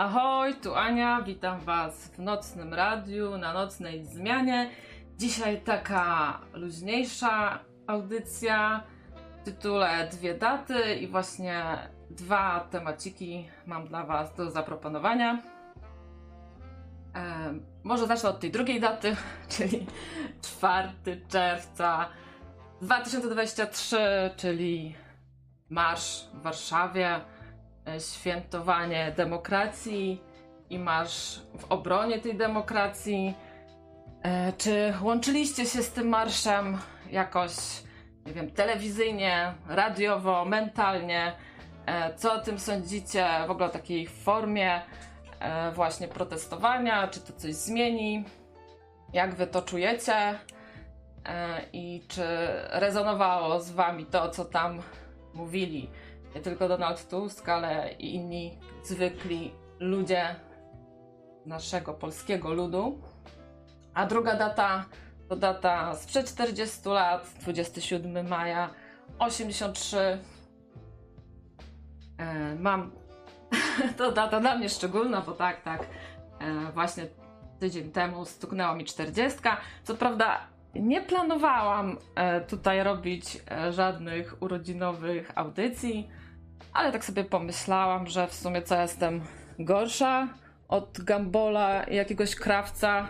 Ahoj, tu Ania, witam Was w nocnym radiu, na nocnej zmianie. Dzisiaj taka luźniejsza audycja w tytule Dwie daty i właśnie dwa temaciki mam dla Was do zaproponowania. Może zacznę od tej drugiej daty, czyli 4 czerwca 2023, czyli marsz w Warszawie świętowanie demokracji i marsz w obronie tej demokracji. E, czy łączyliście się z tym marszem jakoś, nie wiem, telewizyjnie, radiowo, mentalnie? E, co o tym sądzicie w ogóle o takiej formie właśnie protestowania? Czy to coś zmieni? Jak wy to czujecie? I czy rezonowało z wami to, co tam mówili? Nie tylko Donald Tusk, ale i inni zwykli ludzie naszego polskiego ludu. A druga data to data sprzed 40 lat, 27 maja 83. E, mam to data dla mnie szczególna, bo tak, tak, e, właśnie tydzień temu stuknęła mi 40. Co prawda nie planowałam e, tutaj robić e, żadnych urodzinowych audycji, ale tak sobie pomyślałam, że w sumie co jestem gorsza od Gambola jakiegoś krawca.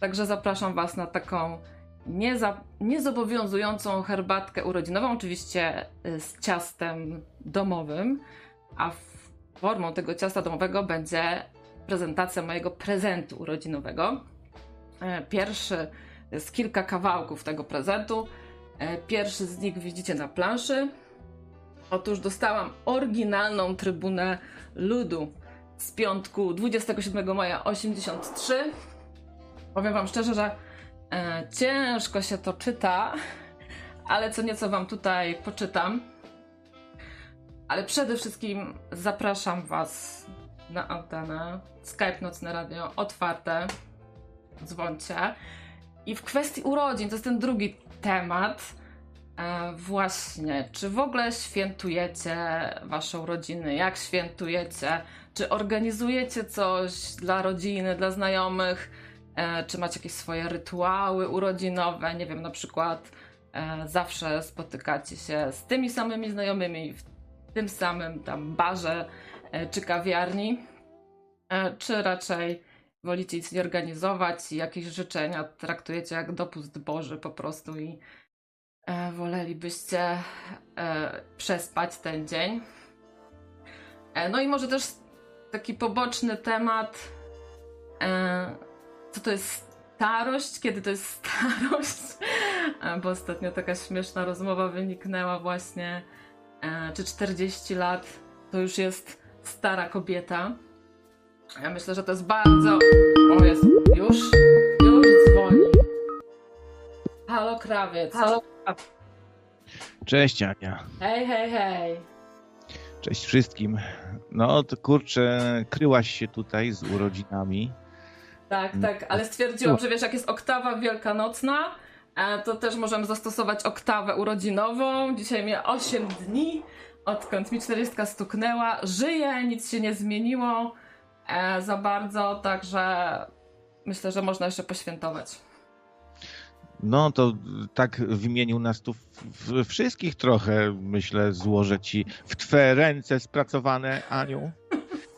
Także zapraszam Was na taką nieza, niezobowiązującą herbatkę urodzinową, oczywiście y, z ciastem domowym, a formą tego ciasta domowego będzie prezentacja mojego prezentu urodzinowego. E, pierwszy z kilka kawałków tego prezentu. E, pierwszy z nich widzicie na planszy. Otóż dostałam oryginalną trybunę ludu z piątku 27 maja 83. Powiem wam szczerze, że e, ciężko się to czyta, ale co nieco wam tutaj poczytam. Ale przede wszystkim zapraszam was na antenę. Skype Nocne Radio otwarte. Dzwońcie. I w kwestii urodzin, to jest ten drugi temat właśnie, czy w ogóle świętujecie wasze urodziny? Jak świętujecie? Czy organizujecie coś dla rodziny, dla znajomych? E, czy macie jakieś swoje rytuały urodzinowe? Nie wiem, na przykład e, zawsze spotykacie się z tymi samymi znajomymi w tym samym tam barze e, czy kawiarni? E, czy raczej wolicie nic nie organizować i jakieś życzenia traktujecie jak dopust Boży po prostu i e, wolelibyście e, przespać ten dzień. E, no i może też taki poboczny temat, e, co to jest starość, kiedy to jest starość, e, bo ostatnio taka śmieszna rozmowa wyniknęła właśnie, e, czy 40 lat to już jest stara kobieta. Ja myślę, że to jest bardzo... O, jest już, Halo krawiec. Halo Cześć Ania. Hej, hej, hej. Cześć wszystkim. No to kurczę, kryłaś się tutaj z urodzinami. Tak, tak, ale stwierdziłam, że wiesz, jak jest oktawa wielkanocna, e, to też możemy zastosować oktawę urodzinową. Dzisiaj mnie 8 dni, odkąd mi 40 stuknęła. Żyję, nic się nie zmieniło e, za bardzo, także myślę, że można jeszcze poświętować. No to tak wymienił nas tu wszystkich trochę, myślę, złożę ci w twe ręce spracowane, Aniu,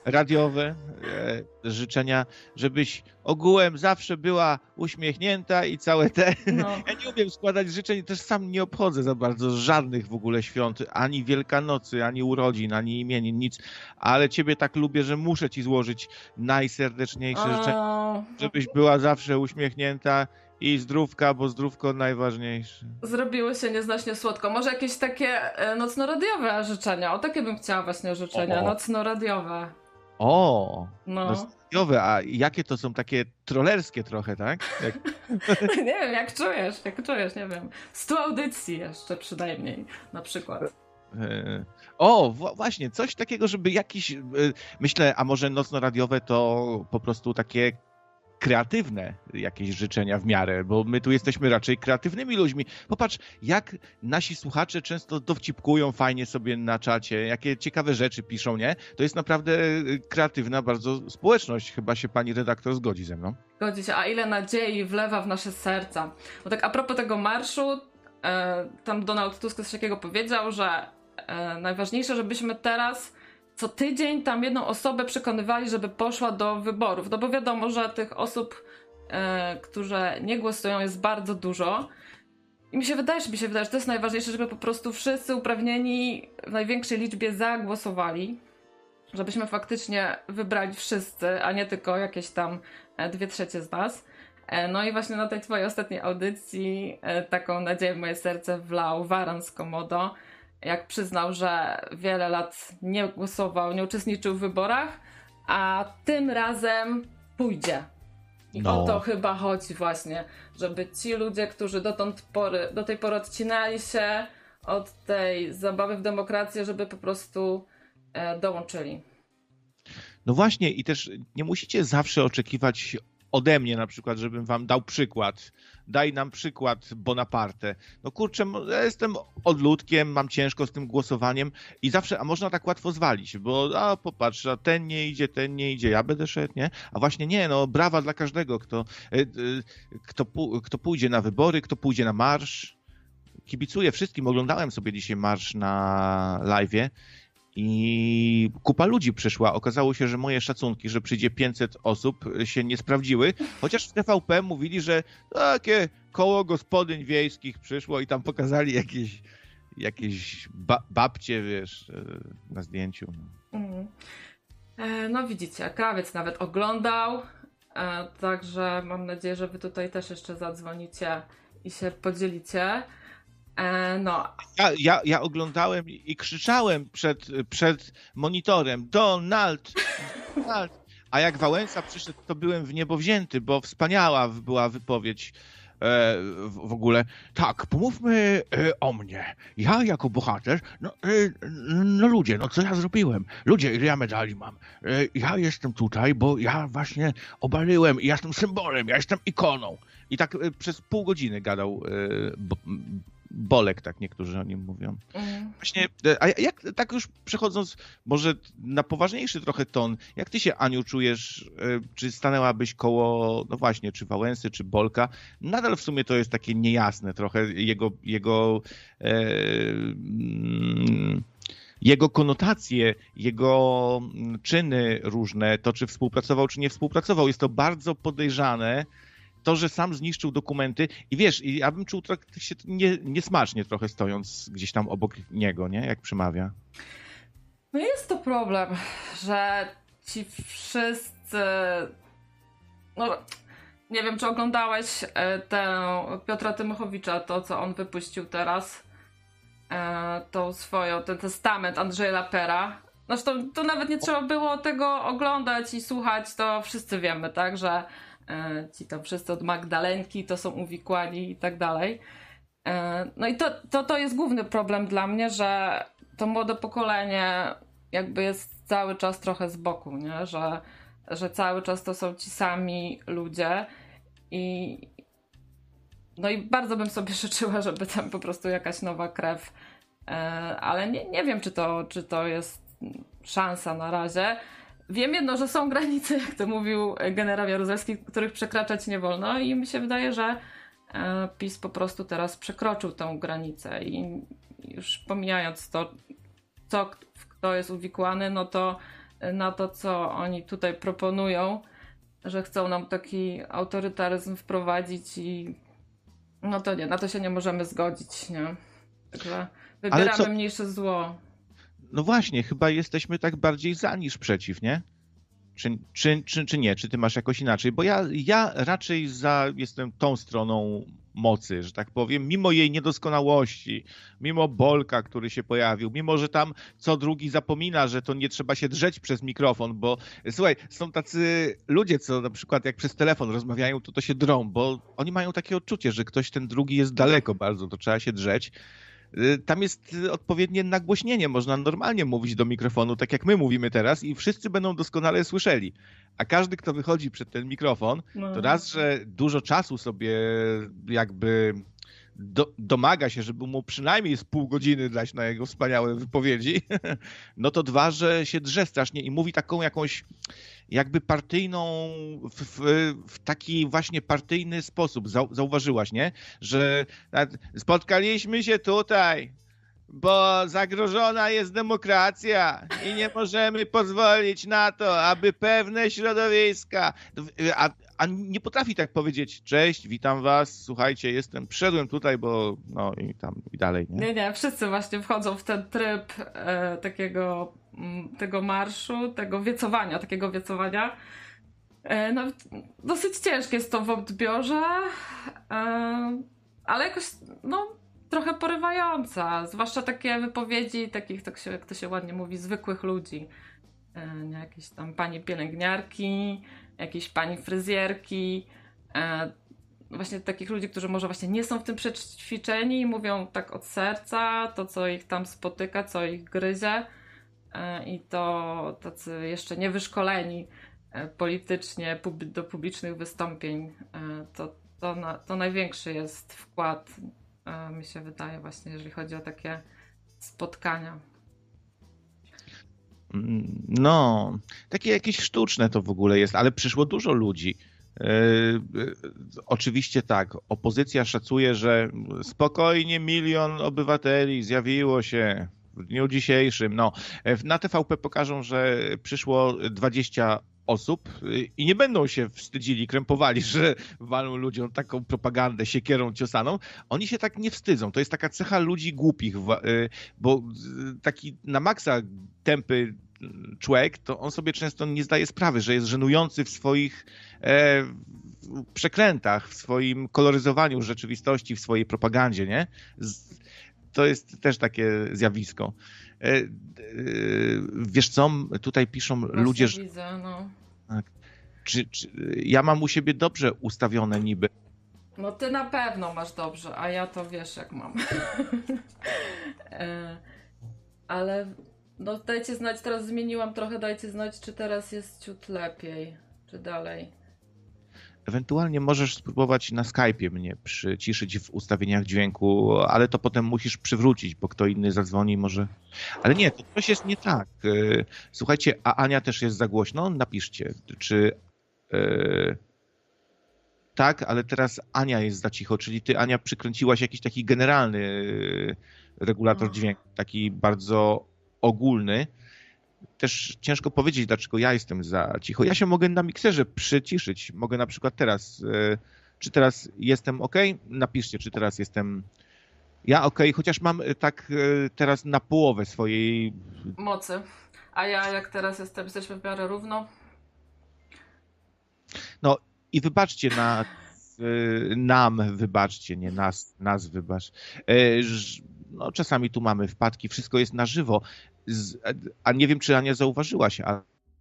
radiowe e, życzenia, żebyś ogółem zawsze była uśmiechnięta i całe te... No. Ja nie umiem składać życzeń, też sam nie obchodzę za bardzo żadnych w ogóle świąt, ani Wielkanocy, ani urodzin, ani imienin, nic, ale ciebie tak lubię, że muszę ci złożyć najserdeczniejsze życzenia, żebyś była zawsze uśmiechnięta i zdrówka, bo zdrówko najważniejsze. Zrobiło się nieznośnie słodko. Może jakieś takie e, nocno-radiowe życzenia? O takie bym chciała właśnie życzenia, nocno-radiowe. O, no. radiowe, a jakie to są takie trollerskie trochę, tak? Jak... nie wiem, jak czujesz, jak czujesz, nie wiem. Stu audycji jeszcze przynajmniej, na przykład. E, o, właśnie, coś takiego, żeby jakiś, e, myślę, a może nocno-radiowe to po prostu takie kreatywne jakieś życzenia w miarę, bo my tu jesteśmy raczej kreatywnymi ludźmi. Popatrz, jak nasi słuchacze często dowcipkują fajnie sobie na czacie, jakie ciekawe rzeczy piszą, nie? To jest naprawdę kreatywna bardzo społeczność. Chyba się pani redaktor zgodzi ze mną. Zgodzi się. A ile nadziei wlewa w nasze serca. Bo tak a propos tego marszu, e, tam Donald Tusk coś takiego powiedział, że e, najważniejsze, żebyśmy teraz co tydzień tam jedną osobę przekonywali, żeby poszła do wyborów. No bo wiadomo, że tych osób, e, które nie głosują, jest bardzo dużo. I mi się wydaje, że mi się wydaje, że to jest najważniejsze, żeby po prostu wszyscy uprawnieni w największej liczbie zagłosowali. Żebyśmy faktycznie wybrali wszyscy, a nie tylko jakieś tam e, dwie trzecie z nas. E, no i właśnie na tej twojej ostatniej audycji e, taką nadzieję w moje serce wlał Waran z Komodo jak przyznał, że wiele lat nie głosował, nie uczestniczył w wyborach, a tym razem pójdzie. I no. o to chyba chodzi właśnie, żeby ci ludzie, którzy dotąd pory, do tej pory odcinali się od tej zabawy w demokrację, żeby po prostu e, dołączyli. No właśnie i też nie musicie zawsze oczekiwać ode mnie na przykład, żebym wam dał przykład. Daj nam przykład Bonaparte. No kurczę, ja jestem odludkiem, mam ciężko z tym głosowaniem i zawsze, a można tak łatwo zwalić, bo a popatrz, a ten nie idzie, ten nie idzie, ja będę szedł, nie? A właśnie nie, no brawa dla każdego, kto, e, kto, kto pójdzie na wybory, kto pójdzie na marsz. Kibicuję wszystkim, oglądałem sobie dzisiaj marsz na live'ie i kupa ludzi przyszła. Okazało się, że moje szacunki, że przyjdzie 500 osób, się nie sprawdziły. Chociaż w TVP mówili, że takie koło gospodyń wiejskich przyszło i tam pokazali jakieś, jakieś ba babcie, wiesz, e, na zdjęciu. Mm. E, no widzicie, krawiec nawet oglądał, e, także mam nadzieję, że wy tutaj też jeszcze zadzwonicie i się podzielicie. E, no. Ja, ja, ja oglądałem i krzyczałem przed, przed monitorem Donald, Donald. A jak Wałęsa przyszedł, to byłem w niebo wzięty, bo wspaniała była wypowiedź e, w ogóle. Tak, pomówmy e, o mnie. Ja jako bohater, no, no ludzie, no co ja zrobiłem? Ludzie, ile ja medali mam? Ja jestem tutaj, bo ja właśnie obaliłem ja jestem symbolem, ja jestem ikoną. I tak przez pół godziny gadał Bolek, tak niektórzy o nim mówią. Mhm. Właśnie, e, a jak tak już przechodząc może na poważniejszy trochę ton, jak ty się, Aniu, czujesz, e, czy stanęłabyś koło, no właśnie, czy Wałęsy, czy Bolka? Nadal w sumie to jest takie niejasne trochę, jego, jego e, mm, jego konotacje, jego czyny różne, to czy współpracował, czy nie współpracował, jest to bardzo podejrzane to, że sam zniszczył dokumenty i wiesz, i ja bym czuł trochę się nie, niesmacznie trochę stojąc gdzieś tam obok niego, nie? Jak przemawia. No jest to problem, że ci wszyscy no nie wiem, czy oglądałeś e, tę Piotra Tymochowicza, to co on wypuścił teraz, e, tą swoją, ten testament Andrzeja Lapera. Zresztą to nawet nie trzeba było tego oglądać i słuchać, to wszyscy wiemy, tak, że ci tam wszyscy od Magdalenki to są uwikłani i tak dalej. E, no i to, to, to jest główny problem dla mnie, że to młode pokolenie jakby jest cały czas trochę z boku, nie? Że, że cały czas to są ci sami ludzie i no i bardzo bym sobie życzyła, żeby tam po prostu jakaś nowa krew, e, ale nie, nie wiem, czy to, czy to jest szansa na razie. Wiem jedno, że są granice, jak to mówił generał Jaruzelski, których przekraczać nie wolno i mi się wydaje, że e, PiS po prostu teraz przekroczył tę granicę i już pomijając to, co, kto jest uwikłany, no to na to, co oni tutaj proponują, że chcą nam taki autorytaryzm wprowadzić i no to nie, na to się nie możemy zgodzić, nie? Także wybieramy mniejsze zło. No właśnie, chyba jesteśmy tak bardziej za niż przeciw, nie? Czy, czy, czy, czy nie? Czy ty masz jakoś inaczej? Bo ja, ja raczej za jestem tą stroną mocy, że tak powiem, mimo jej niedoskonałości, mimo Bolka, który się pojawił, mimo, że tam co drugi zapomina, że to nie trzeba się drzeć przez mikrofon, bo słuchaj, są tacy ludzie, co na przykład jak przez telefon rozmawiają, to to się drą, bo oni mają takie odczucie, że ktoś ten drugi jest daleko bardzo, to trzeba się drzeć. Y, tam jest odpowiednie nagłośnienie, można normalnie mówić do mikrofonu, tak jak my mówimy teraz i wszyscy będą doskonale słyszeli. A każdy, kto wychodzi przed ten mikrofon, no. to raz, że dużo czasu sobie jakby do, domaga się, żeby mu przynajmniej z pół godziny dać na jego wspaniałe wypowiedzi, no to dwa, że się drze strasznie i mówi taką jakąś jakby partyjną, w, w, w taki właśnie partyjny sposób. Zauważyłaś, nie? Że spotkaliśmy się tutaj, bo zagrożona jest demokracja i nie możemy pozwolić na to, aby pewne środowiska, a, a nie potrafi tak powiedzieć, cześć, witam was, słuchajcie, jestem, przyszedłem tutaj, bo no i tam i dalej. Nie, nie, nie wszyscy właśnie wchodzą w ten tryb e, takiego m, tego marszu, tego wiecowania, takiego wiecowania. E, no, dosyć ciężkie jest to w odbiorze, e, ale jakoś, no, trochę porywająca. Zwłaszcza takie wypowiedzi takich, tak się, jak to się ładnie mówi, zwykłych ludzi. E, jakieś tam pani pielęgniarki, jakieś pani fryzjerki. E, właśnie takich ludzi, którzy może właśnie nie są w tym przećwiczeni i mówią tak od serca, to co ich tam spotyka, co ich gryzie. E, I to tacy jeszcze niewyszkoleni politycznie do publicznych wystąpień, to, to, na, to największy jest wkład mi się wydaje właśnie, jeżeli chodzi o takie spotkania. No, takie jakieś sztuczne to w ogóle jest, ale przyszło dużo ludzi. Yy, oczywiście tak, opozycja szacuje, że spokojnie milion obywateli zjawiło się w dniu dzisiejszym. No, na TVP pokażą, że przyszło 20 osób y, i nie będą się wstydzili, krępowali, że walą ludziom taką propagandę siekierą ciosaną. Oni się tak nie wstydzą. To jest taka cecha ludzi głupich, y, bo taki na maksa tępy człowiek, to on sobie często nie zdaje sprawy, że jest żenujący w swoich e, przekrętach, w swoim koloryzowaniu rzeczywistości, w swojej propagandzie, nie? To jest też takie zjawisko. E, e, wiesz co, tutaj piszą Właśnie ludzie, że... Widzę, no. Tak. Czy, czy, ja mam u siebie dobrze ustawione niby. No ty na pewno masz dobrze, a ja to wiesz jak mam. E, ale no dajcie znać, teraz zmieniłam trochę, dajcie znać, czy teraz jest ciut lepiej, czy dalej. Ewentualnie możesz spróbować na Skype'ie mnie przyciszyć w ustawieniach dźwięku, ale to potem musisz przywrócić, bo kto inny zadzwoni może. Ale nie, to coś jest nie tak. E, słuchajcie, a Ania też jest za głośno? Napiszcie, czy. Yy... Tak, ale teraz Ania jest za cicho, czyli ty, Ania, przykręciłaś jakiś taki generalny regulator dźwięku, taki bardzo ogólny też ciężko powiedzieć, dlaczego ja jestem za cicho. Ja się mogę na mikserze przyciszyć. Mogę na przykład teraz, e, czy teraz jestem ok? Napiszcie, czy teraz jestem ja ok, chociaż mam e, tak e, teraz na połowę swojej mocy. A ja jak teraz jestem, jesteśmy w miarę równo. No i wybaczcie na nam, wybaczcie, nie nas, nas wybacz. No, czasami tu mamy wpadki, wszystko jest na żywo a nie wiem, czy Ania zauważyłaś,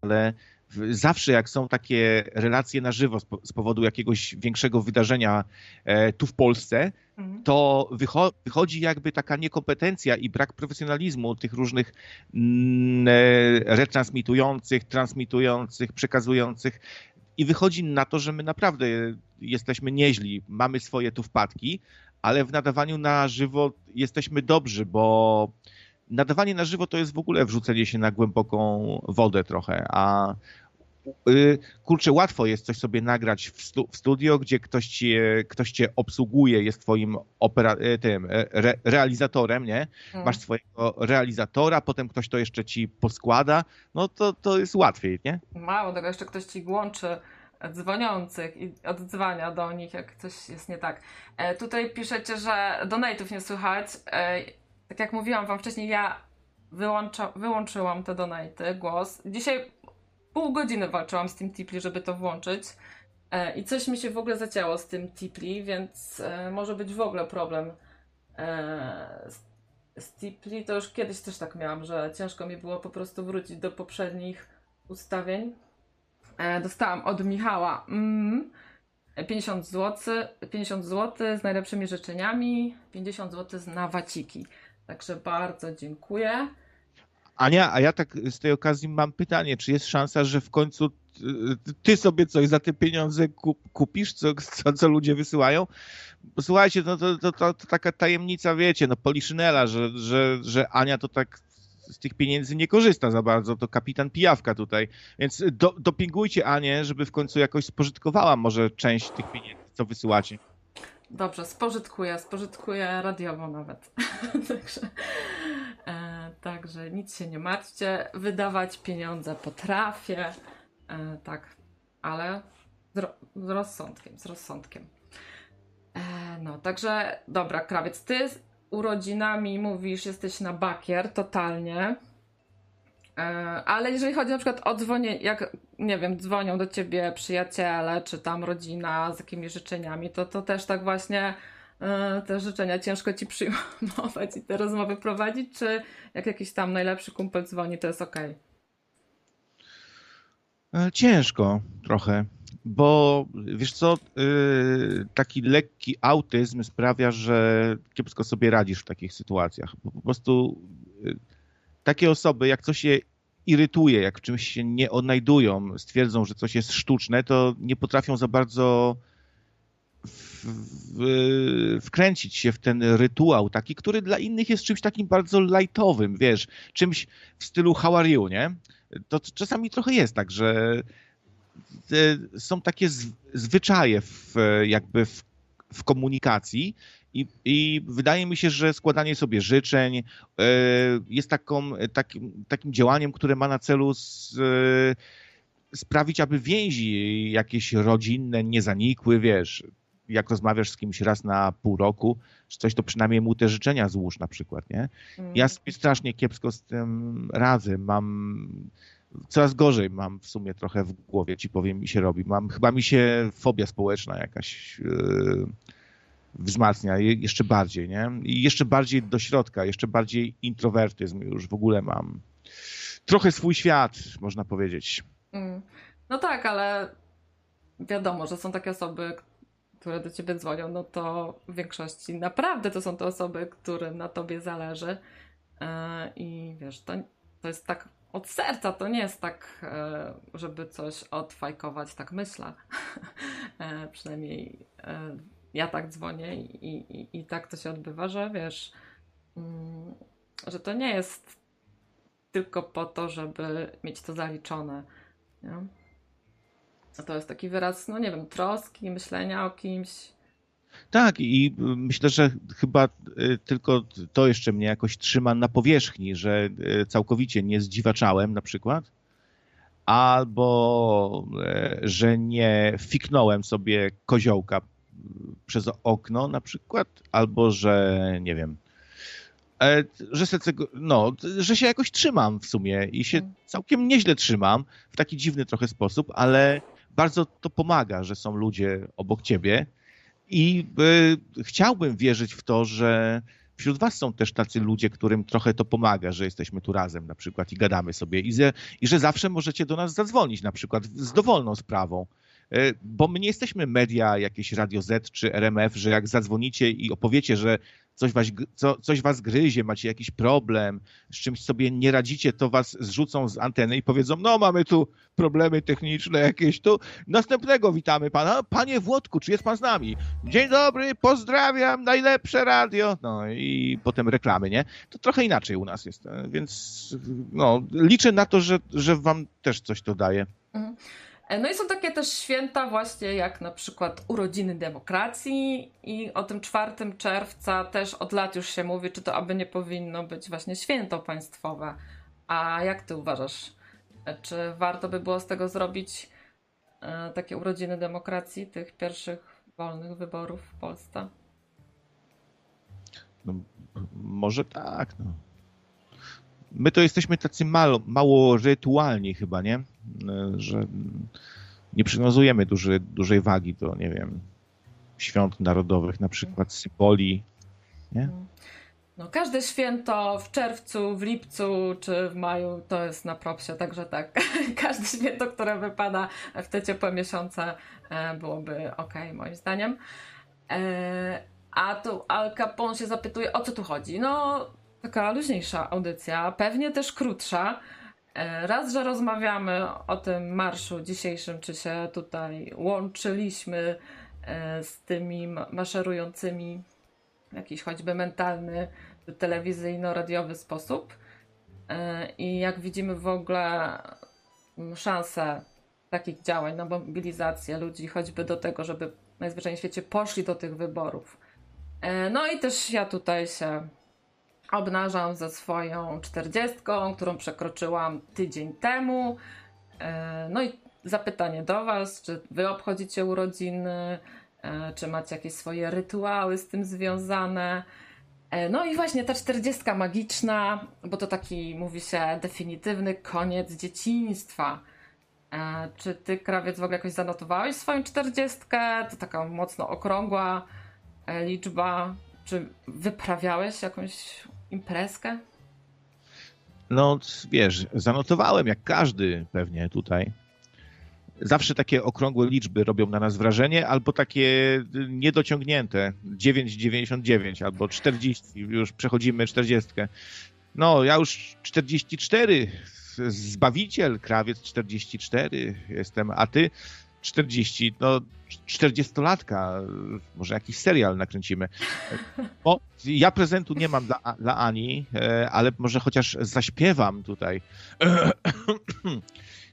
ale zawsze jak są takie relacje na żywo z powodu jakiegoś większego wydarzenia e, tu w Polsce, mhm. to wychodzi jakby taka niekompetencja i brak profesjonalizmu tych różnych mm, e, retransmitujących, transmitujących, przekazujących. I wychodzi na to, że my naprawdę jesteśmy nieźli, mamy swoje tu wpadki, ale w nadawaniu na żywo jesteśmy dobrzy, bo nadawanie na żywo to jest w ogóle wrzucenie się na głęboką wodę trochę, a y, kurczę, łatwo jest coś sobie nagrać w, stu, w studio, gdzie ktoś cię, ktoś cię obsługuje, jest twoim opera, y, tym, y, re, realizatorem, nie? Hmm. Masz swojego realizatora, potem ktoś to jeszcze ci poskłada, no to, to jest łatwiej, nie? Mało tego, jeszcze ktoś ci łączy dzwoniących i oddzwania do nich, jak coś jest nie tak. E, tutaj piszecie, że donate'ów nie słychać. E, tak jak mówiłam wam wcześniej, ja wyłącza, wyłączyłam te donaty, głos. Dzisiaj pół godziny walczyłam z tym Tipli, żeby to włączyć. E, I coś mi się w ogóle zacięło z tym Tipli, więc e, może być w ogóle problem e, z, z Tipli. To już kiedyś też tak miałam, że ciężko mi było po prostu wrócić do poprzednich ustawień. Dostałam od Michała. Mm, 50 zł, 50 zł z najlepszymi życzeniami, 50 zł na waciki. Także bardzo dziękuję. Ania, a ja tak z tej okazji mam pytanie, czy jest szansa, że w końcu ty sobie coś za te pieniądze kupisz, co, co, co ludzie wysyłają? Słuchajcie, no to, to, to, to, taka tajemnica, wiecie, no Poliszynela, że, że, że Ania to tak z tych pieniędzy nie korzysta za bardzo, to kapitan pijawka tutaj. Więc do, dopingujcie Anię, żeby w końcu jakoś spożytkowała może część tych pieniędzy, co wysyłacie. Dobrze, spożytkuję, spożytkuję radiowo nawet. także, e, także nic się nie martwcie. Wydawać pieniądze potrafię. E, tak, ale z, ro, z, rozsądkiem, z rozsądkiem. E, no, także dobra, krawiec, ty z urodzinami mówisz, jesteś na bakier totalnie. E, ale jeżeli chodzi na przykład o dzwonienie, jak nie wiem, dzwonią do ciebie przyjaciele, czy tam rodzina z jakimiś życzeniami, to, to też tak właśnie e, te życzenia ciężko ci przyjmować i te rozmowy prowadzić, czy jak jakiś tam najlepszy kumpel dzwoni, to jest ok? E, ciężko trochę, bo wiesz co, taki lekki autyzm sprawia, że kiepsko sobie radzisz w takich sytuacjach. Po prostu takie osoby, jak coś je irytuje, jak w czymś się nie odnajdują, stwierdzą, że coś jest sztuczne, to nie potrafią za bardzo w, w, wkręcić się w ten rytuał taki, który dla innych jest czymś takim bardzo lajtowym, wiesz, czymś w stylu how are you, nie? To czasami trochę jest tak, że e, są takie zwyczaje w, jakby w, w komunikacji, i, I, wydaje mi się, że składanie sobie życzeń e, jest taką, takim, takim działaniem, które ma na celu z, e, sprawić, aby więzi jakieś rodzinne nie zanikły, wiesz, jak rozmawiasz z kimś raz na pół roku, czy coś, to przynajmniej mu te życzenia złóż na przykład, nie? Mm. Ja sobie strasznie kiepsko z tym radzę, mam coraz gorzej mam w sumie trochę w głowie, ci powiem, mi się robi. Mam, chyba mi się fobia społeczna jakaś yy, wzmacnia jeszcze bardziej, nie? I jeszcze bardziej do środka, jeszcze bardziej introwertyzm już w ogóle mam. Trochę swój świat, można powiedzieć. Mm. No tak, ale wiadomo, że są takie osoby, które do ciebie dzwonią, no to w większości naprawdę to są te osoby, którym na tobie zależy. E, I wiesz, to, to jest tak od serca, to nie jest tak, e, żeby coś odfajkować, tak myślę. E, przynajmniej ja tak dzwonię i, i, i tak to się odbywa, że wiesz, mm, że to nie jest tylko po to, żeby mieć to zaliczone. Nie? A to jest taki wyraz, no nie wiem, troski, myślenia o kimś. Tak, i myślę, że chyba y, tylko to jeszcze mnie jakoś trzyma na powierzchni, że y, całkowicie nie zdziwaczałem na przykład, albo y, że nie fiknąłem sobie koziołka przez okno na przykład, albo że nie wiem, e, że, se, no, że się jakoś trzymam w sumie i się mm. całkiem nieźle trzymam w taki dziwny trochę sposób, ale bardzo to pomaga, że są ludzie obok ciebie i y, chciałbym wierzyć w to, że wśród was są też tacy ludzie, którym trochę to pomaga, że jesteśmy tu razem na przykład i gadamy sobie i, ze, i że zawsze możecie do nas zadzwonić na przykład z dowolną sprawą bo my nie jesteśmy media jakieś Radio Z czy RMF, że jak zadzwonicie i opowiecie, że coś was, co, coś was gryzie, macie jakiś problem, z czymś sobie nie radzicie, to was zrzucą z anteny i powiedzą, no mamy tu problemy techniczne jakieś tu. Następnego witamy pana. Panie Włodku, czy jest pan z nami? Dzień dobry, pozdrawiam, najlepsze radio. No i potem reklamy, nie? To trochę inaczej u nas jest, e, więc no, liczę na to, że, że wam też coś to daje. Mhm. E, no i są takie też święta właśnie jak na przykład urodziny demokracji i o tym 4 czerwca też od lat już się mówi, czy to aby nie powinno być właśnie święto państwowe. A jak ty uważasz? E, czy warto by było z tego zrobić e, takie urodziny demokracji, tych pierwszych wolnych wyborów w Polsce? No, może tak, no. My to jesteśmy tacy mało, mało rytualni chyba, nie? Że nie przywiązujemy duży, dużej wagi do, nie wiem, świąt narodowych, na przykład symboli, nie? No, każde święto w czerwcu, w lipcu czy w maju to jest na propsie, także tak. Każde święto, które wypada w te ciepłe miesiące e, byłoby ok, moim zdaniem. E, a tu Al Capone się zapytuje, o co tu chodzi? No, taka luźniejsza audycja, pewnie też krótsza. E, raz, że rozmawiamy o tym marszu dzisiejszym, czy się tutaj łączyliśmy z tymi maszerującymi jakiś choćby mentalny, telewizyjno-radiowy sposób. E, I jak widzimy w ogóle szansę takich działań na mobilizację ludzi, choćby do tego, żeby najzwyczajniej w świecie poszli do tych wyborów. E, no i też ja tutaj się obnażam ze swoją czterdziestką, którą przekroczyłam tydzień temu. E, no i zapytanie do Was, czy Wy obchodzicie urodziny, E, czy macie jakieś swoje rytuały z tym związane. E, no i właśnie ta czterdziestka magiczna, bo to taki, mówi się, definitywny koniec dzieciństwa. Czy ty, krawiec, w ogóle jakoś zanotowałeś swoją czterdziestkę? To taka mocno okrągła liczba. Czy wyprawiałeś jakąś imprezkę? No, wiesz, zanotowałem jak każdy pewnie tutaj zawsze takie okrągłe liczby robią na nas wrażenie, albo takie niedociągnięte 9,99 albo 40, już przechodzimy 40. No, ja już 44, Zbawiciel, krawiec 44 jestem, a ty 40, no 40-latka, może jakiś serial nakręcimy. Bo ja prezentu nie mam dla, dla Ani, e, ale może chociaż zaśpiewam tutaj.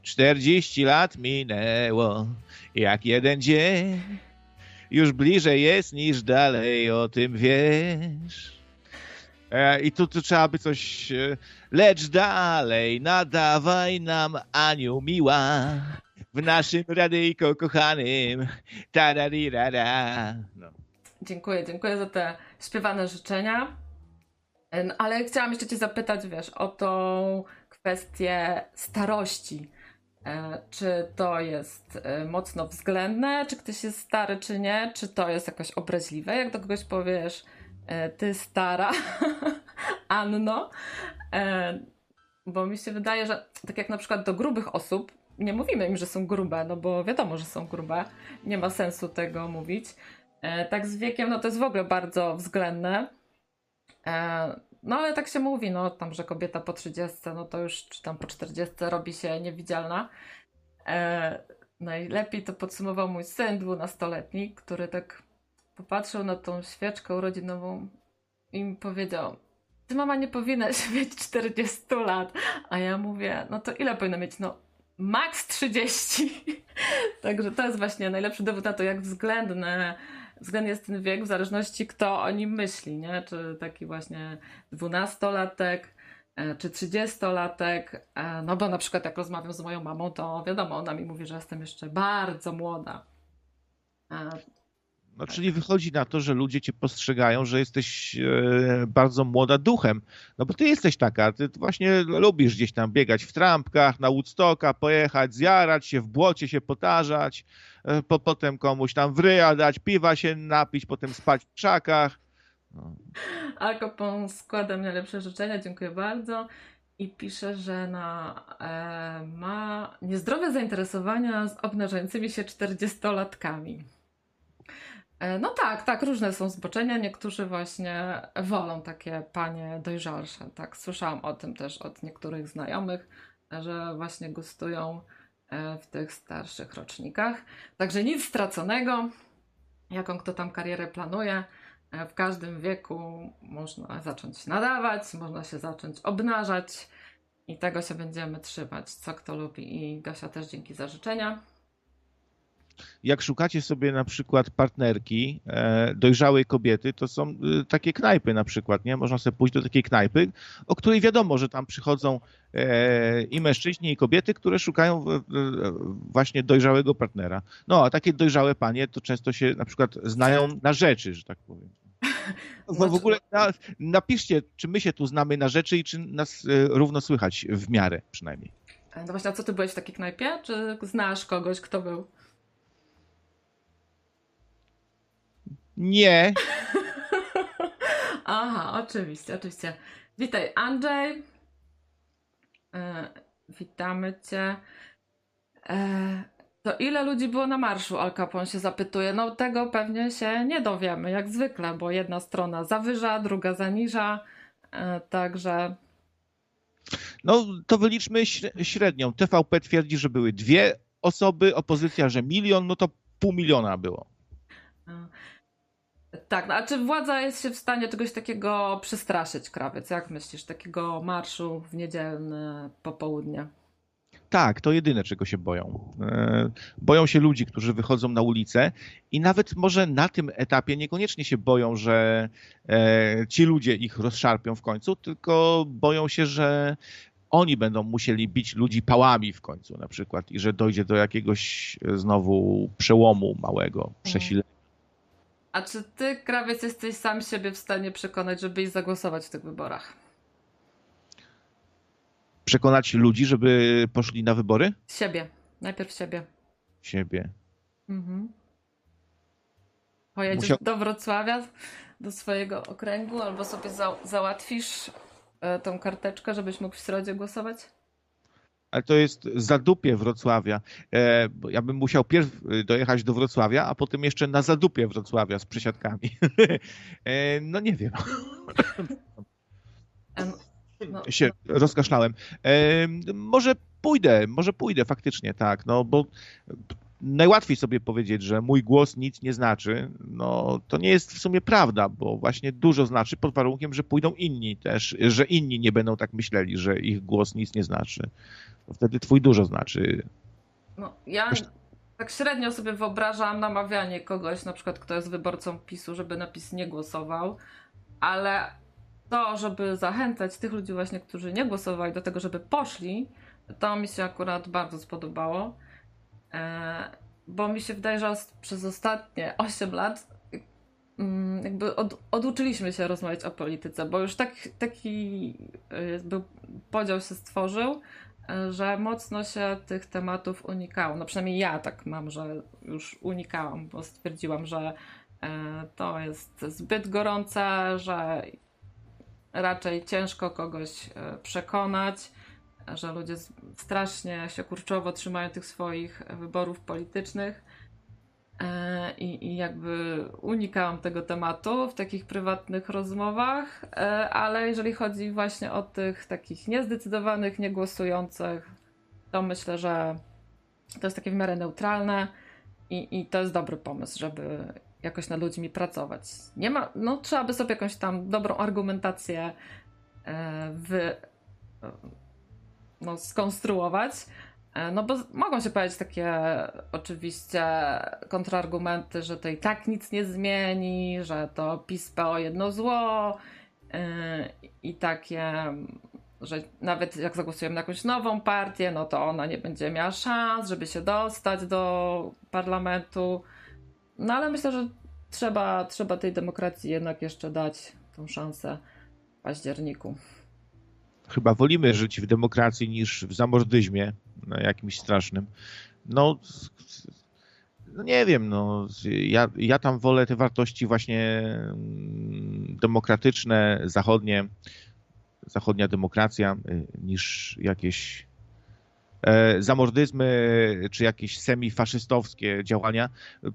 40 lat minęło, jak jeden dzień. Już bliżej jest niż dalej, o tym wiesz. E, I tu, tu trzeba by coś... E, lecz dalej, nadawaj nam, Aniu miła, w naszym radyjko kochanym. Tararirara. No. Dziękuję, dziękuję za te śpiewane życzenia. Ale chciałam jeszcze cię zapytać, wiesz, o tą kwestię starości. E, czy to jest e, mocno względne, czy ktoś jest stary, czy nie, czy to jest jakoś obraźliwe, jak do kogoś powiesz, e, ty stara, Anno, bo mi się wydaje, że tak jak na przykład do grubych osób, nie mówimy im, że są grube, no bo wiadomo, że są grube, nie ma sensu tego mówić. Tak z wiekiem, no to jest w ogóle bardzo względne. No ale tak się mówi, no tam, że kobieta po 30, no to już czy tam po 40 robi się niewidzialna. E, najlepiej to podsumował mój syn dwunastoletni, który tak popatrzył na tą świeczkę urodzinową i mi powiedział, ty mama nie powinnaś mieć 40 lat. A ja mówię, no to ile powinna mieć? No max 30. Także to jest właśnie najlepszy dowód na to, jak względne względnie jest ten wiek w zależności kto o nim myśli, nie? Czy taki właśnie dwunastolatek, e, czy trzydziestolatek, e, no bo na przykład jak rozmawiam z moją mamą, to wiadomo, ona mi mówi, że jestem jeszcze bardzo młoda. No, czyli wychodzi na to, że ludzie cię postrzegają, że jesteś e, bardzo młoda duchem. No bo ty jesteś taka, ty właśnie lubisz gdzieś tam biegać w trampkach, na Woodstocka pojechać, zjarać się, w błocie się potarzać, e, po, potem komuś tam wryja dać, piwa się napić, potem spać w krzakach. No. Alkopon składa mi najlepsze życzenia, dziękuję bardzo. I pisze, że na, e, ma niezdrowe zainteresowania z obnażającymi się czterdziestolatkami. E, no tak, tak, różne są zboczenia. Niektórzy właśnie wolą takie panie dojrzalsze. Tak, słyszałam o tym też od niektórych znajomych, że właśnie gustują e, w tych starszych rocznikach. Także nic straconego. Jaką kto tam karierę planuje, e, w każdym wieku można zacząć nadawać, można się zacząć obnażać i tego się będziemy trzymać, co kto lubi. I Gosia też dzięki za życzenia jak szukacie sobie na przykład partnerki e, dojrzałej kobiety, to są e, takie knajpy na przykład, nie? Można sobie pójść do takiej knajpy, o której wiadomo, że tam przychodzą e, i mężczyźni, i kobiety, które szukają właśnie dojrzałego partnera. No, a takie dojrzałe panie to często się na przykład znają na rzeczy, że tak powiem. W, w ogóle na, napiszcie, czy my się tu znamy na rzeczy i czy nas równo słychać w miarę przynajmniej. No właśnie, a co ty byłeś w takiej knajpie? Czy znasz kogoś, kto był? Nie. Aha, oczywiście, oczywiście. Witaj, Andrzej. E, witamy cię. E, to ile ludzi było na marszu? Al Capone się zapytuje. No tego pewnie się nie dowiemy, jak zwykle, bo jedna strona zawyża, druga zaniża. E, także. No to wyliczmy średnią. TVP twierdzi, że były dwie osoby, opozycja, że milion, no to pół miliona było. Tak, no, a czy władza jest się w stanie czegoś takiego przestraszyć, krawiec? Jak myślisz, takiego marszu w niedzielne popołudnie? Tak, to jedyne, czego się boją. E, boją się ludzi, którzy wychodzą na ulicę i nawet może na tym etapie niekoniecznie się boją, że e, ci ludzie ich rozszarpią w końcu, tylko boją się, że oni będą musieli bić ludzi pałami w końcu na przykład i że dojdzie do jakiegoś znowu przełomu małego, mhm. przesilenia. A czy ty, krawiec, jesteś sam siebie w stanie przekonać, żeby iść zagłosować w tych wyborach? Przekonać ludzi, żeby poszli na wybory? Siebie. Najpierw siebie. Siebie. Mhm. Pojedziesz Musiał... do Wrocławia, do swojego okręgu, albo sobie za załatwisz e, tą karteczkę, żebyś mógł w środzie głosować? Ale to jest zadupie Wrocławia. E, ja bym musiał pierw e, dojechać do Wrocławia, a potem jeszcze na zadupie Wrocławia z przesiadkami. E, no nie wiem. No, się rozkaszlałem. Może pójdę, może pójdę faktycznie, tak, no bo najłatwiej sobie powiedzieć, że mój głos nic nie znaczy, no to nie jest w sumie prawda, bo właśnie dużo znaczy pod warunkiem, że pójdą inni też, że inni nie będą tak myśleli, że ich głos nic nie znaczy. Wtedy twój dużo znaczy. No, ja tak średnio sobie wyobrażam namawianie kogoś, na przykład kto jest wyborcą PiSu, żeby na PiS nie głosował, ale to, żeby zachęcać tych ludzi właśnie, którzy nie głosowali do tego, żeby poszli, to mi się akurat bardzo spodobało. E, bo mi się wydaje, że przez ostatnie 8 lat mm, jakby od, oduczyliśmy się rozmawiać o polityce, bo już tak, taki jakby podział się stworzył, e, że mocno się tych tematów unikało. No przynajmniej ja tak mam, że już unikałam, bo stwierdziłam, że e, to jest zbyt gorące, że raczej ciężko kogoś przekonać że ludzie strasznie się kurczowo trzymają tych swoich wyborów politycznych. E, I, I, jakby unikałam tego tematu w takich prywatnych rozmowach, e, ale jeżeli chodzi właśnie o tych takich niezdecydowanych, niegłosujących, to myślę, że to jest takie w miarę neutralne i, i to jest dobry pomysł, żeby jakoś nad ludźmi pracować. Nie ma, no trzeba by sobie jakąś tam dobrą argumentację e, wy, no, skonstruować. E, no bo mogą się pojawić takie oczywiście kontrargumenty, że to i tak nic nie zmieni, że to PiS o jedno zło yy, i takie, że nawet jak zagłosujemy na jakąś nową partię, no to ona nie będzie miała szans, żeby się dostać do parlamentu. No ale myślę, że trzeba, trzeba tej demokracji jednak jeszcze dać tą szansę w październiku chyba wolimy żyć w demokracji niż w zamordyzmie jakimś strasznym. No, no nie wiem, no, ja, ja tam wolę te wartości właśnie mm, demokratyczne, zachodnie, zachodnia demokracja y, niż jakieś E, zamordyzmy czy jakieś semifaszystowskie działania,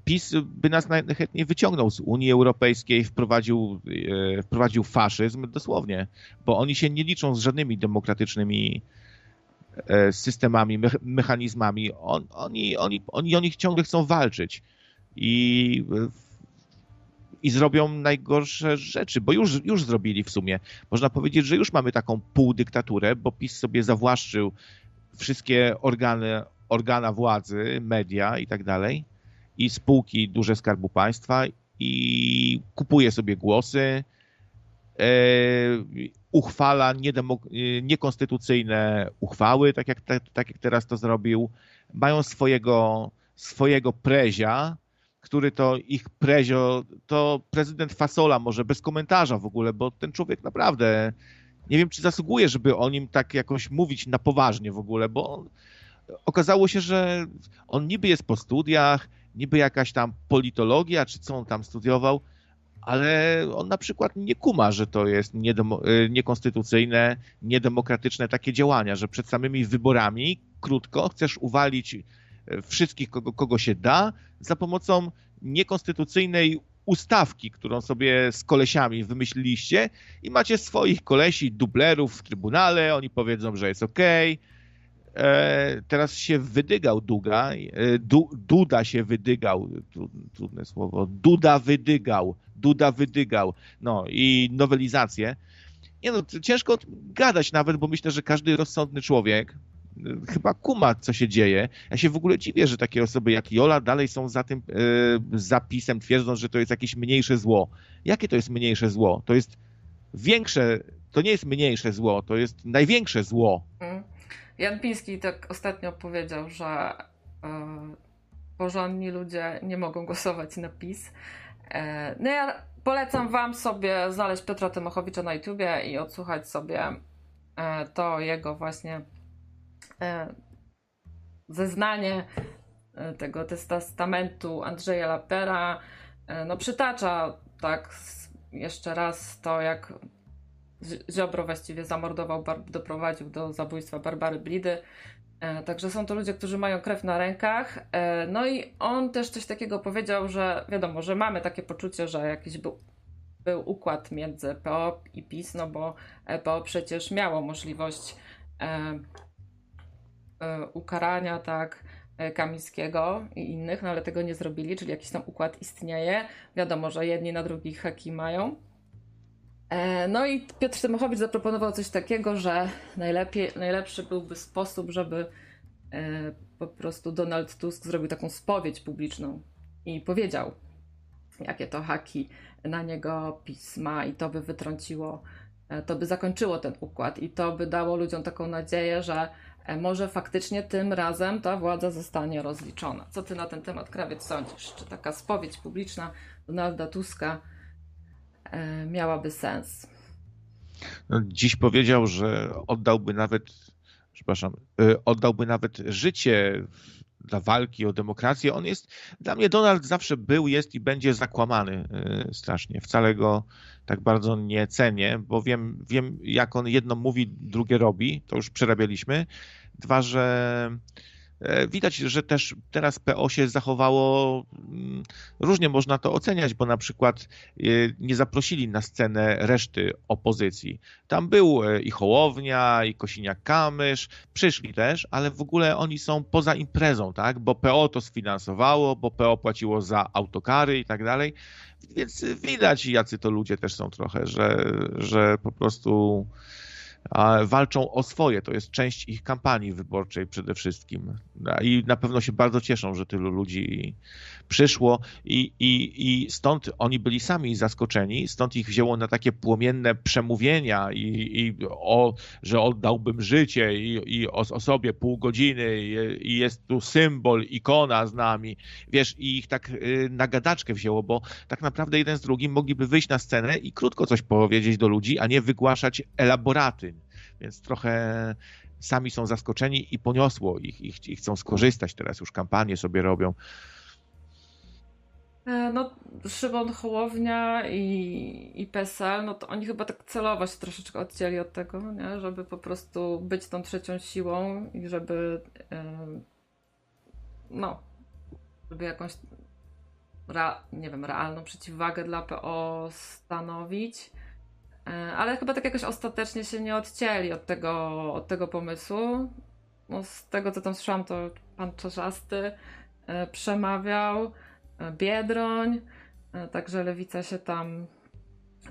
PiS by nas najchętniej wyciągnął z Unii Europejskiej, wprowadził, e, wprowadził faszyzm dosłownie, bo oni się nie liczą z żadnymi demokratycznymi systemami, mechanizmami. On, oni, oni, oni o nich ciągle chcą walczyć i, i zrobią najgorsze rzeczy, bo już, już zrobili w sumie. Można powiedzieć, że już mamy taką półdyktaturę, bo PiS sobie zawłaszczył wszystkie organy, organa władzy, media i tak dalej, i spółki duże Skarbu Państwa i kupuje sobie głosy, e, uchwala niekonstytucyjne uchwały, tak jak, tak, tak jak teraz to zrobił. Mają swojego, swojego prezia, który to ich prezio, to prezydent Fasola może bez komentarza w ogóle, bo ten człowiek naprawdę nie wiem, czy zasługuje, żeby o nim tak jakoś mówić na poważnie w ogóle, bo okazało się, że on niby jest po studiach, niby jakaś tam politologia, czy co on tam studiował, ale on na przykład nie kuma, że to jest y, niekonstytucyjne, niedemokratyczne takie działania, że przed samymi wyborami krótko chcesz uwalić y, wszystkich, kogo, kogo się da, za pomocą niekonstytucyjnej ustawki, którą sobie z kolesiami wymyśliliście i macie swoich kolesi, dublerów w trybunale, oni powiedzą, że jest okej, okay, teraz się wydygał Duga, e, du, Duda się wydygał, trudne słowo, Duda wydygał, Duda wydygał, no i nowelizację. Nie no, ciężko gadać nawet, bo myślę, że każdy rozsądny człowiek e, chyba kuma, co się dzieje. Ja się w ogóle dziwię, że takie osoby jak Jola dalej są za tym zapisem, twierdząc, że to jest jakieś mniejsze zło. Jakie to jest mniejsze zło? To jest większe, to nie jest mniejsze zło, to jest największe zło. Jan Piński tak ostatnio powiedział, że yy, porządni ludzie nie mogą głosować na PiS. E, no ja polecam wam sobie znaleźć Piotra Tymochowicza na YouTubie i odsłuchać sobie e, to jego właśnie zeznanie tego testamentu Andrzeja Lapera. No przytacza tak jeszcze raz to, jak Ziobro właściwie zamordował, doprowadził do zabójstwa Barbary Blidy. E, także są to ludzie, którzy mają krew na rękach. E, no i on też coś takiego powiedział, że wiadomo, że mamy takie poczucie, że jakiś był, był układ między PO i PiS, no bo PO przecież miało możliwość e, ukarania, tak, Kamińskiego i innych, no ale tego nie zrobili, czyli jakiś tam układ istnieje. Wiadomo, że jedni na drugich haki mają. E, no i Piotr Tymochowicz zaproponował coś takiego, że najlepiej, najlepszy byłby sposób, żeby e, po prostu Donald Tusk zrobił taką spowiedź publiczną i powiedział, jakie to haki na niego pisma i to by wytrąciło, e, to by zakończyło ten układ i to by dało ludziom taką nadzieję, że może faktycznie tym razem ta władza zostanie rozliczona. Co ty na ten temat, Krawiec, sądzisz? Czy taka spowiedź publiczna Donalda Tuska miałaby sens. No, dziś powiedział, że oddałby nawet, przepraszam, e, oddałby nawet życie dla walki o demokrację. On jest, dla mnie Donald zawsze był, jest i będzie zakłamany e, strasznie. Wcale go tak bardzo nie cenię, bo wiem, wiem jak on jedno mówi, drugie robi, to już przerabialiśmy. Dwa, że E, widać, że też teraz PO się zachowało, mm, różnie można to oceniać, bo na przykład e, nie zaprosili na scenę reszty opozycji. Tam był e, i Hołownia, i Kosiniak-Kamysz, przyszli też, ale w ogóle oni są poza imprezą, tak? Bo PO to sfinansowało, bo PO płaciło za autokary i tak dalej. Więc widać, jacy to ludzie też są trochę, że, że po prostu walczą o swoje. To jest część ich kampanii wyborczej przede wszystkim. I na pewno się bardzo cieszą, że tylu ludzi przyszło i, i, i stąd oni byli sami zaskoczeni, stąd ich wzięło na takie płomienne przemówienia i, i o, że oddałbym życie i, i o, o sobie pół godziny i, i, jest tu symbol, ikona z nami. Wiesz, i ich tak y, na gadaczkę wzięło, bo tak naprawdę jeden z drugim mogliby wyjść na scenę i krótko coś powiedzieć do ludzi, a nie wygłaszać elaboraty. Więc trochę sami są zaskoczeni i poniosło ich, ich chcą skorzystać teraz, już kampanię sobie robią. E, no, Szymon Hołownia i, i PSL, no to oni chyba tak celowo się troszeczkę odcięli od tego, nie? żeby po prostu być tą trzecią siłą i żeby no, żeby jakąś nie wiem, realną przeciwwagę dla PO stanowić. E, ale chyba tak jakoś ostatecznie się nie odcięli od tego, od tego pomysłu. No, z tego co tam słyszałam, to pan Czarzasty e, przemawiał, e, Biedroń, także lewica się tam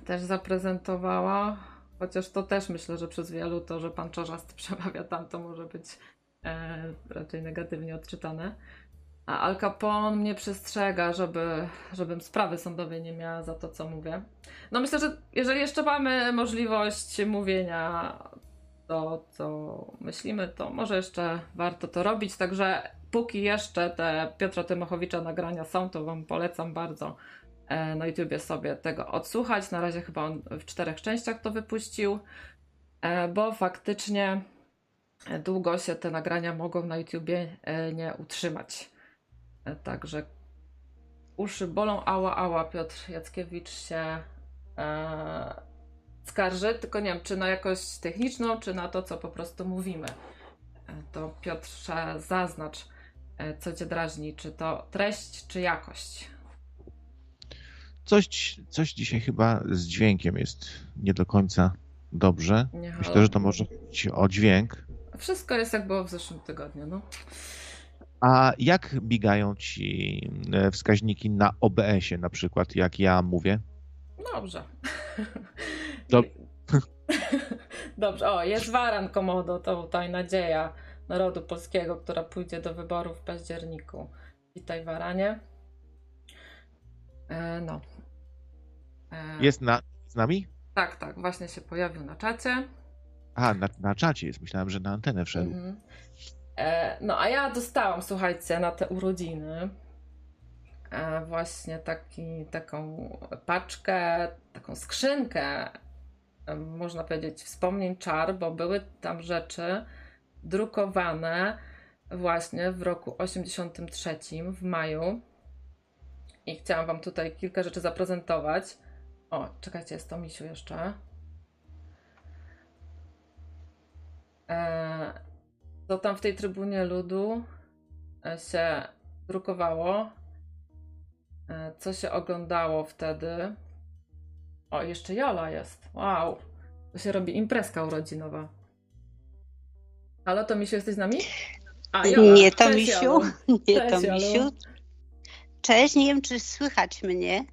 też zaprezentowała. Chociaż to też myślę, że przez wielu to, że pan Czarzasty przemawia tam, to może być raczej negatywnie odczytane. A Al Capone mnie przestrzega, żeby, żebym sprawy sądowej nie miała za to, co mówię. No myślę, że jeżeli jeszcze mamy możliwość mówienia to, co myślimy, to może jeszcze warto to robić. Także póki jeszcze te Piotra Tymochowicza nagrania są, to Wam polecam bardzo e, na YouTubie sobie tego odsłuchać. Na razie chyba on w czterech częściach to wypuścił, e, bo faktycznie długo się te nagrania mogą na YouTubie e, nie utrzymać. Także uszy bolą, ała, ała. Piotr Jackiewicz się e, skarży, tylko nie wiem, czy na jakość techniczną, czy na to, co po prostu mówimy. E, to Piotrze, zaznacz, e, co cię drażni, czy to treść, czy jakość. Coś, coś dzisiaj chyba z dźwiękiem jest nie do końca dobrze. Myślę, że to może być o dźwięk. Wszystko jest jak było w zeszłym tygodniu, no. A jak bigają ci e, wskaźniki na OBS-ie na przykład, jak ja mówię? Dobrze. Dob- Dobrze. O, jest Waran Komodo, to tutaj nadzieja narodu polskiego, która pójdzie do wyborów w październiku. Witaj Waranie. E, no. E, Jest na, z nami? Tak, tak, właśnie się pojawił na czacie. A, na, na czacie jest. Myślałem, że na antenę wszedł. Mhm. E, no, a ja dostałam, słuchajcie, na te urodziny e, właśnie taki, taką paczkę, taką skrzynkę, e, można powiedzieć, wspomnień czar, bo były tam rzeczy drukowane właśnie w roku 83, w maju. I chciałam Wam tutaj kilka rzeczy zaprezentować. O, czekajcie, jest to misiu jeszcze. E, co tam w tej trybunie ludu e, się drukowało, e, co się oglądało wtedy. O, jeszcze Jola jest. Wow. To się robi imprezka urodzinowa. Halo, to Misiu, jesteś z nami? A, Jola. Nie to Cześć, Misiu, Jolu. nie Cześć, to Jolu. Misiu. Cześć, nie wiem czy słychać mnie.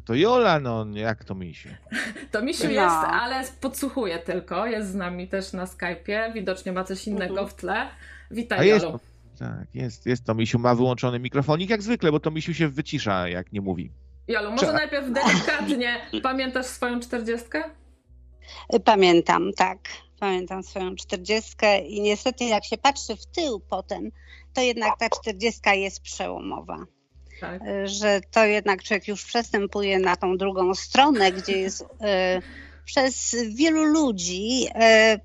A to Jola, no jak to misiu? To Misiu No. jest, ale podsłuchuje tylko. Jest z nami też na Skype'ie. Widocznie ma coś innego Mhm. w tle. A Witaj, jest, Jolu. tak, jest, jest to misiu. Ma wyłączony mikrofonik jak zwykle, bo to misiu się wycisza, jak nie mówi. Jolu, może Cze- najpierw delikatnie. Pamiętasz swoją czterdziestkę? Pamiętam, tak. Pamiętam swoją czterdziestkę i niestety jak się patrzy w tył potem, to jednak ta czterdziestka jest przełomowa. Tak. Że to jednak człowiek już przestępuje na tą drugą stronę, gdzie jest e, przez wielu ludzi e,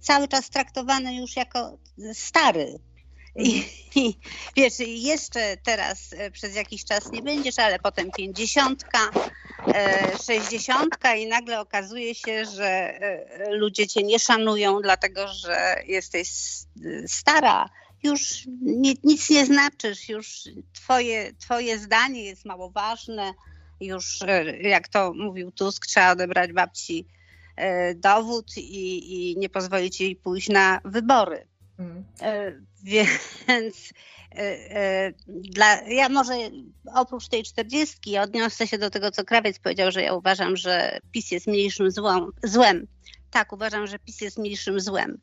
cały czas traktowany już jako stary. I, I wiesz, jeszcze teraz e, przez jakiś czas nie będziesz, ale potem pięćdziesiątka, e, sześćdziesiątka i nagle okazuje się, że e, ludzie cię nie szanują, dlatego że jesteś stara. Już ni- nic nie znaczysz, już twoje, twoje zdanie jest mało ważne. Już, e, jak to mówił Tusk, trzeba odebrać babci e, dowód i, i nie pozwolić jej pójść na wybory. Mm. Więc dla, ja może oprócz tej czterdziestki odniosę się do tego, co Krawiec powiedział, że ja uważam, że PiS jest mniejszym złą, złem. Tak, uważam, że PiS jest mniejszym złem,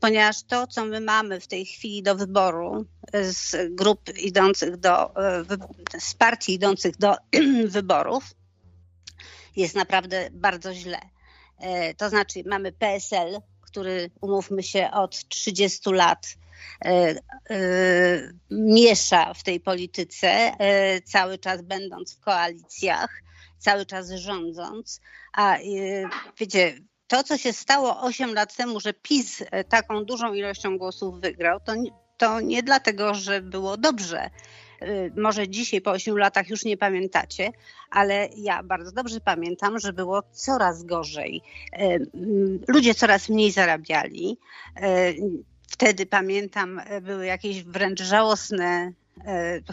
ponieważ to, co my mamy w tej chwili do wyboru e, z grup idących do, wy- z partii idących do wyborów, jest naprawdę bardzo źle. E, To znaczy, mamy PSL, który, umówmy się, od 30 lat miesza w tej polityce, cały czas będąc w koalicjach, cały czas rządząc. A wiecie, to, co się stało 8 lat temu, że PiS e, taką dużą ilością głosów wygrał, to, nie- to nie dlatego, że było dobrze. E, Może dzisiaj po 8 latach już nie pamiętacie, ale ja bardzo dobrze pamiętam, że było coraz gorzej. E, Ludzie coraz mniej zarabiali. Wtedy pamiętam, były jakieś wręcz żałosne,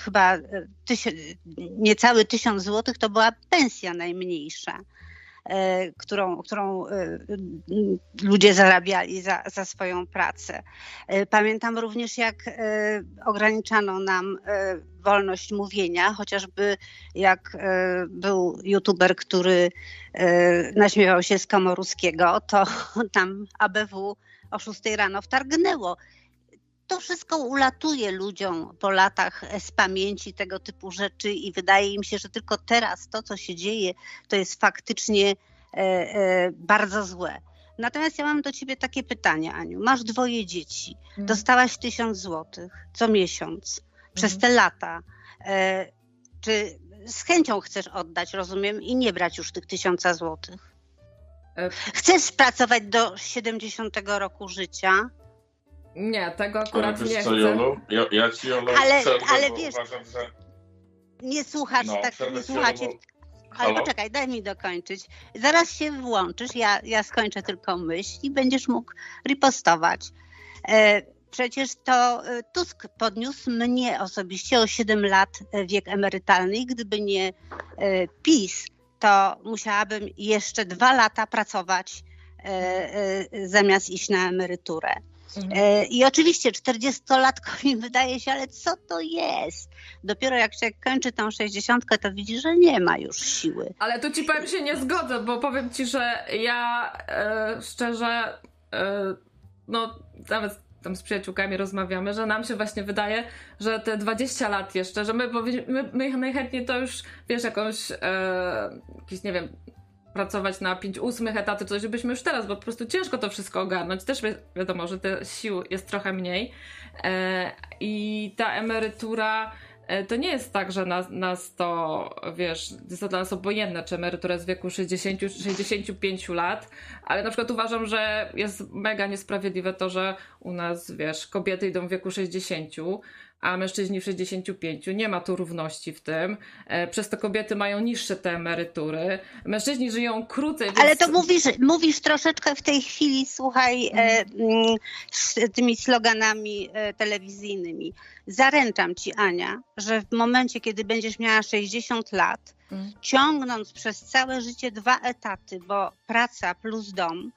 chyba e, tysi- niecały tysiąc złotych to była pensja najmniejsza, którą, którą e, ludzie zarabiali za, za swoją pracę. E, Pamiętam również, jak e, ograniczano nam e, wolność mówienia, chociażby jak e, był youtuber, który e, naśmiewał się z Komoruskiego, to tam ABW o 6 rano wtargnęło. To wszystko ulatuje ludziom po latach z pamięci tego typu rzeczy i wydaje im się, że tylko teraz to, co się dzieje, to jest faktycznie e, e, bardzo złe. Natomiast ja mam do ciebie takie pytanie, Aniu. Masz dwoje dzieci, Mhm. dostałaś tysiąc złotych co miesiąc przez Mhm. te lata. E, czy z chęcią chcesz oddać, rozumiem, i nie brać już tych tysiąca złotych? E, Chcesz pracować do 70 roku życia, Nie, tego Ale akurat wiesz nie co, chcę. Jolu? Ja, ja ci, Jolu, Ale- przerwę, ale wiesz- uważam, że nie słuchasz, No, tak nie ci, słuchacie. bo- Ale poczekaj, daj mi dokończyć. Zaraz się włączysz, ja, ja skończę tylko myśl i będziesz mógł ripostować. E, przecież to e, Tusk podniósł mnie osobiście o 7 lat wiek emerytalny i gdyby nie e, PiS, to musiałabym jeszcze dwa lata pracować e, e, zamiast iść na emeryturę. Mhm. E, I oczywiście 40-latkowi wydaje się, ale co to jest? Dopiero jak się kończy tą 60, to widzi, że nie ma już siły. Ale tu ci powiem się nie zgodzę, bo powiem ci, że ja e, szczerze, e, no nawet tam z przyjaciółkami rozmawiamy, że nam się właśnie wydaje, że te 20 lat jeszcze, że my, my, my najchętniej to już, wiesz, jakąś, e, jakiś, nie wiem, pracować na 5 ósmych etaty, coś byśmy już teraz, bo po prostu ciężko to wszystko ogarnąć. Też wi- wiadomo, że te sił jest trochę mniej. E, I ta emerytura e, to nie jest tak, że nas, nas to, wiesz, jest to dla nas obojętne, czy emerytura w wieku 60, 65 lat, ale na przykład uważam, że jest mega niesprawiedliwe to, że u nas, wiesz, kobiety idą w wieku 60, a mężczyźni w 65. Nie ma tu równości w tym. E, Przez to kobiety mają niższe te emerytury. Mężczyźni żyją krócej. Więc... Ale to mówisz, mówisz troszeczkę w tej chwili, słuchaj, e, mm, z tymi sloganami e, telewizyjnymi. Zaręczam ci, Ania, że w momencie, kiedy będziesz miała 60 lat, Mm, ciągnąc przez całe życie dwa etaty, bo praca plus dom.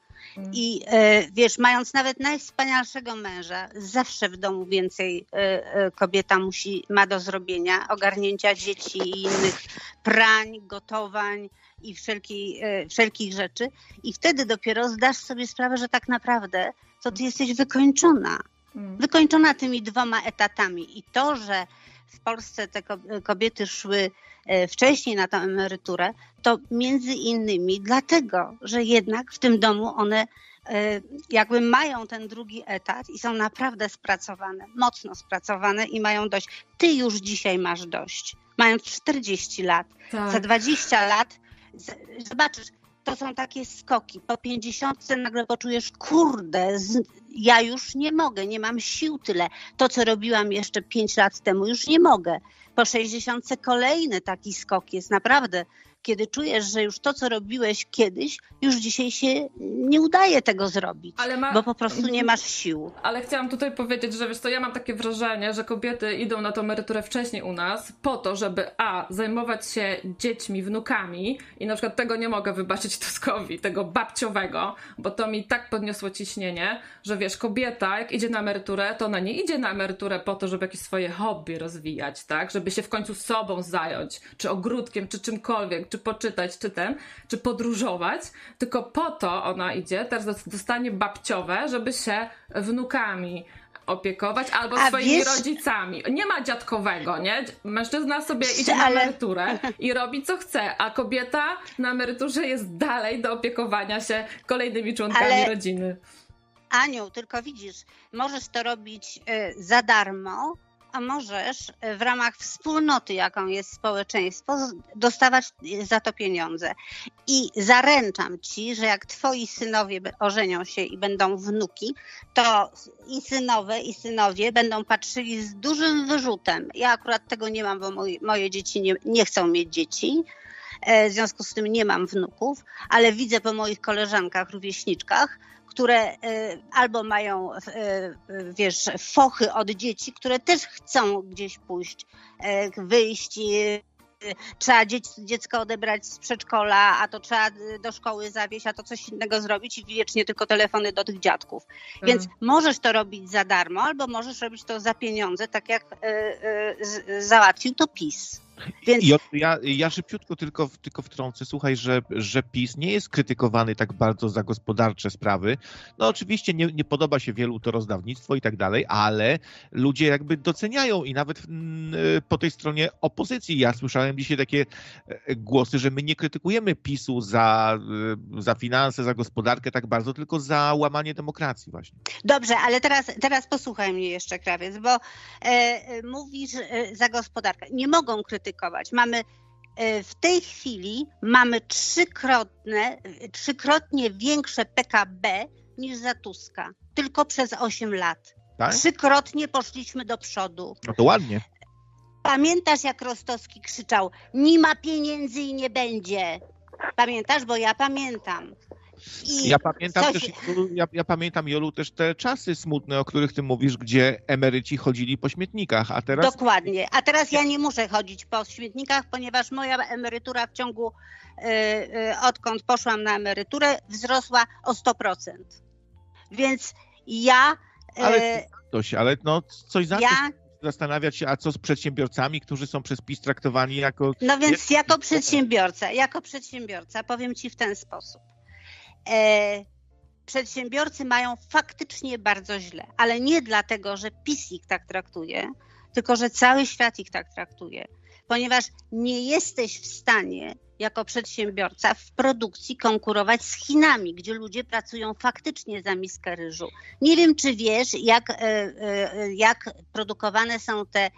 I e, wiesz, mając nawet najwspanialszego męża, zawsze w domu więcej e, e, kobieta musi, ma do zrobienia, ogarnięcia dzieci i innych prań, gotowań i wszelkiej, wszelkich rzeczy. I wtedy dopiero zdasz sobie sprawę, że tak naprawdę to ty jesteś wykończona. Mm. Wykończona tymi dwoma etatami. I to, że w Polsce te ko- kobiety szły e, wcześniej na tę emeryturę, to między innymi dlatego, że jednak w tym domu one e, jakby mają ten drugi etat i są naprawdę spracowane, mocno spracowane i mają dość. Ty już dzisiaj masz dość. Mając 40 lat, Tak. za 20 lat zobaczysz, to są takie skoki. Po 50 nagle poczujesz, kurde, z, ja już nie mogę, nie mam sił tyle. To, co robiłam jeszcze 5 lat temu, już nie mogę. Po 60 kolejny taki skok jest naprawdę, kiedy czujesz, że już to, co robiłeś kiedyś, już dzisiaj się nie udaje tego zrobić, Ale ma... bo po prostu nie masz sił. Ale chciałam tutaj powiedzieć, że wiesz to ja mam takie wrażenie, że kobiety idą na tą emeryturę wcześniej u nas po to, żeby a. zajmować się dziećmi, wnukami i na przykład tego nie mogę wybaczyć Tuskowi, tego babciowego, bo to mi tak podniosło ciśnienie, że wiesz, kobieta jak idzie na emeryturę, to ona nie idzie na emeryturę po to, żeby jakieś swoje hobby rozwijać, tak? Żeby się w końcu sobą zająć, czy ogródkiem, czy czymkolwiek, czy poczytać, czy ten, czy podróżować, tylko po to ona idzie, teraz dost- dostanie babciowe, żeby się wnukami opiekować albo A swoimi wiesz- rodzicami. Nie ma dziadkowego, nie? Mężczyzna sobie idzie na Ale- emeryturę i robi co chce, a kobieta na emeryturze jest dalej do opiekowania się kolejnymi członkami Ale- rodziny. Aniu, tylko widzisz, możesz to robić e, za darmo, a możesz e, w ramach wspólnoty, jaką jest społeczeństwo, dostawać e, za to pieniądze. I zaręczam ci, że jak twoi synowie ożenią się i będą wnuki, to i synowe, i synowie będą patrzyli z dużym wyrzutem. Ja akurat tego nie mam, bo moje, moje dzieci nie, nie chcą mieć dzieci. E, W związku z tym nie mam wnuków, ale widzę po moich koleżankach, rówieśniczkach, które e, albo mają, e, e, wiesz, fochy od dzieci, które też chcą gdzieś pójść, e, wyjść. Trzeba dziec, dziecko odebrać z przedszkola, a to trzeba do szkoły zawieźć, a to coś innego zrobić i wiecznie tylko telefony do tych dziadków. Więc Mm. możesz to robić za darmo, albo możesz robić to za pieniądze, tak jak e, z, załatwił to PiS. Więc I ja, ja szybciutko tylko, tylko wtrącę, słuchaj, że, że PiS nie jest krytykowany tak bardzo za gospodarcze sprawy. No oczywiście nie, nie podoba się wielu to rozdawnictwo i tak dalej, ale ludzie jakby doceniają i nawet mm, po tej stronie opozycji. Ja słyszałem dzisiaj takie e, głosy, że my nie krytykujemy PiSu za, e, za finanse, za gospodarkę tak bardzo, tylko za łamanie demokracji właśnie. Dobrze, ale teraz, teraz posłuchaj mnie jeszcze, krawiec, bo e, e, mówisz e, za gospodarkę. Nie mogą krytykować. Mamy e, w tej chwili mamy trzykrotne, trzykrotnie większe PKB niż za Tuska. Tylko przez 8 lat. Tak? Trzykrotnie poszliśmy do przodu. No to ładnie. Pamiętasz, jak Rostowski krzyczał: Nie ma pieniędzy i nie będzie. Pamiętasz, bo ja pamiętam. I ja pamiętam coś... też, ja, ja, pamiętam, Jolu, też te czasy smutne, o których ty mówisz, gdzie emeryci chodzili po śmietnikach, a teraz... Dokładnie, a teraz ja nie muszę chodzić po śmietnikach, ponieważ moja emerytura w ciągu, yy, yy, odkąd poszłam na emeryturę, wzrosła o 100%. Więc ja... Yy, ale, coś, ale no, coś za ja, zastanawiać się, a co z przedsiębiorcami, którzy są przez PiS traktowani jako... No więc jako przedsiębiorca, jako przedsiębiorca powiem ci w ten sposób e, przedsiębiorcy mają faktycznie bardzo źle, ale nie dlatego, że PiS ich tak traktuje, tylko że cały świat ich tak traktuje, ponieważ nie jesteś w stanie jako przedsiębiorca w produkcji konkurować z Chinami, gdzie ludzie pracują faktycznie za miskę ryżu. Nie wiem, czy wiesz, jak, e, e, jak produkowane są te e,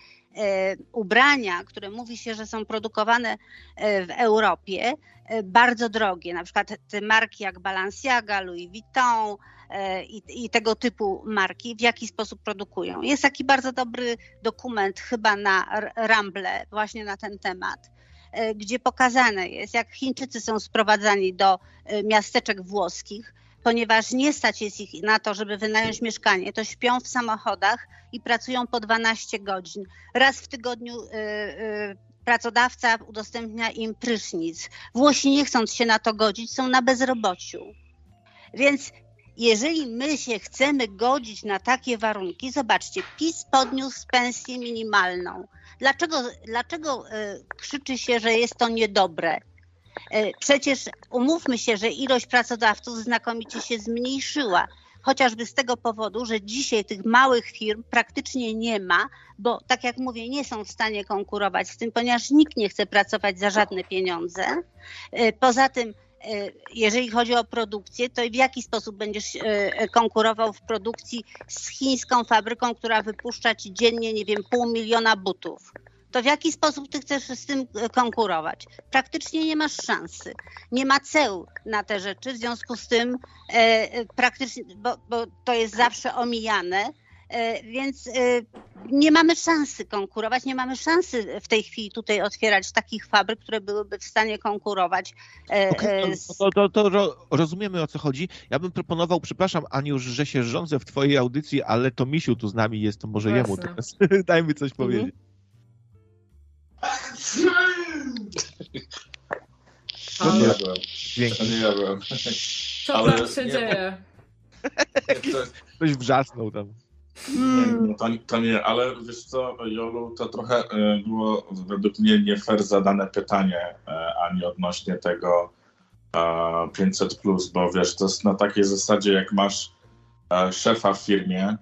ubrania, które mówi się, że są produkowane w Europie, E, bardzo drogie, na przykład te marki jak Balenciaga, Louis Vuitton e, i, i, tego typu marki, w jaki sposób produkują. Jest taki bardzo dobry dokument chyba na Ramble właśnie na ten temat, e, gdzie pokazane jest, jak Chińczycy są sprowadzani do miasteczek włoskich, ponieważ nie stać jest ich na to, żeby wynająć mieszkanie, to śpią w samochodach i pracują po 12 godzin. Raz w tygodniu pracodawca udostępnia im prysznic. Włosi nie chcąc się na to godzić, są na bezrobociu. Więc jeżeli my się chcemy godzić na takie warunki, zobaczcie, PiS podniósł pensję minimalną. Dlaczego, dlaczego e, krzyczy się, że jest to niedobre? E, przecież umówmy się, że ilość pracodawców znakomicie się zmniejszyła chociażby z tego powodu, że dzisiaj tych małych firm praktycznie nie ma, bo tak jak mówię, nie są w stanie konkurować z tym, ponieważ nikt nie chce pracować za żadne pieniądze. E, poza tym, e, jeżeli chodzi o produkcję, to w jaki sposób będziesz konkurował w produkcji z chińską fabryką, która wypuszcza ci dziennie, nie wiem, pół miliona butów? To w jaki sposób ty chcesz z tym e, konkurować? Praktycznie nie masz szansy. Nie ma ceł na te rzeczy, w związku z tym e, e praktycznie, bo, bo to jest zawsze omijane, e, więc e, nie mamy szansy konkurować, nie mamy szansy w tej chwili tutaj otwierać takich fabryk, które byłyby w stanie konkurować. E, okay, z... to, to, to, rozumiemy o co chodzi. Ja bym proponował, przepraszam Aniu, że się rządzę w twojej audycji, ale to Misiu tu z nami jest, to może Właśnie. jemu teraz dajmy coś mhm. To nie jadłem. To nie jadłem. Co Ale tam się nie, dzieje? Ktoś, ktoś wrzasnął tam. Nie, no to, to, nie, ale wiesz co, Jolu, to trochę e, było według mnie nie fair zadane pytanie, e, ani odnośnie tego 500, bo wiesz, to jest na takiej zasadzie, jak masz e, szefa w firmie,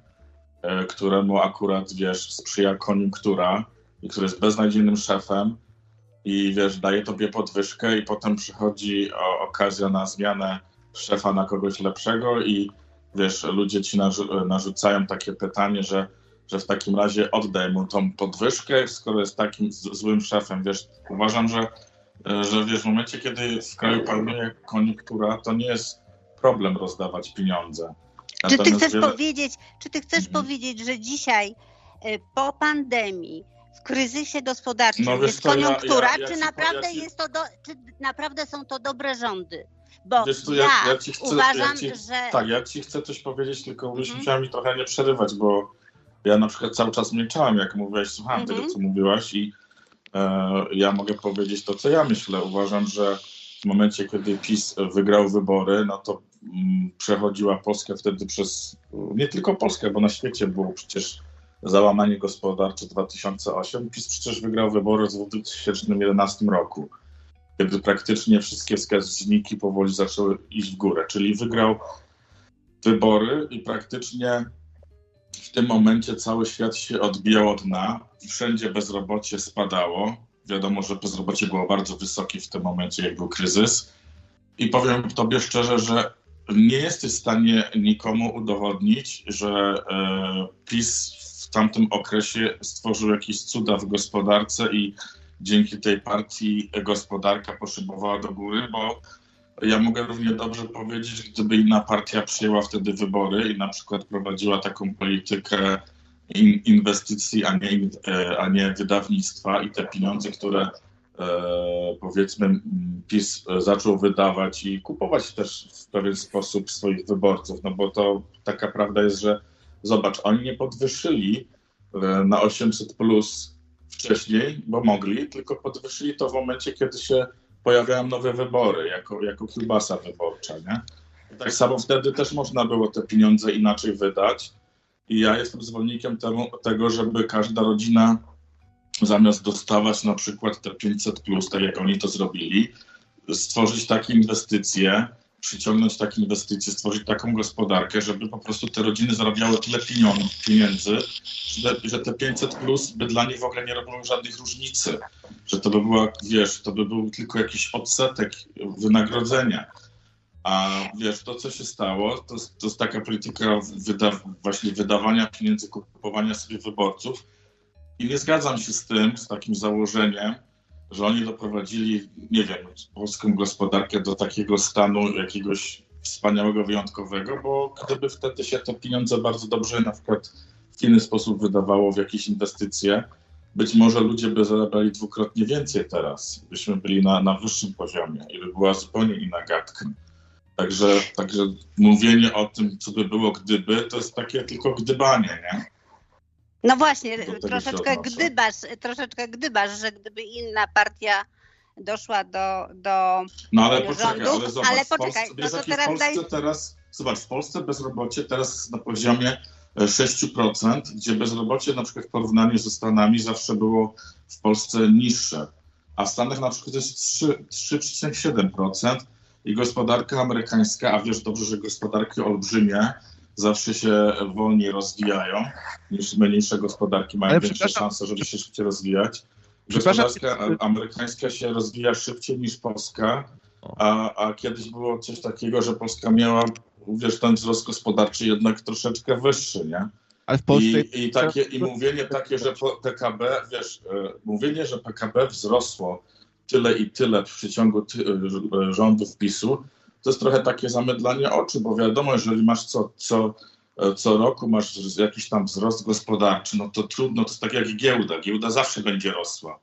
któremu akurat wiesz, sprzyja koniunktura, i który jest beznadziejnym szefem i wiesz, daje tobie podwyżkę i potem przychodzi o, okazja na zmianę szefa na kogoś lepszego i wiesz, ludzie ci narzu narzucają takie pytanie, że, że w takim razie oddaj mu tą podwyżkę, skoro jest takim złym szefem. Wiesz, uważam, że, że wiesz, w momencie, kiedy w kraju panuje koniunktura, to nie jest problem rozdawać pieniądze. Natomiast czy ty chcesz wiele... powiedzieć, czy ty chcesz mhm. powiedzieć, że dzisiaj e, po pandemii w kryzysie gospodarczym no, jest koniunktura, ja, ja, czy, naprawdę jest to do, czy naprawdę są to dobre rządy? Bo wiesz, ja, ja, chcę, uważam, ci, że... Tak, ja ci chcę coś powiedzieć, tylko mm -hmm. musiała mi trochę nie przerywać, bo ja na przykład cały czas milczałem, jak mówiłaś, słuchałem mm -hmm. tego, mhm. co mówiłaś i e, ja mogę powiedzieć to, co ja myślę. Uważam, że w momencie, kiedy PiS wygrał wybory, no to mm, przechodziła Polska wtedy przez, nie tylko Polskę, bo na świecie było przecież załamanie gospodarcze 2008. PiS przecież wygrał wybory w 2011 roku, kiedy praktycznie wszystkie wskaźniki powoli zaczęły iść w górę, czyli wygrał wybory i praktycznie w tym momencie cały świat się odbijał od dna, wszędzie bezrobocie spadało. Wiadomo, że bezrobocie było bardzo wysokie w tym momencie, jak był kryzys. I powiem Tobie szczerze, że nie jesteś w stanie nikomu udowodnić, że e, PiS tamtym okresie stworzył jakieś cuda w gospodarce i dzięki tej partii gospodarka poszybowała do góry, bo ja mogę równie dobrze powiedzieć, gdyby inna partia przyjęła wtedy wybory i na przykład prowadziła taką politykę inwestycji, a nie, a nie wydawnictwa i te pieniądze, które powiedzmy PiS zaczął wydawać i kupować też w pewien sposób swoich wyborców, no bo to taka prawda jest, że zobacz, oni nie podwyższyli na 800 plus wcześniej, bo mogli, tylko podwyższyli to w momencie, kiedy się pojawiają nowe wybory, jako, jako kiełbasa wyborcza, nie? Tak samo wtedy też można było te pieniądze inaczej wydać i ja jestem zwolennikiem temu, tego, żeby każda rodzina zamiast dostawać na przykład te 500 plus, tak jak oni to zrobili, stworzyć takie inwestycje, przyciągnąć takie inwestycje, stworzyć taką gospodarkę, żeby po prostu te rodziny zarabiały tyle pieniędzy, że, te 500 plus by dla nich w ogóle nie robiło żadnych różnicy. Że to by była, wiesz, to by był tylko jakiś odsetek wynagrodzenia. A wiesz, to co się stało, to, to jest taka polityka wyda właśnie wydawania pieniędzy, kupowania sobie wyborców. I nie zgadzam się z tym, z takim założeniem, że oni doprowadzili, nie wiem, polską gospodarkę do takiego stanu jakiegoś wspaniałego, wyjątkowego, bo gdyby wtedy się te pieniądze bardzo dobrze na przykład w inny sposób wydawało w jakieś inwestycje, być może ludzie by zarabiali dwukrotnie więcej teraz, byśmy byli na, na wyższym poziomie i by była zupełnie inna gadka. Także, także mówienie o tym, co by było gdyby, to jest takie tylko gdybanie, nie? No właśnie, troszeczkę gdybasz, troszeczkę gdybasz, że gdyby inna partia doszła do, do No ale poczekaj, ale zobacz, ale poczekaj, w Polsce, no teraz, w Polsce daj... teraz, zobacz, w Polsce bezrobocie teraz jest na poziomie 6%, e, gdzie bezrobocie na przykład w porównaniu ze Stanami zawsze było w Polsce niższe, a w Stanach na przykład jest 3,7% i gospodarka amerykańska, a wiesz dobrze, że gospodarki olbrzymie, zawsze się wolniej rozwijają niż mniejsze gospodarki mają większe szanse, żeby się szybciej rozwijać. Gospodarka amerykańska się rozwija szybciej niż Polska, a, a kiedyś było coś takiego, że Polska miała, wiesz, ten wzrost gospodarczy jednak troszeczkę wyższy, nie? Ale w Polsce... I, i, takie, I mówienie takie, że PKB, wiesz, e, mówienie, że PKB wzrosło tyle i tyle w przeciągu e, rządów PiSu, to jest trochę takie zamydlanie oczu, bo wiadomo, jeżeli masz co, co, e, co roku masz jakiś tam wzrost gospodarczy, no to trudno, to jest tak jak giełda. Giełda zawsze będzie rosła.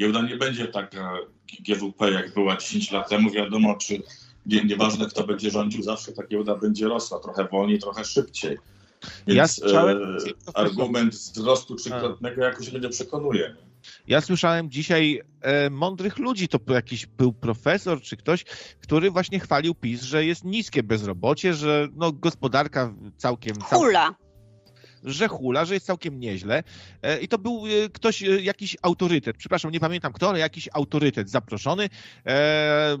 Giełda nie będzie taka GWP, jak była 10 lat temu. Wiadomo, czy nie, nieważne kto będzie rządził, zawsze ta giełda będzie rosła. Trochę wolniej, trochę szybciej. Więc ja e, argument wzrostu trzykrotnego jakoś mnie nie przekonuje. Ja słyszałem dzisiaj e, mądrych ludzi, to jakiś był profesor czy ktoś, który właśnie chwalił PiS, że jest niskie bezrobocie, że no, gospodarka całkiem... Hula że hula, że jest całkiem nieźle. E, I to był e, ktoś, e, jakiś autorytet, przepraszam, nie pamiętam kto, ale jakiś autorytet zaproszony.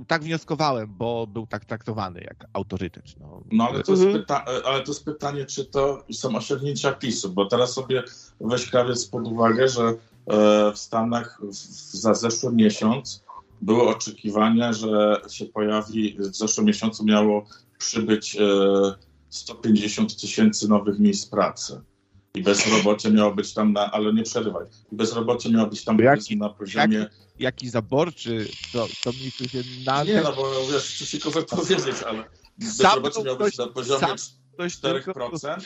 tak wnioskowałem, bo był tak traktowany jak autorytet. No, no ale, to jest pyta- ale to jest pytanie, czy to są osiągnięcia PiSu, bo teraz sobie weź krawiec pod uwagę, że w Stanach za zeszły miesiąc były oczekiwania, że się pojawi, w zeszłym miesiącu miało przybyć 150 tysięcy nowych miejsc pracy. I bezrobocie miało być tam na, ale nie przerywaj, bezrobocie miało być tam jaki, na poziomie... Jaki, jaki zaborczy, to, to mi tu się na... Nie, no bo wiesz, ci się powiedzieć, ale bezrobocie miało być na poziomie 4%,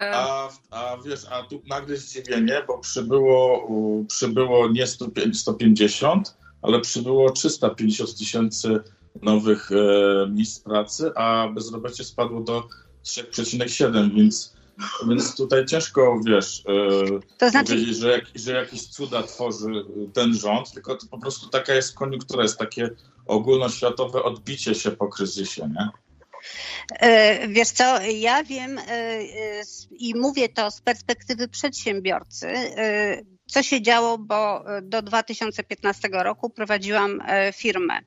a, a wiesz, a tu nagle zdziwienie, bo przybyło, przybyło nie 150, ale przybyło 350 tysięcy nowych e, miejsc pracy, a bezrobocie spadło do 3,7, więc więc tutaj ciężko, wiesz, e, to znaczy... powiedzieć, że, jak, że jakieś cuda tworzy ten rząd, tylko to po prostu taka jest koniunktura, jest takie ogólnoświatowe odbicie się po kryzysie, nie? E, wiesz co, ja wiem e, i mówię to z perspektywy przedsiębiorcy, co się działo, bo do 2015 roku prowadziłam firmę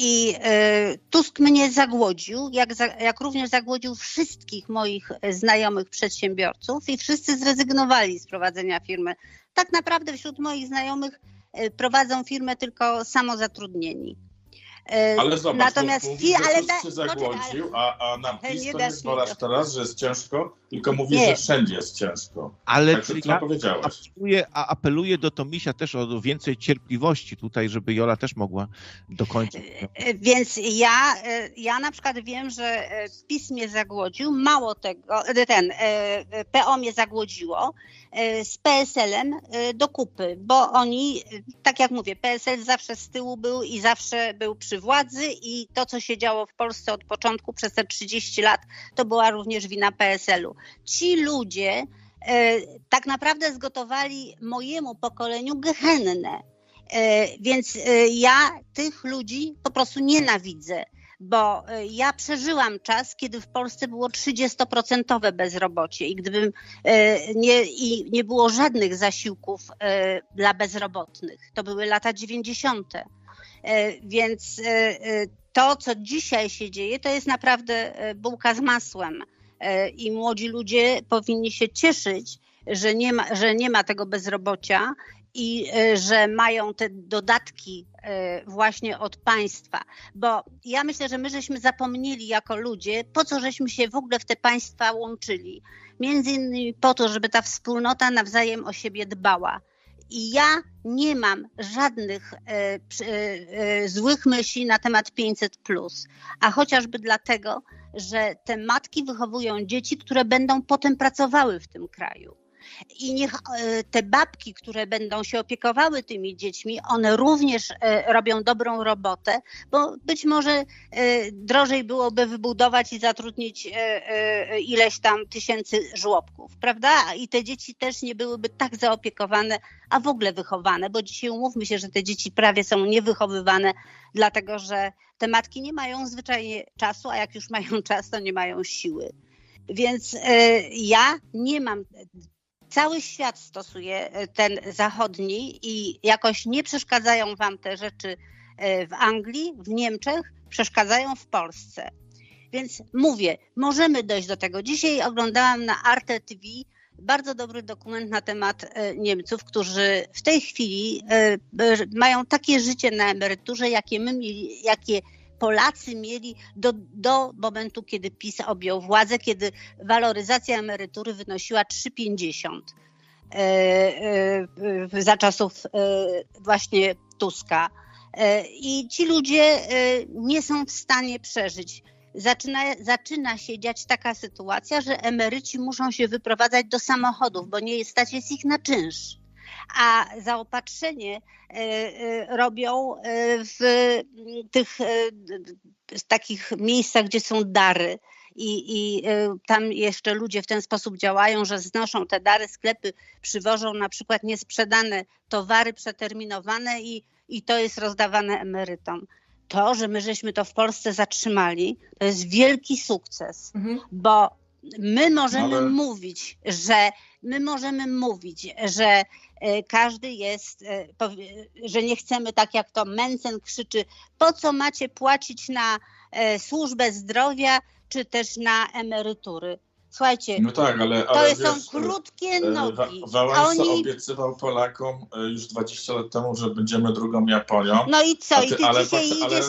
i e, Tusk mnie zagłodził, jak, jak również zagłodził wszystkich moich znajomych przedsiębiorców i wszyscy zrezygnowali z prowadzenia firmy. Tak naprawdę wśród moich znajomych e, prowadzą firmę tylko samozatrudnieni. E, ale zobacz, Natomiast mówi, że ale da, się zagłodził, a, a na PiS nie to nie zwalasz teraz, że jest ciężko, tylko mówi, nie. że wszędzie jest ciężko. Ale tak, ja powiedziałeś. Apeluję, a apeluję do Tomisia też o więcej cierpliwości tutaj, żeby Jola też mogła dokończyć. Więc ja, ja na przykład wiem, że PiS mnie zagłodził, mało tego, ten PO mnie zagłodziło z PSL-em do kupy, bo oni, tak jak mówię, PSL zawsze z tyłu był i zawsze był przy władzy i to, co się działo w Polsce od początku przez te 30 lat, to była również wina PSL-u. Ci ludzie e, tak naprawdę zgotowali mojemu pokoleniu gehennę. E, więc e, ja tych ludzi po prostu nienawidzę bo ja przeżyłam czas, kiedy w Polsce było 30% bezrobocie i gdybym nie, i nie było żadnych zasiłków dla bezrobotnych, to były lata 90. Więc to, co dzisiaj się dzieje, to jest naprawdę bułka z masłem. I młodzi ludzie powinni się cieszyć, że nie ma, że nie ma tego bezrobocia i że mają te dodatki właśnie od państwa. Bo ja myślę, że my żeśmy zapomnieli jako ludzie, po co żeśmy się w ogóle w te państwa łączyli. Między innymi po to, żeby ta wspólnota nawzajem o siebie dbała. I ja nie mam żadnych e, e, złych myśli na temat 500, a chociażby dlatego, że te matki wychowują dzieci, które będą potem pracowały w tym kraju i niech e, te babki, które będą się opiekowały tymi dziećmi, one również e, robią dobrą robotę, bo być może e, drożej byłoby wybudować i zatrudnić ileś tam tysięcy żłobków, prawda? I te dzieci też nie byłyby tak zaopiekowane, a w ogóle wychowane, bo dzisiaj umówmy się, że te dzieci prawie są niewychowywane, dlatego że te matki nie mają zwyczajnie czasu, a jak już mają czas, to nie mają siły. Więc ja nie mam cały świat stosuje e, ten zachodni i jakoś nie przeszkadzają wam te rzeczy e, w Anglii, w Niemczech, przeszkadzają w Polsce. Więc mówię, możemy dojść do tego. Dzisiaj oglądałam na Arte TV bardzo dobry dokument na temat e, Niemców, którzy w tej chwili mają takie życie na emeryturze, jakie my jakie Polacy mieli do, do momentu, kiedy PiS objął władzę, kiedy waloryzacja emerytury wynosiła 3,50 e, e, za czasów e, właśnie Tuska. I ci ludzie nie są w stanie przeżyć. Zaczyna, zaczyna się dziać taka sytuacja, że emeryci muszą się wyprowadzać do samochodów, bo nie stać jest ich na czynsz a zaopatrzenie e, e, robią e, w tych takich miejscach, gdzie są dary. I, I, tam jeszcze ludzie w ten sposób działają, że znoszą te dary, sklepy przywożą na przykład niesprzedane towary przeterminowane i, i to jest rozdawane emerytom. To, że my żeśmy to w Polsce zatrzymali, to jest wielki sukces, mhm. bo my możemy Ale... mówić, że my możemy mówić, że e, każdy jest, e, że nie chcemy tak jak to Mencen krzyczy, po co macie płacić na e, służbę zdrowia czy też na emerytury. Słuchajcie, no tak, ale, to ale są wiesz, krótkie nogi. Wałęsa oni... obiecywał Polakom już 20 lat temu, że będziemy drugą Japonią. No i co? I ty ale, dzisiaj idziesz,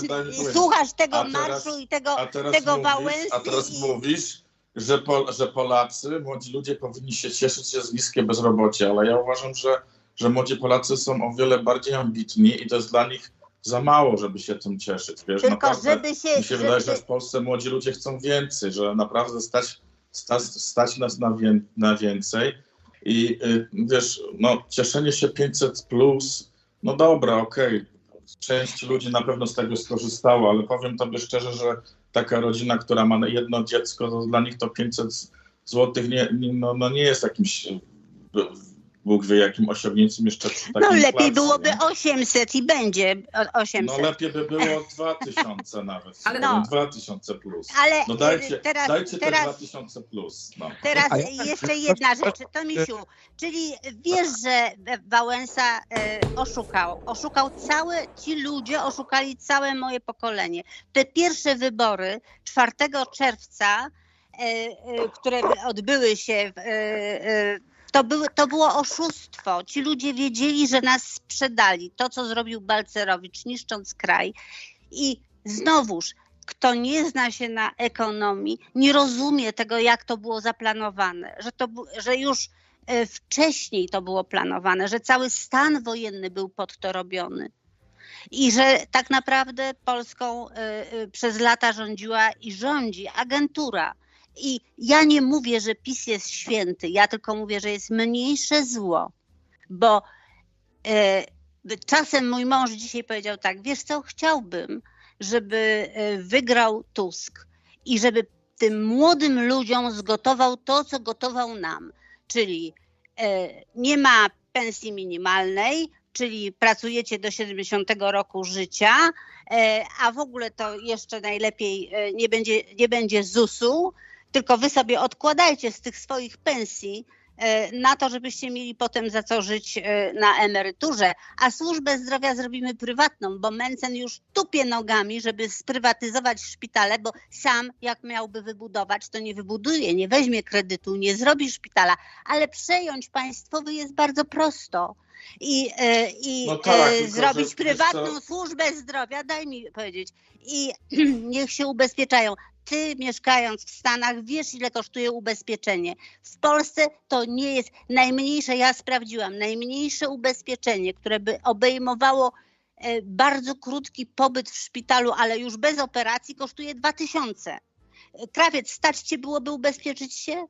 słuchasz tego marszu i tego, tego mówisz, Wałęsy. A teraz i... mówisz, że, po, że Polacy, młodzi ludzie powinni się cieszyć, że jest niskie bezrobocie, ale ja uważam, że, że młodzi Polacy są o wiele bardziej ambitni i to jest dla nich za mało, żeby się tym cieszyć. Wiesz, Tylko naprawdę, żeby się... Mi się żeby... wydaje, że w Polsce młodzi ludzie chcą więcej, że naprawdę stać, stać, stać nas na, wie, na więcej. I y, wiesz, no cieszenie się 500 plus, no dobra, okej, okay. część ludzi na pewno z tego skorzystało, ale powiem tobie szczerze, że taka rodzina, która ma jedno dziecko, to dla nich to 500 zł nie, no, no nie jest jakimś Bóg wie jakim osiągnięciem jeszcze przy No lepiej inflacji, byłoby nie? 800 i będzie 800. No lepiej by było 2000 nawet. Ale no. 2000 plus. Ale no dajcie, teraz, dajcie teraz, te 2000 plus. No. Teraz jeszcze jedna rzecz, Tomisiu, czyli wiesz, że Wałęsa e, oszukał. Oszukał całe, ci ludzie oszukali całe moje pokolenie. Te pierwsze wybory 4 czerwca e, e, które odbyły się w, to, były, to było oszustwo. Ci ludzie wiedzieli, że nas sprzedali. To, co zrobił Balcerowicz, niszcząc kraj. I znowuż, kto nie zna się na ekonomii, nie rozumie tego, jak to było zaplanowane, że, to, że już e, wcześniej to było planowane, że cały stan wojenny był pod to robiony. I że tak naprawdę Polską e, e, przez lata rządziła i rządzi agentura. I ja nie mówię, że PiS jest święty, ja tylko mówię, że jest mniejsze zło, bo czasem mój mąż dzisiaj powiedział tak, wiesz co, chciałbym, żeby e, wygrał Tusk i żeby tym młodym ludziom zgotował to, co gotował nam, czyli e, nie ma pensji minimalnej, czyli pracujecie do 70 roku życia, e, a w ogóle to jeszcze najlepiej nie będzie, nie będzie ZUS-u, tylko wy sobie odkładajcie z tych swoich pensji E, na to, żebyście mieli potem za co żyć e, na emeryturze, a służbę zdrowia zrobimy prywatną, bo Mencen już tupie nogami, żeby sprywatyzować szpitale, bo sam jak miałby wybudować, to nie wybuduje, nie weźmie kredytu, nie zrobi szpitala, ale przejąć państwowy jest bardzo prosto. I, e, i no tak, zrobić prywatną służbę zdrowia, daj mi powiedzieć, i niech się ubezpieczają ty mieszkając w Stanach wiesz, ile kosztuje ubezpieczenie. W Polsce to nie jest najmniejsze, ja sprawdziłam, najmniejsze ubezpieczenie, które by obejmowało e, bardzo krótki pobyt w szpitalu, ale już bez operacji, kosztuje 2000. Krawiec, stać cię byłoby ubezpieczyć się?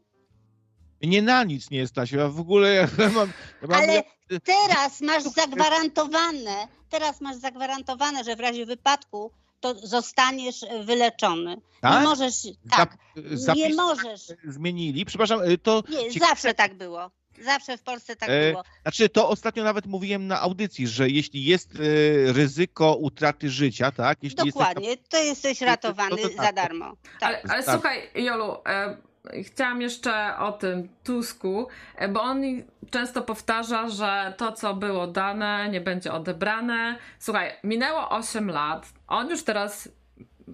Nie na nic nie stać. Ja w ogóle ja mam, ja mam... Ale teraz masz zagwarantowane, teraz masz zagwarantowane, że w razie wypadku to zostaniesz wyleczony. Tak? Nie możesz, tak, Zap, nie możesz. Zmienili, przepraszam, y, to... Nie, ciekawe... zawsze tak było. Zawsze w Polsce tak e, było. Znaczy, to ostatnio nawet mówiłem na audycji, że jeśli jest e, ryzyko utraty życia, tak? Jeśli Dokładnie, jest taka... to jesteś ratowany to, to, to, tak, za darmo. Tak. Ale, ale tak. słuchaj, Jolu, e, chciałam jeszcze o tym Tusku, e, bo on często powtarza, że to, co było dane, nie będzie odebrane. Słuchaj, minęło 8 lat, on już teraz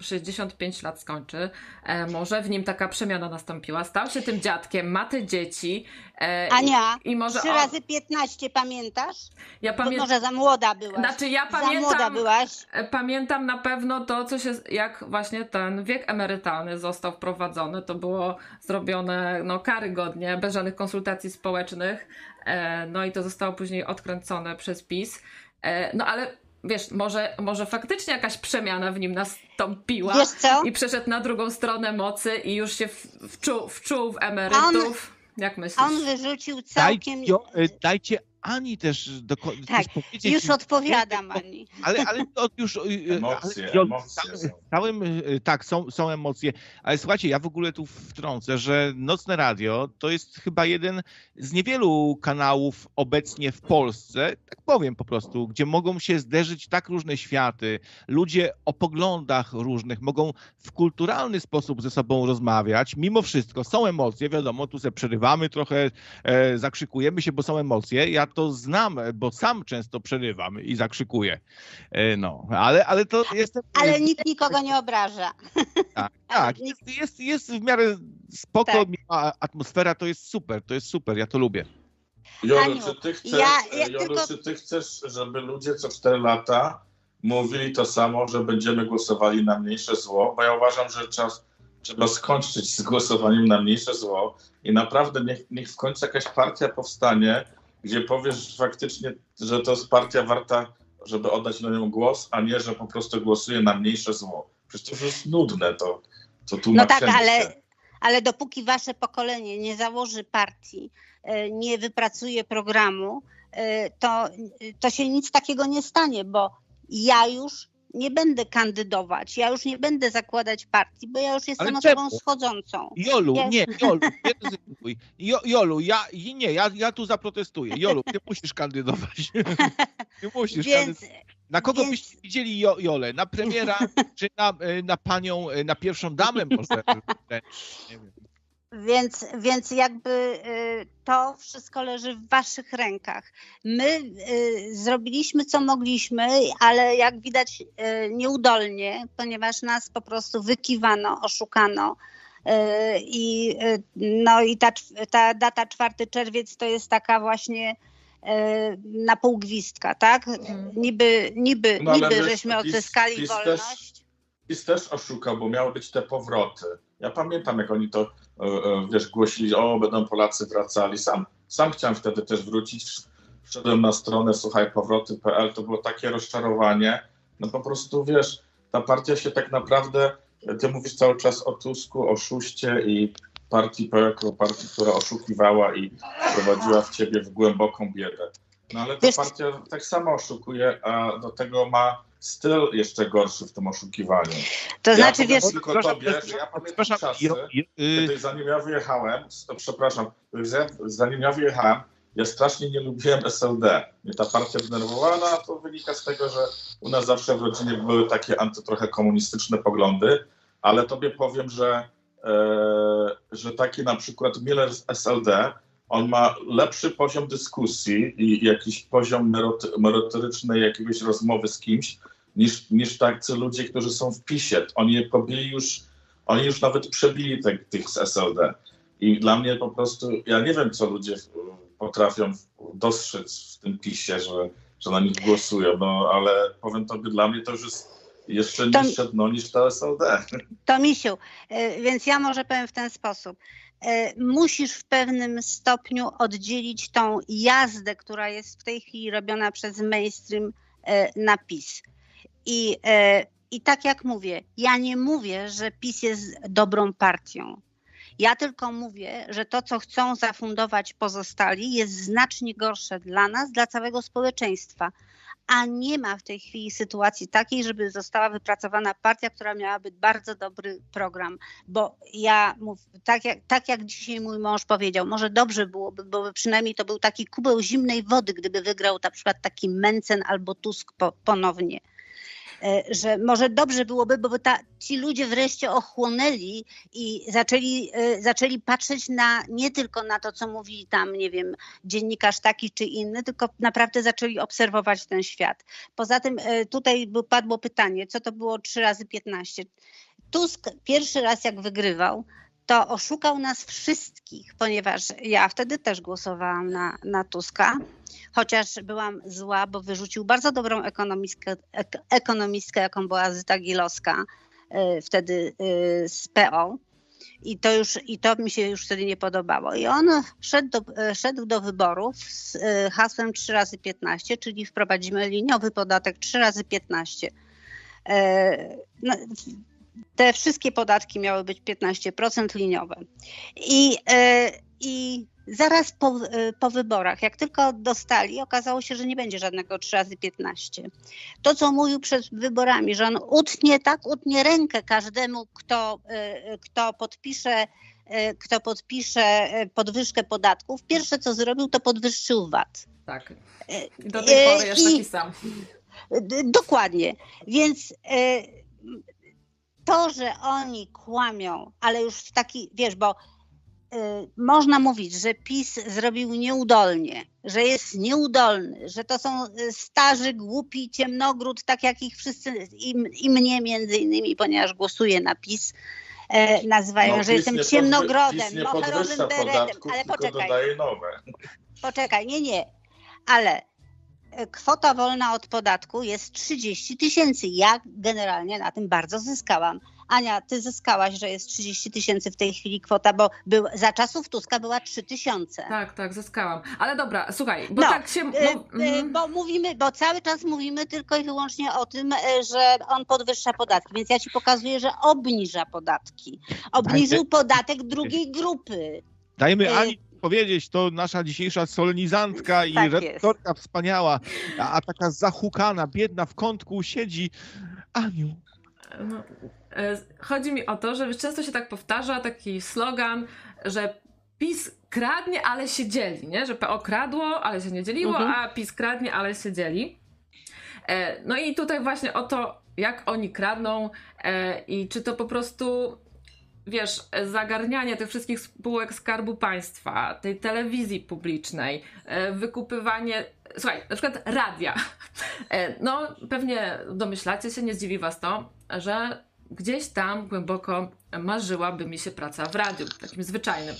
65 lat skończy, e, może w nim taka przemiana nastąpiła. Stał się tym dziadkiem, ma te dzieci. E, Ania, i może 3 on... razy 15 pamiętasz? Ja pamiętam. Może za młoda byłaś. Znaczy ja pamiętam. Za młoda byłaś. E, pamiętam na pewno to, co się, jak właśnie ten wiek emerytalny został wprowadzony. To było zrobione no, karygodnie, bez żadnych konsultacji społecznych. E, no i to zostało później odkręcone przez PiS. E, no ale wiesz, może, może faktycznie jakaś przemiana w nim nastąpiła i przeszedł na drugą stronę mocy i już się wczuł, wczuł w emerytów. On, Jak myślisz? On wyrzucił całkiem... Dajcie, dajcie Ani też dokładnie tak, powiedzieć. Już odpowiadam Ani. Ale, ale to już. Y, y, emocje, ale, emocje są. Całym, y, tak, są, są emocje. Ale słuchajcie, ja w ogóle tu wtrącę, że Nocne Radio to jest chyba jeden z niewielu kanałów obecnie w Polsce, tak powiem po prostu, gdzie mogą się zderzyć tak różne światy. Ludzie o poglądach różnych mogą w kulturalny sposób ze sobą rozmawiać. Mimo wszystko są emocje, wiadomo, tu sobie przerywamy trochę, e, zakrzykujemy się, bo są emocje. Ja to znam, bo sam często przerywam i zakrzykuję. E, no, ale, ale to jestem... Ale nikt nikogo nie obraża. Tak, tak. Jest, jest, jest w miarę spoko, tak. atmosfera to jest super, to jest super, ja to lubię. Jolu, czy ty chcesz, ja, ja Jolu, tylko... czy ty chcesz, żeby ludzie co 4 lata mówili to samo, że będziemy głosowali na mniejsze zło? Bo ja uważam, że czas, trzeba skończyć z głosowaniem na mniejsze zło i naprawdę niech, niech w końcu jakaś partia powstanie, gdzie powiesz faktycznie, że to jest partia warta, żeby oddać na nią głos, a nie, że po prostu głosuje na mniejsze zło. Przecież to już jest nudne, to, to tu No tak, ale, ale dopóki wasze pokolenie nie założy partii, e, nie wypracuje programu, e, to, to się nic takiego nie stanie, bo ja już nie będę kandydować, ja już nie będę zakładać partii, bo ja już jestem Ale osobą czemu? schodzącą. Jolu, ja... nie, Jolu, nie jo, Jolu, ja, nie, ja, ja tu zaprotestuję. Jolu, ty musisz kandydować. Ty musisz Więc... kandydować. Na kogo Więc... byście widzieli jo, Jolę? Na premiera, czy na, e, na panią, e, na pierwszą damę może? Nie wiem. Więc, więc jakby y, to wszystko leży w waszych rękach. My y, zrobiliśmy co mogliśmy, ale jak widać y, nieudolnie, ponieważ nas po prostu wykiwano, oszukano. I, no i ta, ta data 4 czerwiec to jest taka właśnie na pół gwizdka, tak? Mhm. Niby, niby, no, niby żeśmy odzyskali wolność. PiS też oszukał, bo miały być te powroty. Ja pamiętam, jak oni to, e, e, wiesz, głosili, o, będą Polacy wracali. Sam, sam chciałem wtedy też wrócić. Wszedłem na stronę, słuchaj, powroty.pl, to było takie rozczarowanie. No po prostu, wiesz, ta partia się tak naprawdę, ty mówisz cały czas o Tusku, o Szuście i partii jako partii, która oszukiwała i prowadziła w ciebie w głęboką biedę. No ale ta partia tak samo oszukuje, a do tego ma styl jeszcze gorszy w tym oszukiwaniu. To ja znaczy, wiesz... tylko tobie, że ja pamiętam czasy, kiedy zanim ja wyjechałem, przepraszam, zanim ja wyjechałem, ja strasznie nie lubiłem SLD. Mnie ta partia denerwowała, a to wynika z tego, że u nas zawsze w rodzinie były takie antytrochę komunistyczne poglądy, ale tobie powiem, że, e, że taki na przykład Miller z SLD, on ma lepszy poziom dyskusji i jakiś poziom merytorycznej jakiegoś rozmowy z kimś, niż, niż tacy ludzie, którzy są w PiSie. Oni pobili już, oni już nawet przebili te, tych z SLD. I dla mnie po prostu, ja nie wiem, co ludzie potrafią dostrzec w tym PiSie, że, że na nich głosują, no ale powiem tobie, dla mnie to już jest jeszcze niższe dno niż ta SLD. To misiu, e, więc ja może powiem w ten sposób. E, musisz w pewnym stopniu oddzielić tą jazdę, która jest w tej chwili robiona przez mainstream e, na PiS. I, I tak jak mówię, ja nie mówię, że PiS jest dobrą partią. Ja tylko mówię, że to, co chcą zafundować pozostali, jest znacznie gorsze dla nas, dla całego społeczeństwa. A nie ma w tej chwili sytuacji takiej, żeby została wypracowana partia, która miałaby bardzo dobry program. Bo ja, mów, tak, jak, tak jak dzisiaj mój mąż powiedział, może dobrze byłoby, bo przynajmniej to był taki kubeł zimnej wody, gdyby wygrał na przykład taki Mencen albo Tusk po, ponownie E, że może dobrze byłoby, bo ta, ci ludzie wreszcie ochłonęli i zaczęli, e, zaczęli patrzeć na nie tylko na to, co mówi tam, nie wiem, dziennikarz taki czy inny, tylko naprawdę zaczęli obserwować ten świat. Poza tym e, tutaj padło pytanie, co to było 3 razy 15. Tusk pierwszy raz jak wygrywał, to oszukał nas wszystkich, ponieważ ja wtedy też głosowałam na, na Tuska, chociaż byłam zła, bo wyrzucił bardzo dobrą ekonomistkę, ekonomistkę jaką była Zyta Gilowska, y, wtedy y, z PO. I to, już, I to mi się już wtedy nie podobało. I on szedł do, szedł do wyborów z y, hasłem 3 razy 15, czyli wprowadzimy liniowy podatek 3 razy 15. No, te wszystkie podatki miały być 15% liniowe. I, e, i zaraz po, e, po, wyborach, jak tylko dostali, okazało się, że nie będzie żadnego 3 razy 15. To, co mówił przed wyborami, że on utnie, tak, utnie rękę każdemu, kto, e, kto podpisze kto podpisze podwyżkę podatków, pierwsze co zrobił, to podwyższył VAT. Tak. Do tej pory jest taki sam. Dokładnie. Więc to, że oni kłamią, ale już w taki, wiesz, bo y, można mówić, że PiS zrobił nieudolnie, że jest nieudolny, że to są y, starzy, głupi ciemnogród, tak jak ich wszyscy, i, i mnie między innymi, ponieważ głosuję na PiS, e, nazywają, no, że jestem ciemnogrodem, moherowym beretem, ale poczekaj. Poczekaj, nie, nie, ale kwota wolna od podatku jest 30 tysięcy. Ja generalnie na tym bardzo zyskałam. Ania, ty zyskałaś, że jest 30 tysięcy w tej chwili kwota, bo był, za czasów Tuska była 3 tysiące. Tak, tak, zyskałam. Ale dobra, słuchaj, bo no, tak się... Y, y, bo mówimy, bo cały czas mówimy tylko i wyłącznie o tym, że on podwyższa podatki, więc ja ci pokazuję, że obniża podatki. Obniżył podatek drugiej grupy. Dajmy Ani powiedzieć, to nasza dzisiejsza solenizantka i tak redaktorka wspaniała, a, a, taka zahukana, biedna w kątku siedzi. Aniu. No, e, chodzi mi o to, że często się tak powtarza taki slogan, że PiS kradnie, ale się dzieli, nie? Że PO kradło, ale się nie dzieliło, mhm. a PiS kradnie, ale się dzieli. E, no i tutaj właśnie o to, jak oni kradną e, i czy to po prostu wiesz, zagarnianie tych wszystkich spółek Skarbu Państwa, tej telewizji publicznej, e, wykupywanie, słuchaj, na przykład radia. E, no, pewnie domyślacie się, nie zdziwi Was to, że gdzieś tam głęboko marzyłaby mi się praca w radiu, takim zwyczajnym.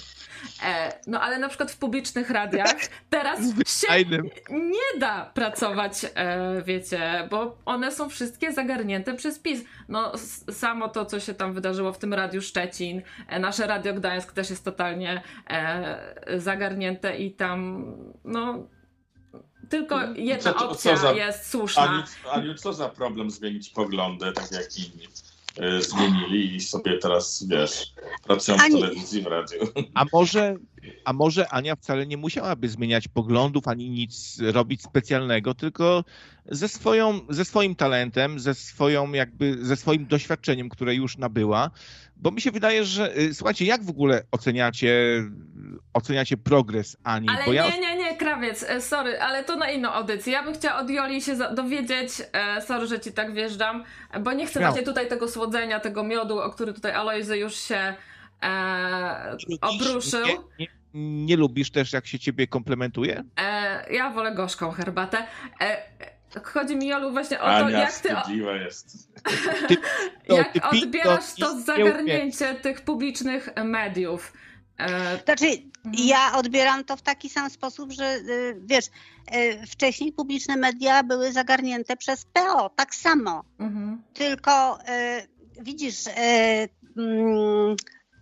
E, no ale na przykład w publicznych radiach teraz się nie da pracować, e, wiecie, bo one są wszystkie zagarnięte przez PiS. No samo to, co się tam wydarzyło w tym Radiu Szczecin, e, nasze Radio Gdańsk też jest totalnie zagarnięte i tam, no tylko jedna co, opcja za, jest słuszna. Aniu, Aniu, co za problem zmienić poglądy, tak jak inni zmienili i sobie teraz, wiesz, pracują w telewizji, w radiu. A może, a może Ania wcale nie musiałaby zmieniać poglądów ani nic robić specjalnego, tylko ze, swoją, ze swoim talentem, ze swoją jakby, ze swoim doświadczeniem, które już nabyła, bo mi się wydaje, że y, słuchajcie, jak w ogóle oceniacie, oceniacie progres Ani? Ale bo nie, ja... nie, nie, krawiec, e, sorry, ale to na inną audycję. Ja bym chciała od Joli się dowiedzieć, e, sorry, że ci tak wjeżdżam, bo nie chcę właśnie tutaj tego słodzenia, tego miodu, o który tutaj Alojzy już się e, obruszył. Nie, nie, nie, lubisz też, jak się ciebie komplementuje? E, ja wolę gorzką herbatę. E, Chodzi mi, Jolu, właśnie o Ania to, jak ty. jest. jak odbierasz to zagarnięcie tych publicznych mediów? E, znaczy, mhm. ja odbieram to w taki sam sposób, że y, wiesz, y, wcześniej publiczne media były zagarnięte przez PO, tak samo. Mhm. Tylko y, widzisz, mm,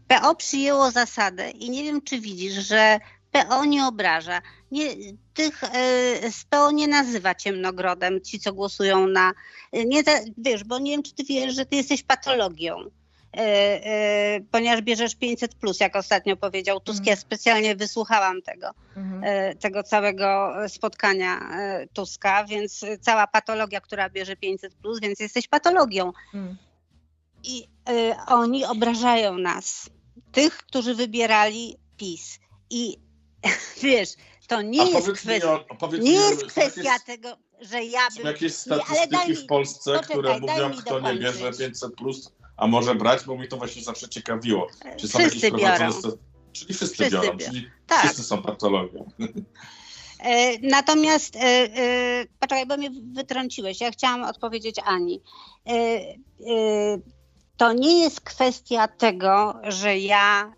PO przyjęło zasadę i nie wiem, czy widzisz, że PO nie obraża. Nie, tych e, z PO nie nazywa ciemnogrodem, ci co głosują na. Nie, wiesz, bo nie wiem, czy ty wiesz, że ty jesteś patologią. E, e, ponieważ bierzesz 500 plus, jak ostatnio powiedział Tusk. Mhm. Ja specjalnie wysłuchałam tego, mhm. tego całego spotkania Tuska, więc cała patologia, która bierze 500 plus, więc jesteś patologią. Mhm. I oni obrażają nas, tych, którzy wybierali PiS. I wiesz, to nie jest kwestia, nie jest kwestia jakieś, tego, że ja bym... Są jakieś statystyki mi, w Polsce, poczekaj, które mówią, kto nie bierze 500+, plus, a może brać, bo mi to właśnie zawsze ciekawiło. Czy są wszyscy biorą. Czyli wszyscy, wszyscy biorą, biorą, czyli tak. wszyscy są patologią. E, natomiast, e, e, poczekaj, bo mnie wytrąciłeś. Ja chciałam odpowiedzieć Ani. To nie jest kwestia tego, że ja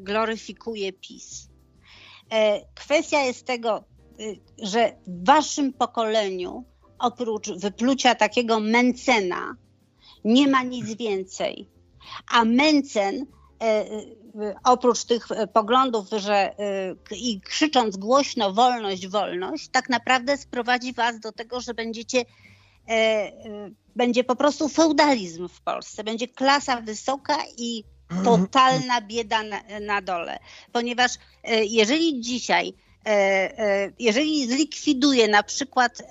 gloryfikuję PiS. Kwestia jest tego, że w waszym pokoleniu oprócz wyplucia takiego Mencena nie ma nic więcej. A Mencen e, y, oprócz tych poglądów, że i krzycząc głośno wolność, wolność, tak naprawdę sprowadzi was do tego, że będziecie e, będzie po prostu feudalizm w Polsce, będzie klasa wysoka i totalna bieda na, na dole. Ponieważ e, jeżeli dzisiaj e, e, jeżeli zlikwiduje na przykład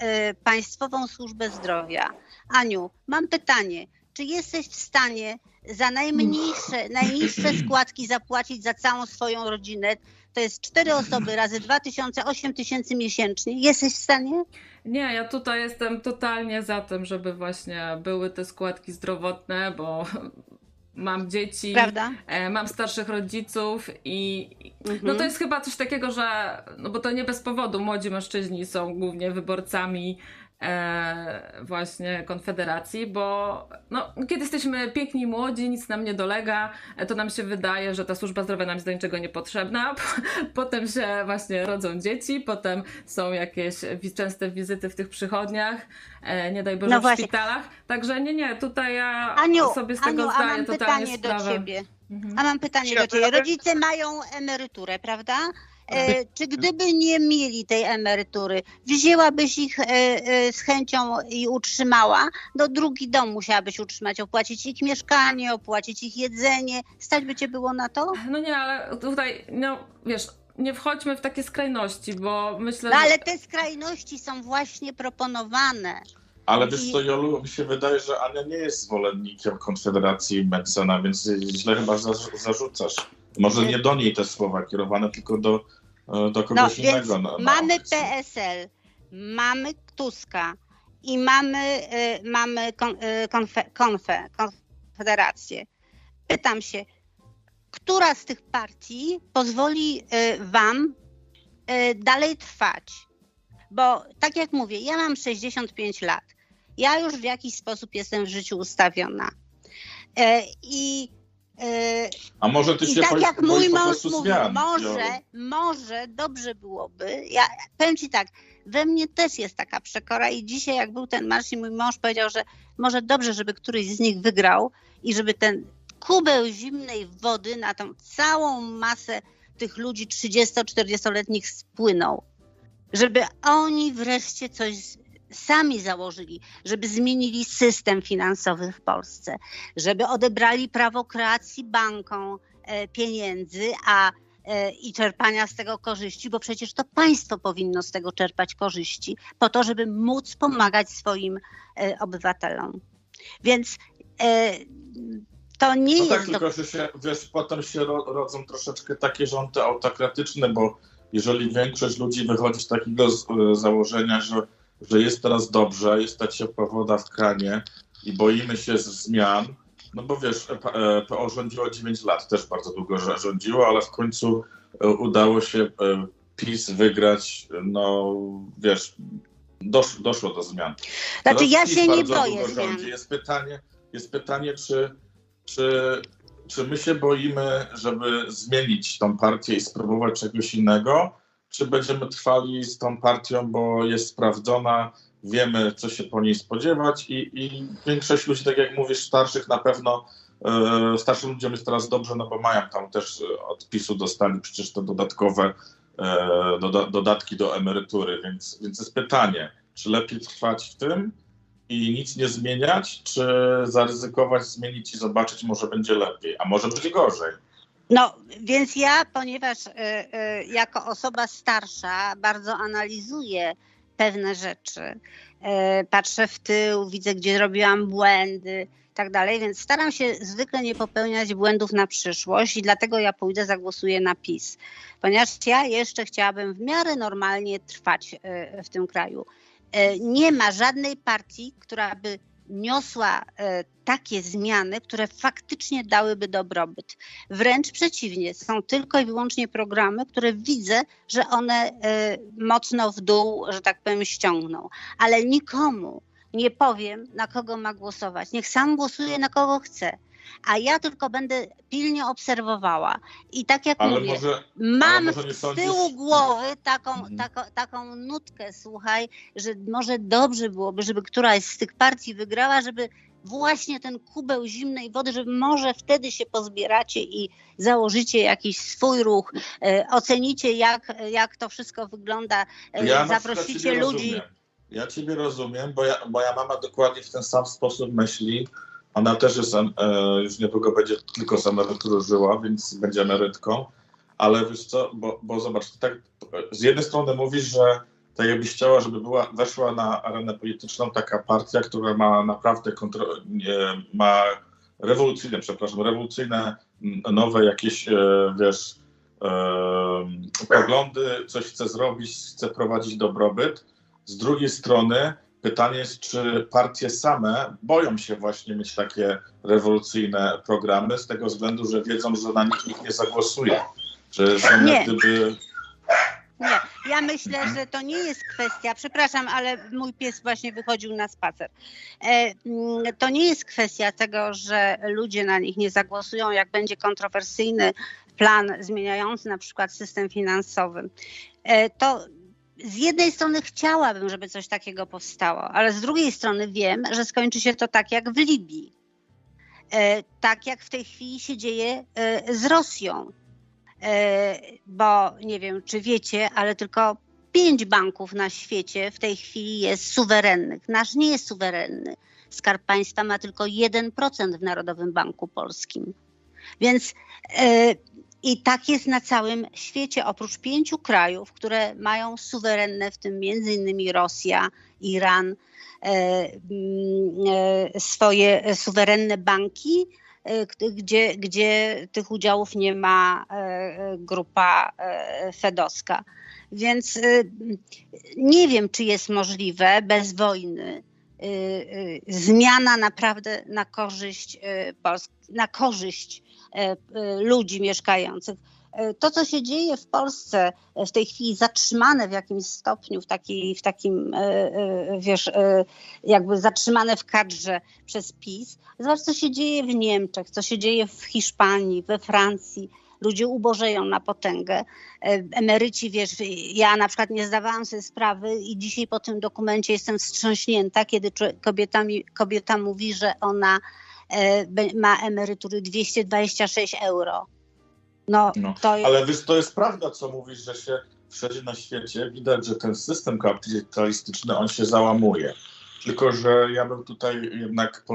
Państwową Służbę Zdrowia, Aniu, mam pytanie, czy jesteś w stanie za najmniejsze, najniższe składki zapłacić za całą swoją rodzinę? To jest cztery osoby razy 2000, 8 tysięcy miesięcznie. Jesteś w stanie? Nie, ja tutaj jestem totalnie za tym, żeby właśnie były te składki zdrowotne, bo mam dzieci, Prawda? E, mam starszych rodziców i mhm. no to jest chyba coś takiego, że no bo to nie bez powodu młodzi mężczyźni są głównie wyborcami e, właśnie Konfederacji, bo no, kiedy jesteśmy piękni i młodzi, nic nam nie dolega, e, to nam się wydaje, że ta służba zdrowia nam jest do niczego niepotrzebna. Potem się właśnie rodzą dzieci, potem są jakieś częste wizyty w tych przychodniach, e, nie daj Boże no w właśnie. szpitalach. Także nie, nie, tutaj ja Aniu, sobie z tego Aniu, zdaję a mam totalnie pytanie sprawę. do ciebie. Mhm. A mam pytanie do ciebie. Rodzice mają emeryturę, prawda? E, czy gdyby nie mieli tej emerytury, wzięłabyś ich e, e, z chęcią i utrzymała? Do drugi dom musiałabyś utrzymać, opłacić ich mieszkanie, opłacić ich jedzenie. Stać by cię było na to? No nie, ale tutaj, no wiesz, nie wchodźmy w takie skrajności, bo myślę, no, ale te skrajności są właśnie proponowane. Ale wiesz co, Jolu, mi się wydaje, że Ania nie jest zwolennikiem Konfederacji Mencena, więc źle chyba zarzucasz. Może nie do niej te słowa kierowane, tylko do, e, do kogoś no, innego. Mamy PSL, mamy Tuska i mamy, y, mamy kon, y, konfe, konfe, Konfederację. Pytam się, która z tych partii pozwoli y, wam dalej trwać? Bo tak jak mówię, ja mam 65 lat. Ja już w jakiś sposób jestem w życiu ustawiona. I A może ty I się tak jak mój mąż prostu mówi, zmian, może, może dobrze byłoby. Ja powiem ci tak, we mnie też jest taka przekora i dzisiaj jak był ten marsz i mój mąż powiedział, że może dobrze, żeby któryś z nich wygrał i żeby ten kubeł zimnej wody na tą całą masę tych ludzi 30-40-letnich spłynął. Żeby oni wreszcie coś sami założyli, żeby zmienili system finansowy w Polsce, żeby odebrali prawo kreacji bankom e, pieniędzy, a e, i czerpania z tego korzyści, bo przecież to państwo powinno z tego czerpać korzyści, po to, żeby móc pomagać swoim e, obywatelom. Więc to nie No jest tak, do tylko że się, wiesz, potem się ro, rodzą troszeczkę takie rządy autokratyczne, bo jeżeli większość ludzi wychodzi z takiego założenia, że, że jest teraz dobrze, jest ta ciepła woda w kranie i boimy się zmian, no bo wiesz, e, PO rządziło 9 lat, też bardzo długo rządziło, ale w końcu e, udało się e, PiS wygrać, no wiesz, dosz, doszło do zmian. Znaczy Teraz ja PiS się nie boję zmian. Jest pytanie, jest pytanie czy, czy, czy my się boimy, żeby zmienić tą partię i spróbować czegoś innego, czy będziemy trwali z tą partią, bo jest sprawdzona, wiemy, co się po niej spodziewać i, i większość ludzi, tak jak mówisz, starszych na pewno, e, starszym ludziom jest teraz dobrze, no bo mają tam też e, od PiSu dostali przecież te dodatkowe e, doda, dodatki do emerytury, więc, więc jest pytanie, czy lepiej trwać w tym, i nic nie zmieniać, czy zaryzykować, zmienić i zobaczyć, może będzie lepiej, a może będzie gorzej. No, więc ja, ponieważ y, y, jako osoba starsza bardzo analizuję pewne rzeczy, y, patrzę w tył, widzę, gdzie robiłam błędy i tak dalej, więc staram się zwykle nie popełniać błędów na przyszłość i dlatego ja pójdę, zagłosuję na PiS, ponieważ ja jeszcze chciałabym w miarę normalnie trwać w tym kraju. Nie ma żadnej partii, która by niosła e, takie zmiany, które faktycznie dałyby dobrobyt. Wręcz przeciwnie, są tylko i wyłącznie programy, które widzę, że one e, mocno w dół, że tak powiem, ściągną. Ale nikomu nie powiem, na kogo ma głosować. Niech sam głosuje na kogo chce. A ja tylko będę pilnie obserwowała. I tak jak Ale mówię, może, Mam może z sądzisz- tyłu głowy taką, Mhm. taką, taką nutkę, słuchaj, że może dobrze byłoby, żeby któraś z tych partii wygrała, żeby właśnie ten kubeł zimnej wody, że może wtedy się pozbieracie i założycie jakiś swój ruch, e, ocenicie jak, jak to wszystko wygląda, e, ja zaprosicie ludzi. Rozumiem. Ja ciebie rozumiem, bo ja, moja mama dokładnie w ten sam sposób myśli. Ona też jest, e, już niedługo będzie tylko z emerytury żyła, więc będzie emerytką. Ale wiesz co, bo, bo zobacz, tak z jednej strony mówisz, że tak jakbyś chciała, żeby była, weszła na arenę polityczną taka partia, która ma naprawdę kontro, ma rewolucyjne, przepraszam, rewolucyjne, nowe jakieś, e, wiesz, e, poglądy, coś chce zrobić, chce prowadzić dobrobyt. Z drugiej strony pytanie jest, czy partie same boją się właśnie mieć takie rewolucyjne programy z tego względu, że wiedzą, że na nich nikt nie zagłosuje. Że są Nie. jak gdyby... Nie, ja myślę, że to nie jest kwestia, przepraszam, ale mój pies właśnie wychodził na spacer. E, mm, to nie jest kwestia tego, że ludzie na nich nie zagłosują, jak będzie kontrowersyjny plan zmieniający na przykład system finansowy. E, to z jednej strony chciałabym, żeby coś takiego powstało, ale z drugiej strony wiem, że skończy się to tak jak w Libii. E, tak jak w tej chwili się dzieje e, z Rosją. E, bo nie wiem, czy wiecie, ale tylko pięć banków na świecie w tej chwili jest suwerennych. Nasz nie jest suwerenny. Skarb Państwa ma tylko 1% w Narodowym Banku Polskim. Więc i tak jest na całym świecie, oprócz pięciu krajów, które mają suwerenne, w tym między innymi Rosja, Iran, e, mm, e, swoje suwerenne banki, e, gdzie, gdzie tych udziałów nie ma grupa fedowska. Więc nie wiem, czy jest możliwe bez wojny zmiana naprawdę na korzyść, e, Pols- na korzyść ludzi mieszkających to, co się dzieje w Polsce w tej chwili, zatrzymane w jakimś stopniu, w, takiej, w takim, wiesz, jakby zatrzymane w kadrze przez PiS. Zobacz, co się dzieje w Niemczech, co się dzieje w Hiszpanii, we Francji ludzie ubożeją na potęgę. E, emeryci, wiesz, ja na przykład nie zdawałam sobie sprawy i dzisiaj po tym dokumencie jestem wstrząśnięta, kiedy kobieta, mi, kobieta mówi, że ona e, ma emerytury 226 euro. No, no. Jest... Ale wiesz, to jest prawda, co mówisz, że się wszędzie na świecie widać, że ten system kapitalistyczny, on się załamuje. Tylko, że ja bym tutaj jednak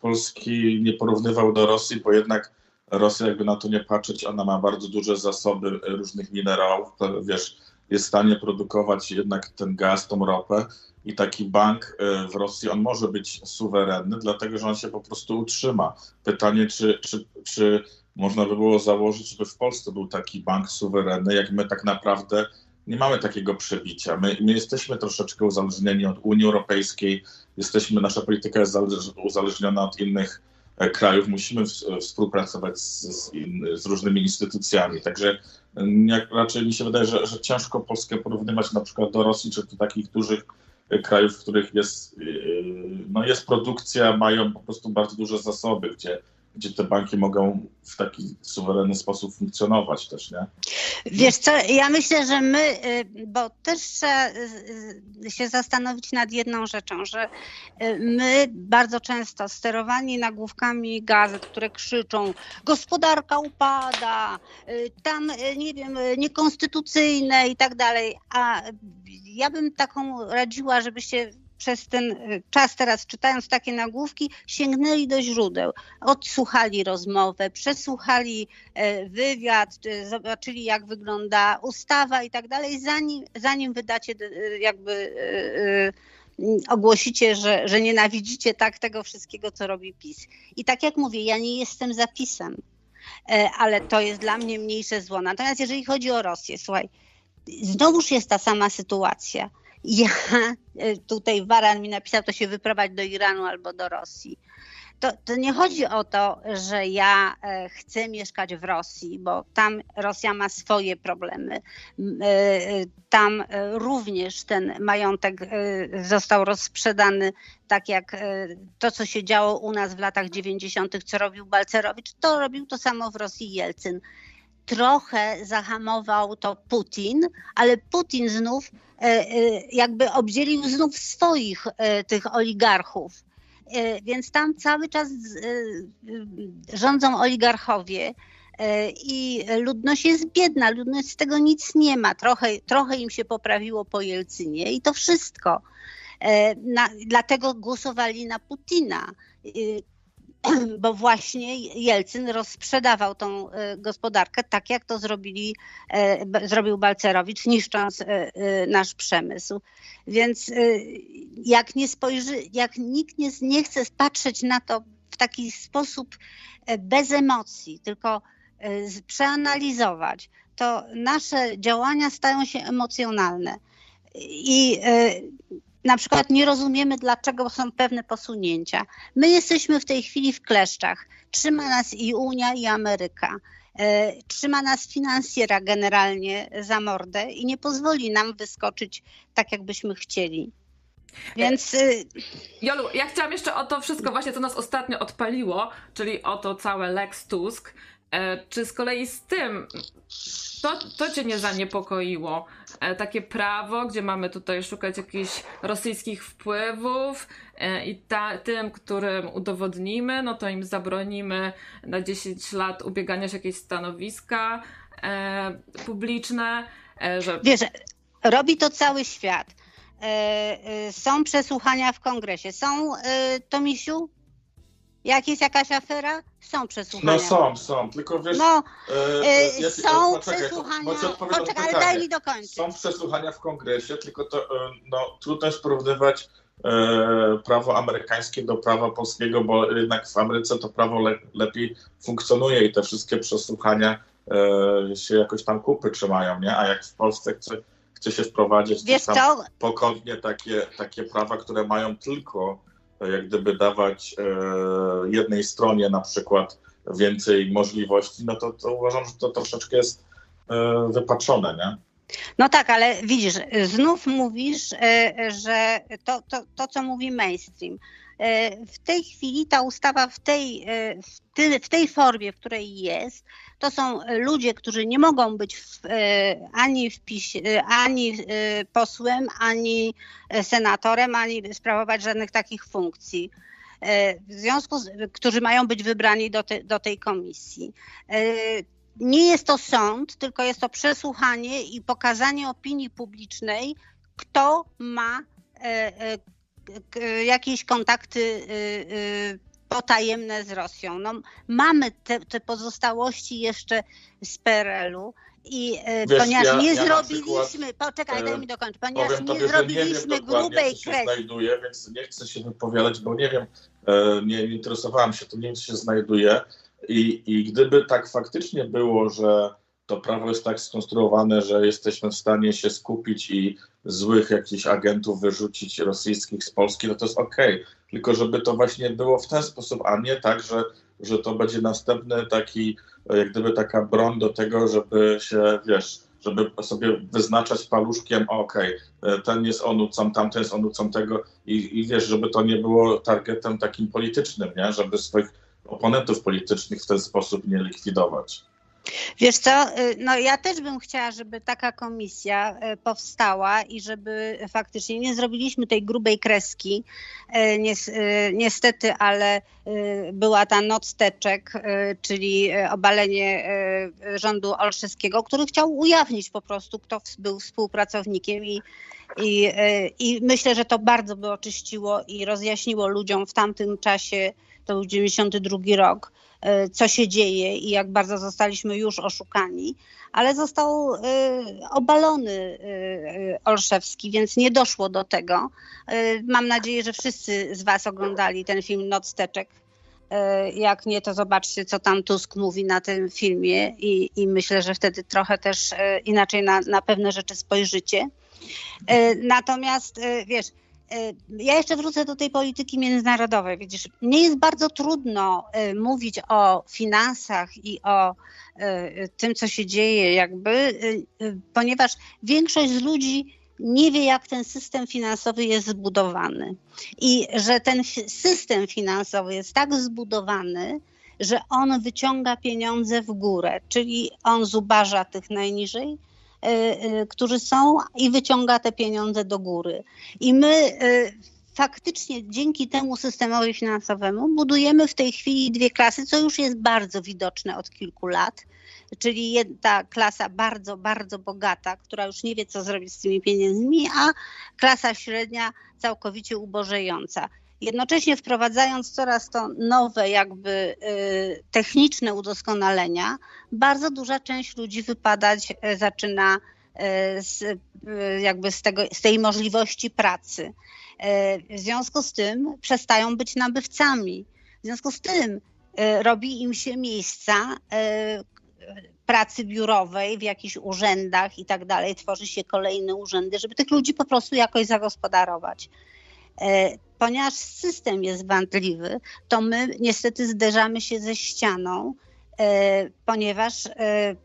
Polski nie porównywał do Rosji, bo jednak Rosja, jakby na to nie patrzeć, ona ma bardzo duże zasoby różnych minerałów, wiesz, jest w stanie produkować jednak ten gaz, tą ropę i taki bank e, w Rosji, on może być suwerenny, dlatego że on się po prostu utrzyma. Pytanie, czy, czy, czy można by było założyć, żeby w Polsce był taki bank suwerenny, jak my tak naprawdę nie mamy takiego przebicia. My, my jesteśmy troszeczkę uzależnieni od Unii Europejskiej, jesteśmy, nasza polityka jest uzależniona od innych E, krajów musimy współpracować z, z, z różnymi instytucjami. Także jak, raczej mi się wydaje, że, że ciężko Polskę porównywać na przykład do Rosji czy do takich dużych e, krajów, w których jest, e, no jest produkcja, mają po prostu bardzo duże zasoby, gdzie gdzie te banki mogą w taki suwerenny sposób funkcjonować też, nie? Wiesz co, ja myślę, że my, y, bo też trzeba y, y, się zastanowić nad jedną rzeczą, że my bardzo często sterowani nagłówkami gazet, które krzyczą gospodarka upada, tam, nie wiem, niekonstytucyjne i tak dalej, a ja bym taką radziła, żebyście przez ten y, czas teraz czytając takie nagłówki, sięgnęli do źródeł. Odsłuchali rozmowę, przesłuchali e, wywiad, e, zobaczyli jak wygląda ustawa i tak dalej, zanim, zanim wydacie e, jakby ogłosicie, że, że nienawidzicie tak tego wszystkiego, co robi PiS. I tak jak mówię, ja nie jestem zapisem, ale to jest dla mnie mniejsze zło. Natomiast jeżeli chodzi o Rosję, słuchaj, znowuż jest ta sama sytuacja ja e, tutaj Waran mi napisał, to się wyprowadź do Iranu albo do Rosji. To, to, nie chodzi o to, że ja e, chcę mieszkać w Rosji, bo tam Rosja ma swoje problemy. E, tam również ten majątek został rozsprzedany, tak jak to, co się działo u nas w latach 90., co robił Balcerowicz, to robił to samo w Rosji Jelcyn trochę zahamował to Putin, ale Putin znów e, e, jakby obdzielił znów swoich e, tych oligarchów. Więc tam cały czas rządzą oligarchowie i ludność jest biedna, ludność z tego nic nie ma. Trochę, trochę im się poprawiło po Jelcynie i to wszystko. Na, dlatego głosowali na Putina bo właśnie Jelcyn rozsprzedawał tą e, gospodarkę tak, jak to zrobili, e, zrobił Balcerowicz, niszcząc e, nasz przemysł. Więc jak nie spojrzy, jak nikt nie, nie chce patrzeć na to w taki sposób bez emocji, tylko przeanalizować, to nasze działania stają się emocjonalne. I na przykład nie rozumiemy, dlaczego są pewne posunięcia. My jesteśmy w tej chwili w kleszczach. Trzyma nas i Unia, i Ameryka. E, trzyma nas finansjera generalnie za mordę i nie pozwoli nam wyskoczyć tak, jakbyśmy chcieli. Więc. Y, Jolu, ja chciałam jeszcze o to wszystko, właśnie co nas ostatnio odpaliło, czyli o to całe Lex Tusk. E, czy z kolei z tym to, to cię nie zaniepokoiło? E, takie prawo, gdzie mamy tutaj szukać jakichś rosyjskich wpływów e, i ta, tym, którym udowodnimy, no to im zabronimy na 10 lat ubiegania się jakieś stanowiska publiczne. Że... Wiesz, robi to cały świat. Są przesłuchania w kongresie. Są, Tomisiu, jak jest jakaś afera, są przesłuchania. No są, są, tylko wiesz... No, e, ja, są poczekaj, przesłuchania, poczekaj, ale daj mi dokończyć. Są przesłuchania w kongresie, tylko to e, no, trudno jest porównywać e, prawo amerykańskie do prawa polskiego, bo jednak w Ameryce to prawo le, lepiej funkcjonuje i te wszystkie przesłuchania e, się jakoś tam kupy trzymają, nie? A jak w Polsce chce, chce się wprowadzić Wiesz to pokornie takie, takie prawa, które mają tylko jak gdyby dawać e, jednej stronie na przykład więcej możliwości, no to, to uważam, że to troszeczkę jest wypaczone, nie? No tak, ale widzisz, znów mówisz, że to, to, to co mówi mainstream. W tej chwili ta ustawa w tej, w tej formie, w której jest, to są ludzie, którzy nie mogą być w, ani, wpis, ani posłem, ani senatorem, ani sprawować żadnych takich funkcji. W związku z, którzy mają być wybrani do, te, do tej komisji nie jest to sąd, tylko jest to przesłuchanie i pokazanie opinii publicznej, kto ma e, e, jakieś kontakty e, potajemne z Rosją. No, mamy te, te pozostałości jeszcze z PRL-u. I Wiesz, ponieważ ja, nie ja zrobiliśmy, przykład, poczekaj, daj mi dokończyć, ponieważ nie tobie, zrobiliśmy nie grubej kreski. znajduje, więc nie chcę się wypowiadać, bo nie wiem, nie interesowałam się, to nie wiem, co się znajduje. I, I gdyby tak faktycznie było, że to prawo jest tak skonstruowane, że jesteśmy w stanie się skupić i złych jakichś agentów wyrzucić rosyjskich z Polski, no to jest okej. Okay. Tylko żeby to właśnie było w ten sposób, a nie tak, że, że to będzie następny taki, jak gdyby taka broń do tego, żeby się, wiesz, żeby sobie wyznaczać paluszkiem, okej, okay, ten jest onucą, tamten jest onucą tego i, i wiesz, żeby to nie było targetem takim politycznym, nie? Żeby swoich oponentów politycznych w ten sposób nie likwidować. Wiesz co, y, no ja też bym chciała, żeby taka komisja y, powstała i żeby faktycznie nie zrobiliśmy tej grubej kreski. Y, niestety, ale była ta noc teczek, czyli obalenie rządu Olszewskiego, który chciał ujawnić po prostu, kto był współpracownikiem i, i, i myślę, że to bardzo by oczyściło i rozjaśniło ludziom w tamtym czasie to był 92 rok, co się dzieje i jak bardzo zostaliśmy już oszukani, ale został e, obalony e, Olszewski, więc nie doszło do tego. Mam nadzieję, że wszyscy z Was oglądali ten film Noc Teczek. Jak nie, to zobaczcie, co tam Tusk mówi na tym filmie i, i myślę, że wtedy trochę też inaczej na, na pewne rzeczy spojrzycie. Natomiast wiesz, E, ja jeszcze wrócę do tej polityki międzynarodowej. Widzisz, mnie jest bardzo trudno e, mówić o finansach i o e, tym, co się dzieje, jakby, ponieważ większość z ludzi nie wie, jak ten system finansowy jest zbudowany. I że ten system finansowy jest tak zbudowany, że on wyciąga pieniądze w górę, czyli on zubaża tych najniżej, Y, y, którzy są i wyciąga te pieniądze do góry. I my y, faktycznie dzięki temu systemowi finansowemu budujemy w tej chwili dwie klasy, co już jest bardzo widoczne od kilku lat. Czyli ta klasa bardzo, bardzo bogata, która już nie wie, co zrobić z tymi pieniędzmi, a klasa średnia całkowicie ubożejąca jednocześnie wprowadzając coraz to nowe, jakby y, techniczne udoskonalenia, bardzo duża część ludzi wypadać y, zaczyna y, z, jakby z, tego, z tej możliwości pracy. W związku z tym przestają być nabywcami. W związku z tym robi im się miejsca pracy biurowej w jakichś urzędach i tak dalej. Tworzy się kolejne urzędy, żeby tych ludzi po prostu jakoś zagospodarować ponieważ system jest wątpliwy, to my niestety zderzamy się ze ścianą, e, ponieważ e,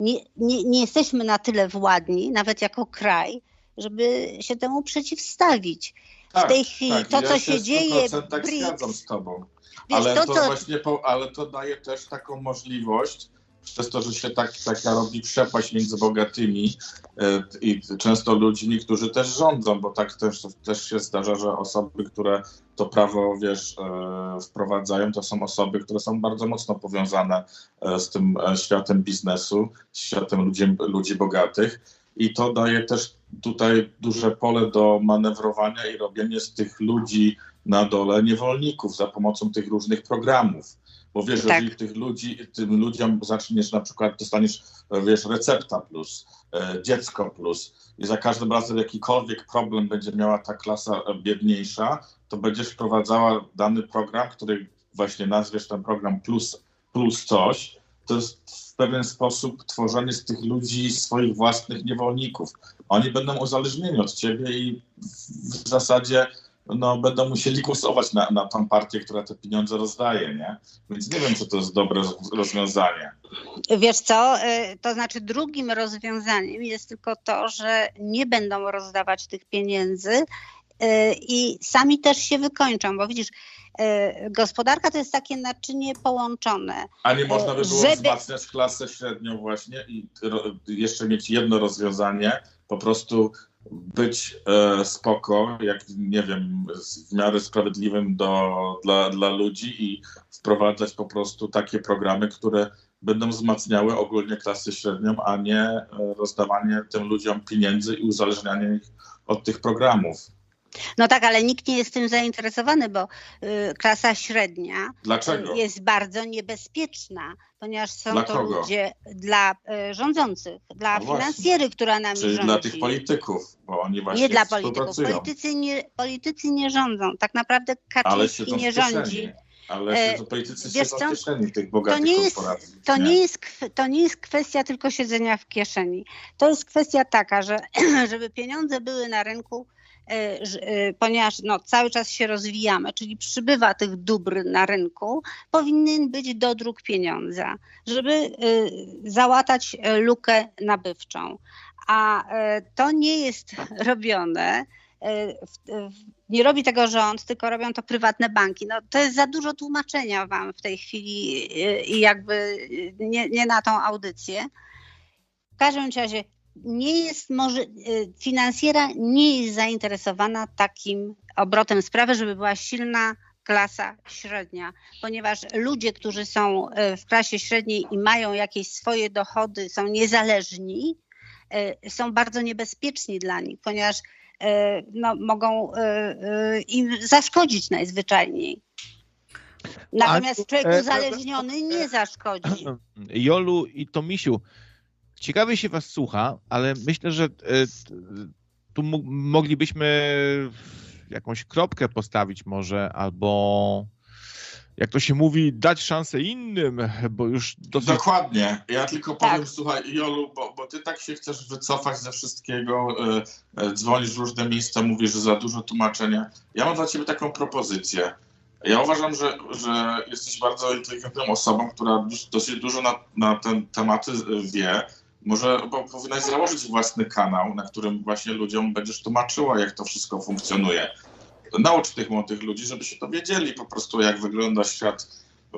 nie, nie, nie jesteśmy na tyle władni, nawet jako kraj, żeby się temu przeciwstawić. Tak, w tej chwili tak, to, ja co się, się dzieje. Tak BRICS, zgadzam z tobą. Wiesz, ale, to, to, właśnie ale to daje też taką możliwość, przez to, że się tak, taka robi przepaść między bogatymi e, i często ludźmi, którzy też rządzą, bo tak też, też się zdarza, że osoby, które to prawo, wiesz, e, wprowadzają, to są osoby, które są bardzo mocno powiązane e, z tym światem biznesu, światem ludzi, ludzi bogatych i to daje też tutaj duże pole do manewrowania i robienie z tych ludzi na dole niewolników za pomocą tych różnych programów. Bo wiesz, tak. jeżeli tych ludzi, tym ludziom zaczniesz na przykład, dostaniesz, wiesz, recepta plus, e, dziecko plus i za każdym razem jakikolwiek problem będzie miała ta klasa biedniejsza, to będziesz wprowadzała dany program, który właśnie nazwiesz ten program plus, plus coś, to jest w pewien sposób tworzenie z tych ludzi swoich własnych niewolników. Oni będą uzależnieni od ciebie i w zasadzie no, będą musieli głosować na, na tą partię, która te pieniądze rozdaje, nie? Więc nie wiem, czy to jest dobre rozwiązanie. Wiesz co, y, to znaczy drugim rozwiązaniem jest tylko to, że nie będą rozdawać tych pieniędzy y, i sami też się wykończą, bo widzisz, y, gospodarka to jest takie naczynie połączone. A nie można by było żeby... wzmacniać klasę średnią właśnie i jeszcze mieć jedno rozwiązanie, po prostu być e, spoko, jak nie wiem, w miarę sprawiedliwym do, dla, dla ludzi i wprowadzać po prostu takie programy, które będą wzmacniały ogólnie klasę średnią, a nie e, rozdawanie tym ludziom pieniędzy i uzależnianie ich od tych programów. No tak, ale nikt nie jest tym zainteresowany, bo y, klasa średnia Dlaczego? jest bardzo niebezpieczna, ponieważ są dla to kogo? ludzie dla y, rządzących, dla no finansjery, która nami Czyli rządzi. dla tych polityków, bo oni właśnie Nie dla polityków. Politycy nie, politycy nie rządzą. Tak naprawdę Kaczyński nie rządzi. Ale e, politycy siedzą w kieszeni tych bogatych to nie jest. To nie, jest, to nie jest kwestia tylko siedzenia w kieszeni. To jest kwestia taka, że żeby pieniądze były na rynku, ponieważ no, cały czas się rozwijamy, czyli przybywa tych dóbr na rynku, powinien być dodruk pieniądza, żeby e, załatać lukę nabywczą. A to nie jest robione. Nie robi tego rząd, tylko robią to prywatne banki. No, to jest za dużo tłumaczenia wam w tej chwili i jakby nie, nie na tą audycję. W każdym razie nie jest może, y, finansjera nie jest zainteresowana takim obrotem sprawy, żeby była silna klasa średnia, ponieważ ludzie, którzy są y, w klasie średniej i mają jakieś swoje dochody, są niezależni, y, są bardzo niebezpieczni dla nich, ponieważ no, mogą im zaszkodzić najzwyczajniej. Natomiast człowiek e, uzależniony nie zaszkodzi. Jolu i Tomisiu, ciekawie się was słucha, ale myślę, że e, tu moglibyśmy jakąś kropkę postawić może, albo jak to się mówi, dać szansę innym, bo już dosyć... Dokładnie. Ja tylko tak. powiem, słuchaj, Jolu, bo, bo ty tak się chcesz wycofać ze wszystkiego, e, dzwonisz w różne miejsca, mówisz, że za dużo tłumaczenia. Ja mam dla ciebie taką propozycję. Ja uważam, że, że jesteś bardzo inteligentną osobą, która dosyć dużo na, na ten tematy wie może powinnaś założyć własny kanał, na którym właśnie ludziom będziesz tłumaczyła, jak to wszystko funkcjonuje. Naucz tych młodych ludzi, żeby się dowiedzieli po prostu, jak wygląda świat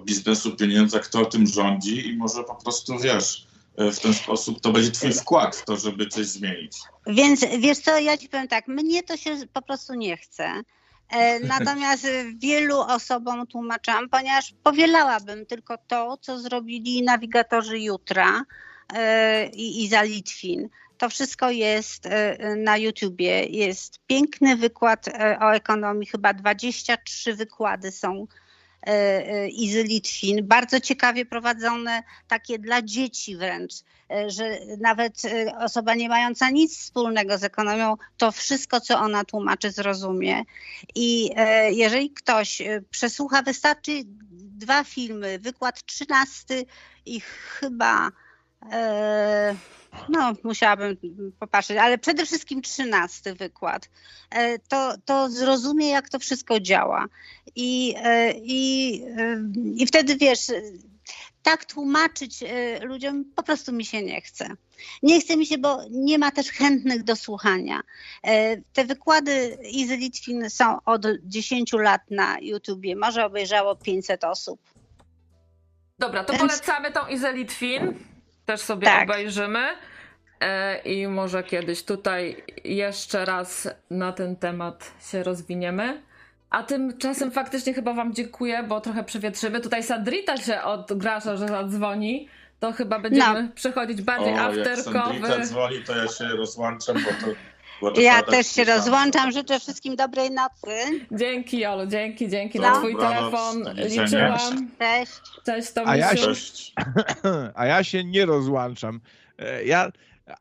biznesu, pieniądza, kto o tym rządzi i może po prostu, wiesz, w ten sposób to będzie twój wkład w to, żeby coś zmienić. Więc wiesz co, ja ci powiem tak, mnie to się po prostu nie chce. E, natomiast wielu osobom tłumaczam, ponieważ powielałabym tylko to, co zrobili nawigatorzy jutra, E, i Iza Litwin. To wszystko jest e, na YouTubie. Jest piękny wykład e, o ekonomii, chyba 23 wykłady są Izy Litwin. Bardzo ciekawie prowadzone, takie dla dzieci wręcz, że nawet osoba nie mająca nic wspólnego z ekonomią, to wszystko, co ona tłumaczy, zrozumie. I jeżeli ktoś przesłucha, wystarczy dwa filmy, wykład 13 i chyba no, musiałabym popatrzeć, ale przede wszystkim trzynasty wykład. E, to, to zrozumie, jak to wszystko działa. I, e, i, I wtedy wiesz, tak tłumaczyć ludziom po prostu mi się nie chce. Nie chce mi się, bo nie ma też chętnych do słuchania. Te wykłady Izy Litwin są od 10 lat na YouTubie. Może obejrzało 500 osób. Dobra, to polecamy tą Izę Litwin też sobie tak. obejrzymy. E, I może kiedyś tutaj jeszcze raz na ten temat się rozwiniemy. A tymczasem faktycznie chyba Wam dziękuję, bo trochę przewietrzymy. Tutaj Sandrita się odgrasza, że zadzwoni. To chyba będziemy no. przechodzić bardziej o, afterkowy. Jak Sandrita dzwoni, to ja się rozłączam, bo to ja też się rozłączam. Życzę wszystkim dobrej nocy. Dzięki, Jolu, dzięki, dzięki no. za twój telefon. Liczyłam. Cześć. Cześć, Tomisiu. A ja, się, a ja się nie rozłączam. E, ja,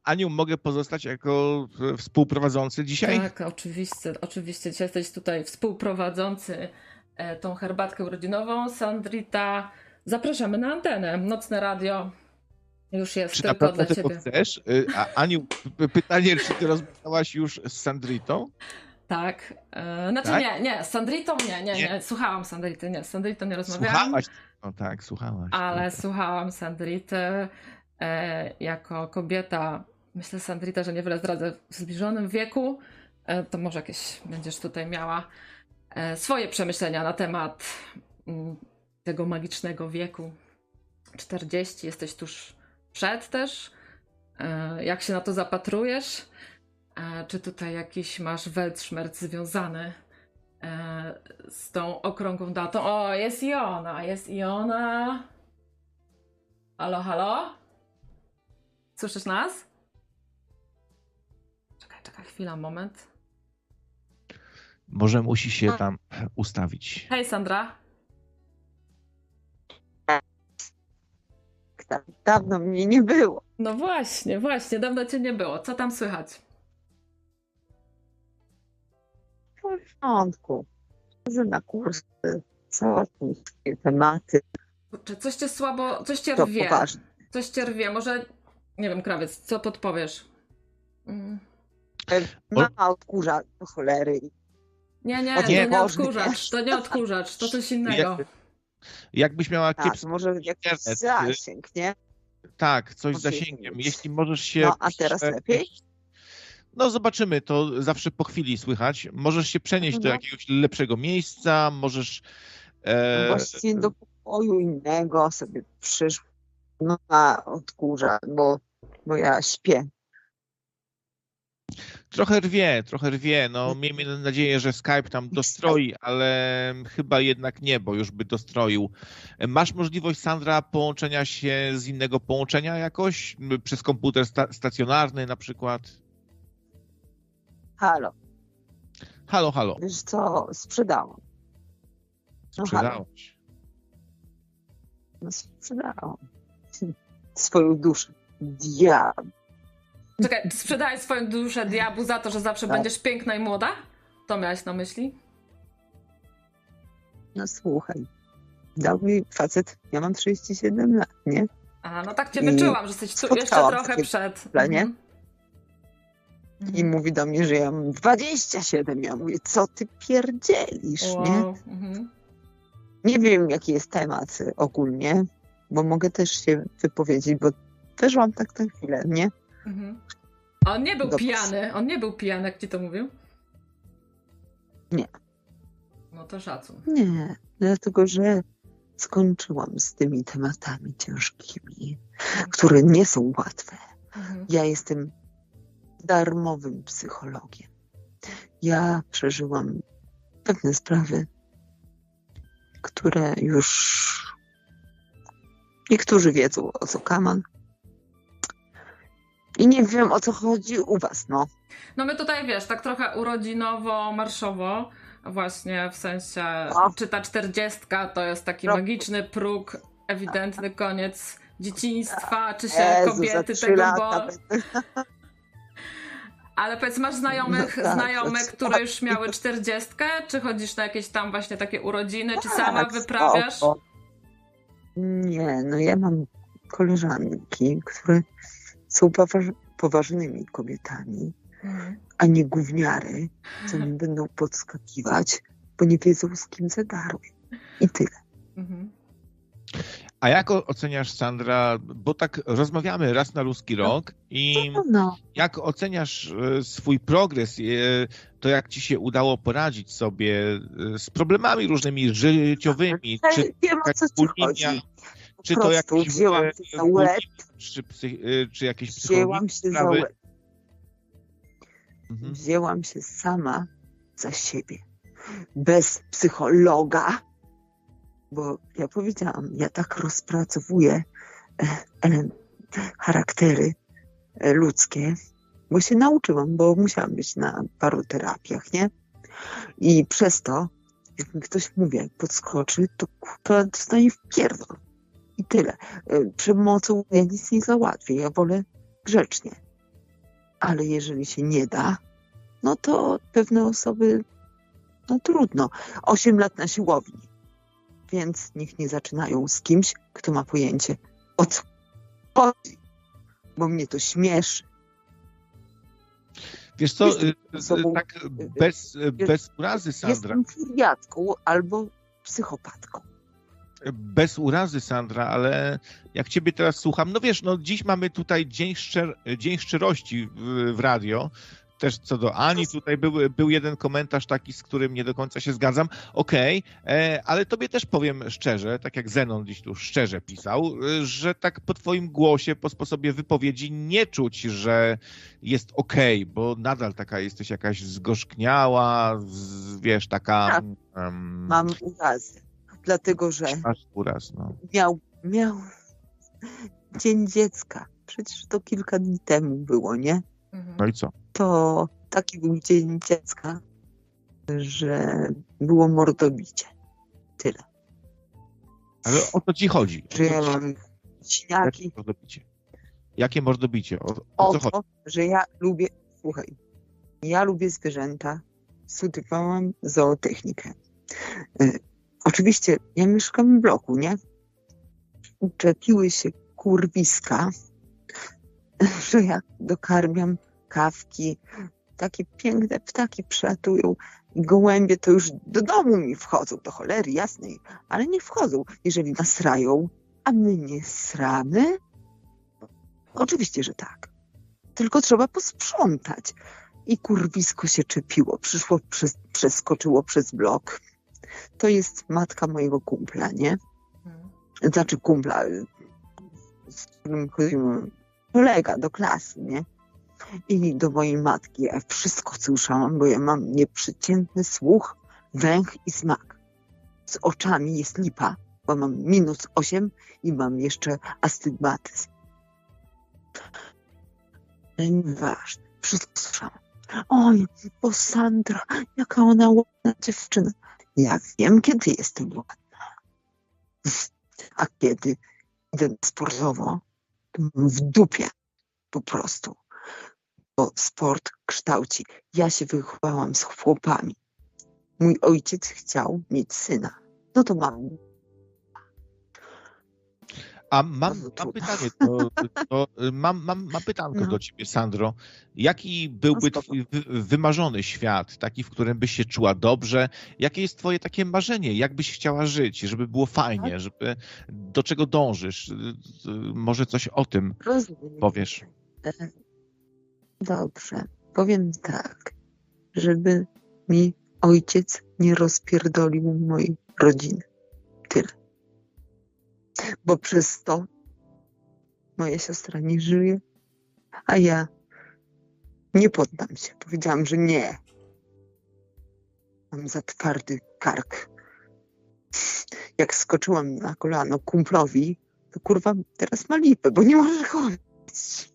Aniu, mogę pozostać jako współprowadzący dzisiaj? Tak, oczywiście. Oczywiście. Dzisiaj jesteś tutaj współprowadzący e, tą herbatkę urodzinową. Sandrita, zapraszamy na antenę. Nocne radio już jest czy tylko dla ciebie. chcesz? Y, a Aniu, pytanie, czy ty rozmawiałaś już z Sandritą? Tak. E, znaczy Tak? nie, nie, z Sandritą nie, nie, nie, Nie? Słuchałam Sandrity, nie, z Sandritą nie rozmawiałam. Słuchałaś? No tak, słuchałaś. Ale słuchałam Sandrity e, jako kobieta. Myślę, Sandrita, że niewiele zdradzę w zbliżonym wieku. E, to może jakieś będziesz tutaj miała e, swoje przemyślenia na temat mm, tego magicznego wieku. 40, jesteś tuż przed też. E, jak się na to zapatrujesz? E, czy tutaj jakiś masz weltschmerz związany e, z tą okrągłą datą? O, jest Iona, jest Iona. Halo, halo? Słyszysz nas? Czekaj, czekaj, chwila, moment. Może musi się tam ustawić. Hej, Sandra. Tak, dawno mnie nie było. No właśnie, właśnie, dawno cię nie było. Co tam słychać? W porządku. Chodzę na kursy, załatwię tematy, Kurczę, coś cię słabo, coś cię to rwie. Coś cię rwie, może, nie wiem, krawiec, co podpowiesz? Mm. Mama odkurza do cholery. Nie, nie, O, to nie, nie odkurzacz, to nie odkurzacz, to coś innego. Jak- Jakbyś miała Tak, kiepski może jakiś internet, zasięg, nie? Tak, coś z zasięgiem. Jeśli możesz się. No, a teraz lepiej? No zobaczymy, to zawsze po chwili słychać. Możesz się przenieść do No. jakiegoś lepszego miejsca, możesz. No E, Właściwie do pokoju innego sobie przyszł. No odkurza, bo, bo ja śpię. Trochę rwie, trochę rwie. No, miejmy nadzieję, że Skype tam dostroi, ale chyba jednak nie, bo już by dostroił. Masz możliwość, Sandra, połączenia się z innego połączenia jakoś? Przez komputer sta- stacjonarny na przykład? Halo, Halo, halo. wiesz co, sprzedałam. No. Sprzedałeś. No sprzedałam. Swoją duszę. Diab. Czekaj, sprzedałeś swoją duszę diabłu za to, że zawsze Tak. będziesz piękna i młoda? To miałeś na myśli? No słuchaj. Dał mi facet, ja mam 37 lat, nie? A, no tak cię wyczułam, że jesteś tu jeszcze trochę przed. planie. Mhm. I mówi do mnie, że ja mam 27. Ja mówię, co ty pierdzielisz, nie? Wow. Mhm. Nie wiem, jaki jest temat ogólnie, bo mogę też się wypowiedzieć, bo weszłam tak na chwilę, nie? Mhm. A on nie był pijany, on nie był pijany, jak ci to mówił? Nie. No to szacun. Nie, dlatego, że skończyłam z tymi tematami ciężkimi, które nie są łatwe. Mhm. Ja jestem darmowym psychologiem. Ja przeżyłam pewne sprawy, które już niektórzy wiedzą o co kaman. I nie wiem o co chodzi u was, no. No my tutaj wiesz, tak trochę urodzinowo, marszowo, właśnie w sensie, O. czy ta czterdziestka to jest taki Pro- magiczny próg, ewidentny koniec dzieciństwa, czy się Jezu, kobiety tego bo... Ale powiedz, masz znajomych, No tak, znajomych, to które tak. już miały czterdziestkę? Czy chodzisz na jakieś tam właśnie takie urodziny? Czy Tak, sama wyprawiasz? spoko. Nie, no ja mam koleżanki, które są poważ- poważnymi kobietami, Mhm. a nie gówniary, co mi będą podskakiwać, bo nie wiedzą z kim zadarły. I tyle. Mhm. A jak oceniasz, Sandra, bo tak rozmawiamy raz na ludzki rok i No, no. jak oceniasz e, swój progres, e, to jak ci się udało poradzić sobie e, z problemami różnymi życiowymi, Ale czy, wiem o co ci chodzi. Czy to jakieś wzięłam e, się za łeb, czy, psy, e, czy jakieś wzięłam się za łeb, Mhm. wzięłam się sama za siebie. Bez psychologa, bo ja powiedziałam, ja tak rozpracowuję e, ele- charaktery e, ludzkie, bo się nauczyłam, bo musiałam być na paru terapiach, nie? I przez to, jak mi ktoś, mówię, podskoczy, to kurwa dostanie w pierdol. I tyle. E, Przemocą ja nic nie załatwię, ja wolę grzecznie. Ale jeżeli się nie da, no to pewne osoby, no trudno. Osiem lat na siłowni. Więc niech nie zaczynają z kimś, kto ma pojęcie o co chodzi. Bo mnie to śmieszy. Wiesz co, jestem osobą, tak bez, bez urazy, Sandra. Jestem furiatką albo psychopatką bez urazy, Sandra, ale jak ciebie teraz słucham, no wiesz, no dziś mamy tutaj Dzień, Szczer Dzień Szczerości w, w radio, też co do Ani, tutaj był, był jeden komentarz taki, z którym nie do końca się zgadzam. Okej, okay, e, ale tobie też powiem szczerze, tak jak Zenon gdzieś tu szczerze pisał, że tak po twoim głosie, po sposobie wypowiedzi nie czuć, że jest okej, okay, bo nadal taka jesteś jakaś zgorzkniała, wiesz, taka... Tak. Um, Mam urazy dlatego że uraz, no. miał, miał Dzień Dziecka. Przecież to kilka dni temu było, nie? Mhm. No i co? To taki był Dzień Dziecka, że było mordobicie. Tyle. Ale o co ci chodzi? Że ja mam śniaki. Jakie mordobicie? Jakie mordobicie? O, o, o to, chodzi? że ja lubię, słuchaj, ja lubię zwierzęta, studiowałam zootechnikę. Oczywiście ja mieszkam w bloku, nie? Uczepiły się kurwiska, że jak dokarmiam kawki, takie piękne ptaki przylatują i gołębie to już do domu mi wchodzą, do cholery jasnej, ale nie wchodzą, jeżeli nasrają, a my nie sramy? Oczywiście, że tak. Tylko trzeba posprzątać. I kurwisko się czepiło, przyszło, przeskoczyło przez blok to jest matka mojego kumpla, nie? Hmm. Znaczy kumpla, z którym chodzimy, kolega do klasy, nie? I do mojej matki ja wszystko słyszałam, bo ja mam nieprzeciętny słuch, węch i smak. Z oczami jest lipa, bo mam minus 8 i mam jeszcze astygmatyzm. Nieważne, wszystko słyszałam. Oj, bo Sandra, jaka ona ładna dziewczyna. Ja wiem, kiedy jestem ładna. A kiedy idę sportowo, w dupie po prostu. Bo sport kształci. Ja się wychowałam z chłopami. Mój ojciec chciał mieć syna. No to mam a mam, mam pytanie, to, to, mam, mam, mam pytanko no. do ciebie, Sandro. Jaki byłby no, twój wymarzony świat, taki, w którym byś się czuła dobrze? Jakie jest twoje takie marzenie? Jak byś chciała żyć, żeby było fajnie, tak. żeby do czego dążysz? Może coś o tym Rozumiem. powiesz? E, dobrze, powiem tak, żeby mi ojciec nie rozpierdolił mojej rodziny. Bo przez to moja siostra nie żyje, a ja nie poddam się. Powiedziałam, że nie. Mam za twardy kark. Jak skoczyłam na kolano kumplowi, to kurwa teraz ma lipę, bo nie może chodzić.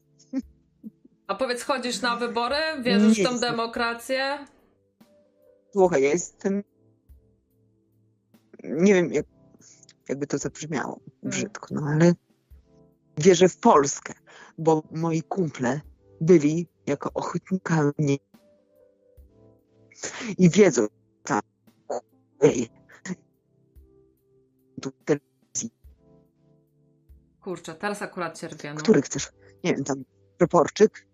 A powiedz, chodzisz na wybory? Wierzysz nie w tą demokrację? Słuchaj, ja jestem. Nie wiem, jak jakby to zabrzmiało mm. brzydko, no ale wierzę w Polskę, bo moi kumple byli jako ochotnikami i wiedzą tam telewizji. Kurczę, teraz akurat cierpię. No. Który chcesz? Nie wiem, tam proporczyk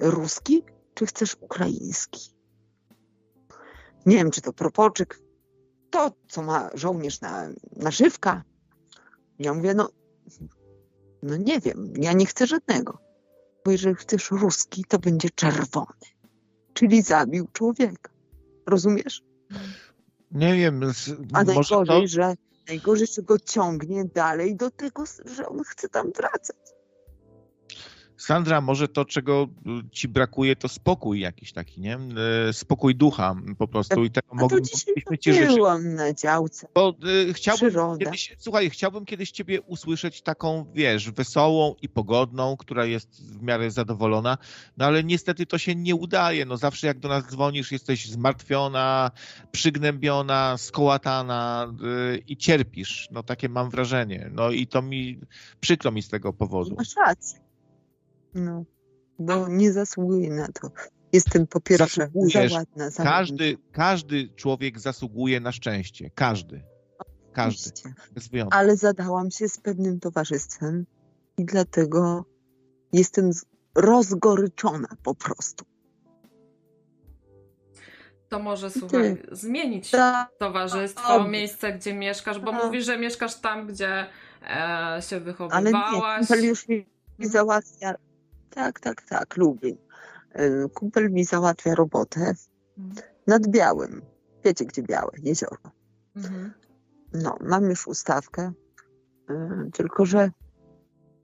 ruski, czy chcesz ukraiński? Nie wiem, czy to proporczyk to, co ma żołnierz na naszywka. Ja mówię, no, no nie wiem, ja nie chcę żadnego. Bo jeżeli chcesz ruski, to będzie czerwony. Czyli zabił człowieka. Rozumiesz? Nie wiem. A najgorzej, to... że najgorzej, że go ciągnie dalej do tego, że on chce tam wracać. Sandra, może to, czego y, ci brakuje, to spokój jakiś taki, nie? Y, spokój ducha po prostu. I tego A mogliśmy ci życzyć. na działce. Bo y, chciałbym kiedyś, słuchaj, chciałbym kiedyś ciebie usłyszeć taką, wiesz, wesołą i pogodną, która jest w miarę zadowolona, no ale niestety to się nie udaje. No zawsze jak do nas dzwonisz, jesteś zmartwiona, przygnębiona, skołatana y, i cierpisz. No takie mam wrażenie. No i to mi, przykro mi z tego powodu. Masz rację. No, bo nie zasługuję na to. Jestem po pierwsze za ładna. Za każdy, każdy człowiek zasługuje na szczęście. Każdy. Każdy. Bez Ale zadałam się z pewnym towarzystwem i dlatego jestem rozgoryczona po prostu. To może, słuchaj, zmienić Tak. towarzystwo, miejsce, gdzie mieszkasz, bo Tak. mówisz, że mieszkasz tam, gdzie e, się Ale nie, wychowywałaś. już mi mi załatwia. Tak, tak, tak, lubię. Y, Kumpel mi załatwia robotę Mhm. nad Białym. Wiecie, gdzie Białe? Jezioro. Mhm. No, mam już ustawkę, y, tylko że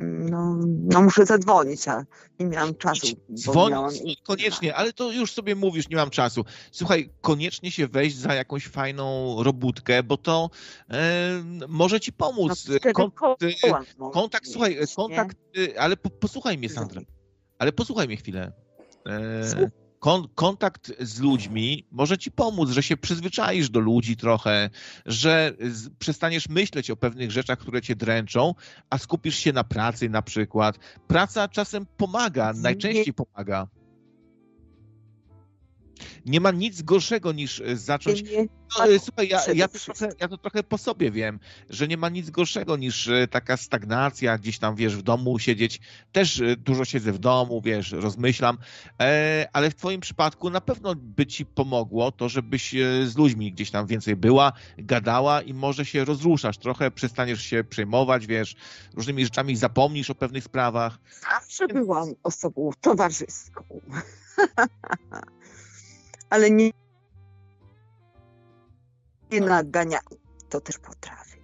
no, no muszę zadzwonić, a nie miałam czasu. bo miałam- Dzwonić koniecznie, ale to już sobie mówisz, nie mam czasu. Słuchaj, koniecznie się wejść za jakąś fajną robótkę, bo to e, może ci No, pomóc. cztery Kon- koła mogę kontakt, słuchaj, mieć, nie? kontakt, y, ale po, posłuchaj mnie, Sandra. Ale posłuchaj mnie chwilę. E, kon, kontakt z ludźmi może ci pomóc, że się przyzwyczaisz do ludzi trochę, że z, przestaniesz myśleć o pewnych rzeczach, które cię dręczą, a skupisz się na pracy na przykład. Praca czasem pomaga, najczęściej pomaga. Nie ma nic gorszego niż e, zacząć no, e, Słuchaj, ja, ja, to trochę, ja to trochę po sobie wiem, że nie ma nic gorszego niż e, taka stagnacja, gdzieś tam, wiesz, w domu siedzieć. Też dużo siedzę w domu, wiesz, rozmyślam, ale w twoim przypadku na pewno by ci pomogło to, żebyś z ludźmi gdzieś tam więcej była, gadała i może się rozruszasz trochę, przestaniesz się przejmować, wiesz, różnymi rzeczami zapomnisz o pewnych sprawach. Zawsze byłam osobą towarzyską. Ale nie, nie naganiam. To też potrafię.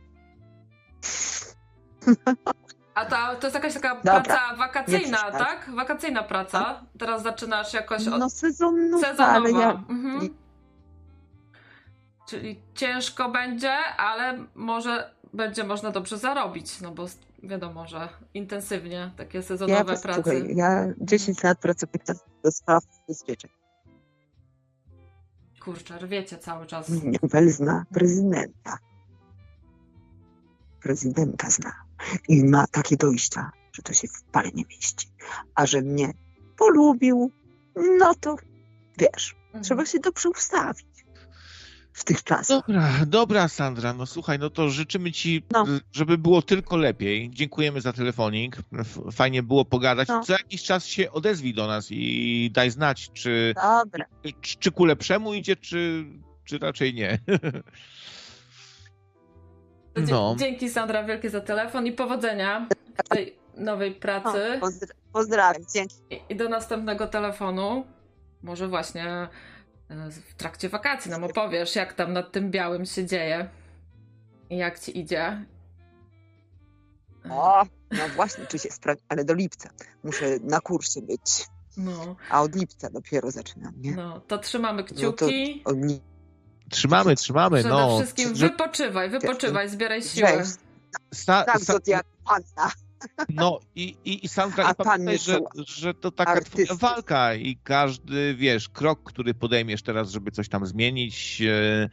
A ta, to jest jakaś taka Dobra, praca wakacyjna, tak? Wakacyjna praca. Teraz zaczynasz jakoś od No sezonowa, ja Mhm. Czyli ciężko będzie, ale może będzie można dobrze zarobić, no bo wiadomo, że intensywnie takie Ja, sezonowe prace. słuchaj, ja 10 lat pracuję do spraw ubezpieczeń. Kurczę, rwiecie cały czas. Kumpel zna prezydenta. Prezydenta zna. I ma takie dojścia, że to się w pale nie mieści. A że mnie polubił, no to wiesz, Mhm. trzeba się dobrze ustawić w tych czasach. Dobra, dobra, Sandra, no słuchaj, no to życzymy ci, No. y, żeby było tylko lepiej. Dziękujemy za telefonik. Fajnie było pogadać. No. Co jakiś czas się odezwij do nas i daj znać, czy, Dobra. czy, czy ku lepszemu idzie, czy, czy raczej nie. No. Dzięki Sandra wielkie za telefon i powodzenia w tej nowej pracy. pozdra- pozdrawiam, dzięki. I, do następnego telefonu. Może właśnie w trakcie wakacji nam opowiesz, jak tam nad tym białym się dzieje. I jak ci idzie. O, no właśnie, czy się sprawi, ale do lipca. Muszę na kursie być, No, a od lipca dopiero zaczynam, nie? no to trzymamy No to kciuki. od Trzymamy, trzymamy, Przede no. wszystkim Że- wypoczywaj, wypoczywaj, zbieraj siłę. Cześć. Sa, Tak, sa, Zodiak Panna. No i, i, i Sandra, A i pamiętaj, że, że to taka Artysty. twoja walka i każdy, wiesz, krok, który podejmiesz teraz, żeby coś tam zmienić, e,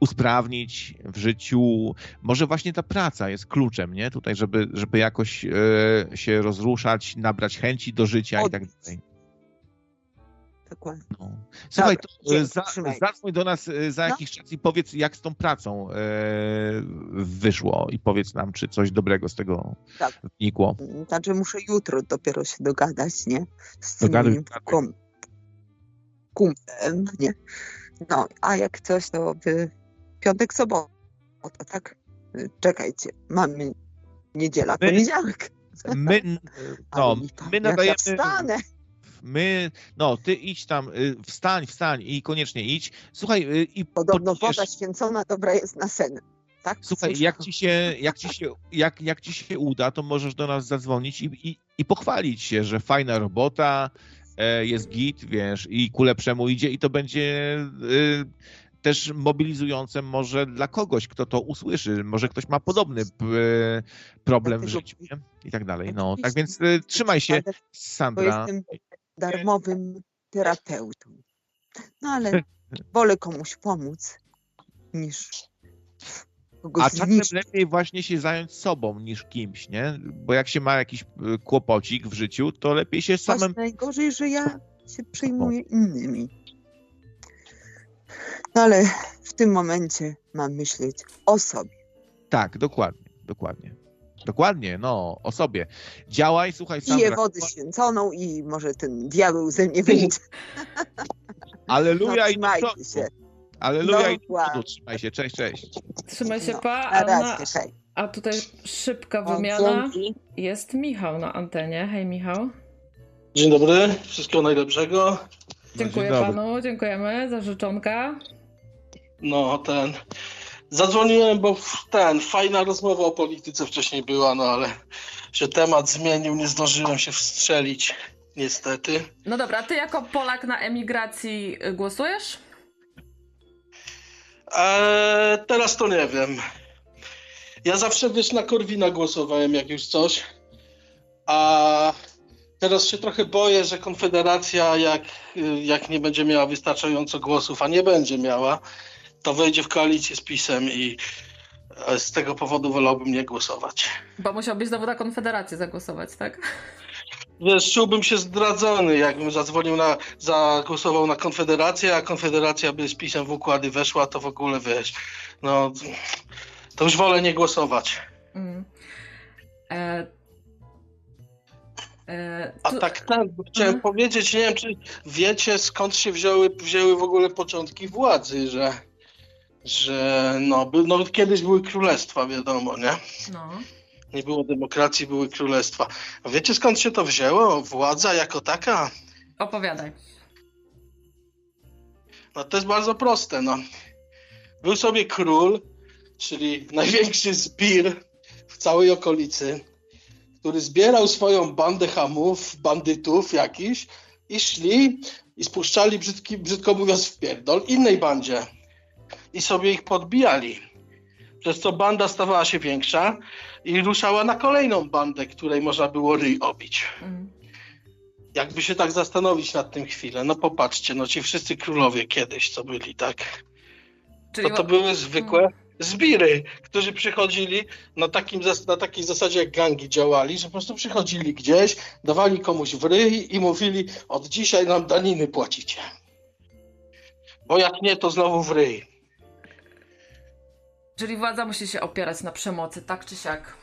usprawnić w życiu, może właśnie ta praca jest kluczem, nie? Tutaj, żeby, żeby jakoś e, się rozruszać, nabrać chęci do życia i tak dalej. Dokładnie. No. Słuchaj, Dobra, to e, dzięki, za, zadzwoń do nas e, za No. jakiś czas i powiedz, jak z tą pracą e, wyszło i powiedz nam, czy coś dobrego z tego Tak. wynikło. Znaczy muszę jutro dopiero się dogadać, nie? Z tym Dogaduj, dogaduj. kum, kumplem, nie? No, a jak coś, to w piątek, sobota, tak? Y, Czekajcie, mamy niedziela, My- poniedziałek. My, no, my jak Ja nadajemy. wstanę. My, no, ty idź tam, y, wstań, wstań i koniecznie idź. Słuchaj, y, i Podobno woda święcona dobra jest na sen. Tak? Słuchaj, jak ci się, jak ci się, jak, jak ci się uda, to możesz do nas zadzwonić i, i, i pochwalić się, że fajna robota, e, jest git, wiesz, i ku lepszemu idzie i to będzie y, też mobilizujące może dla kogoś, kto to usłyszy. Może ktoś ma podobny problem w życiu nie? i tak dalej. No, tak więc trzymaj się, Sandra. Darmowym terapeutą. No ale wolę komuś pomóc niż kogoś A czasem lepiej właśnie się zająć sobą niż kimś, nie? Bo jak się ma jakiś y, kłopocik w życiu, to lepiej się Właśnie samym najgorzej, że ja się przejmuję innymi. No ale w tym momencie mam myśleć o sobie. Tak, dokładnie, dokładnie. Dokładnie, no, o sobie. Działaj, słuchaj, Piję Sandra. wodę święconą i może ten diabeł ze mnie wyjdzie. Aleluja No, i do trzymajcie przodu. się. Aleluja No, i do przodu. Trzymaj się, cześć, cześć. Trzymaj się No, pa, a, na, a tutaj szybka wymiana. Jest Michał na antenie. Hej Michał. Dzień dobry, wszystkiego najlepszego. No, Dziękuję panu, dziękujemy za życzonka. No, ten. Zadzwoniłem, bo ten, fajna rozmowa o polityce wcześniej była, no ale się temat zmienił, nie zdążyłem się wstrzelić, niestety. No dobra, ty jako Polak na emigracji y, głosujesz? Eee, teraz to nie wiem. Ja zawsze wiesz na Korwina głosowałem, jak już coś. A teraz się trochę boję, że Konfederacja, jak, jak nie będzie miała wystarczająco głosów, a nie będzie miała, to wejdzie w koalicję z PiSem i e, z tego powodu wolałbym nie głosować. Bo musiałbyś znowu na Konfederację zagłosować, tak? Wiesz, czułbym się zdradzony, jakbym zadzwonił na, zagłosował na Konfederację, a Konfederacja by z PiSem w układy weszła, to w ogóle wiesz, no to już wolę nie głosować. Mm. E, e, A tu- tak, tak, bo chciałem Mhm. powiedzieć, nie wiem, czy wiecie, skąd się wzięły, wzięły w ogóle początki władzy, że, że no, by, no, kiedyś były królestwa, wiadomo, nie? No. Nie było demokracji, były królestwa. A wiecie, skąd się to wzięło? Władza jako taka? Opowiadaj. No to jest bardzo proste, no. Był sobie król, czyli największy zbir w całej okolicy, który zbierał swoją bandę hamów, bandytów jakiś i szli i spuszczali, brzydki, brzydko mówiąc, w pierdol innej bandzie. I sobie ich podbijali. Przez co banda stawała się większa i ruszała na kolejną bandę, której można było ryj obić. Mm. Jakby się tak zastanowić nad tym chwilę, no popatrzcie, no ci wszyscy królowie kiedyś, co byli, tak? Czyli To to były zwykłe zbiry, którzy przychodzili na, takim, na takiej zasadzie jak gangi działali, że po prostu przychodzili gdzieś, dawali komuś w ryj i mówili od dzisiaj nam daniny płacicie. Bo jak nie, to znowu w ryj. Czyli władza musi się opierać na przemocy, tak czy siak.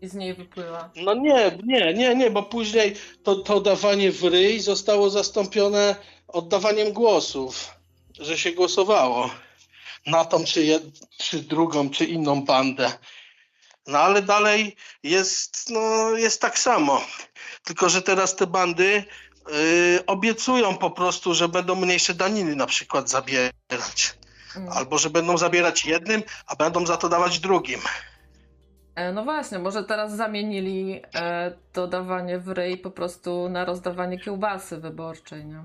I z niej wypływa. No nie, nie, nie, nie, bo później to, to dawanie w ryj zostało zastąpione oddawaniem głosów, że się głosowało na tą, czy, jed, czy drugą, czy inną bandę. No ale dalej jest, no, jest tak samo. Tylko, że teraz te bandy y, obiecują po prostu, że będą mniejsze daniny na przykład zabierać. Mm. Albo, że będą zabierać jednym, a będą za to dawać drugim. E, No właśnie, może teraz zamienili e, to dawanie w ryj po prostu na rozdawanie kiełbasy wyborczej, nie?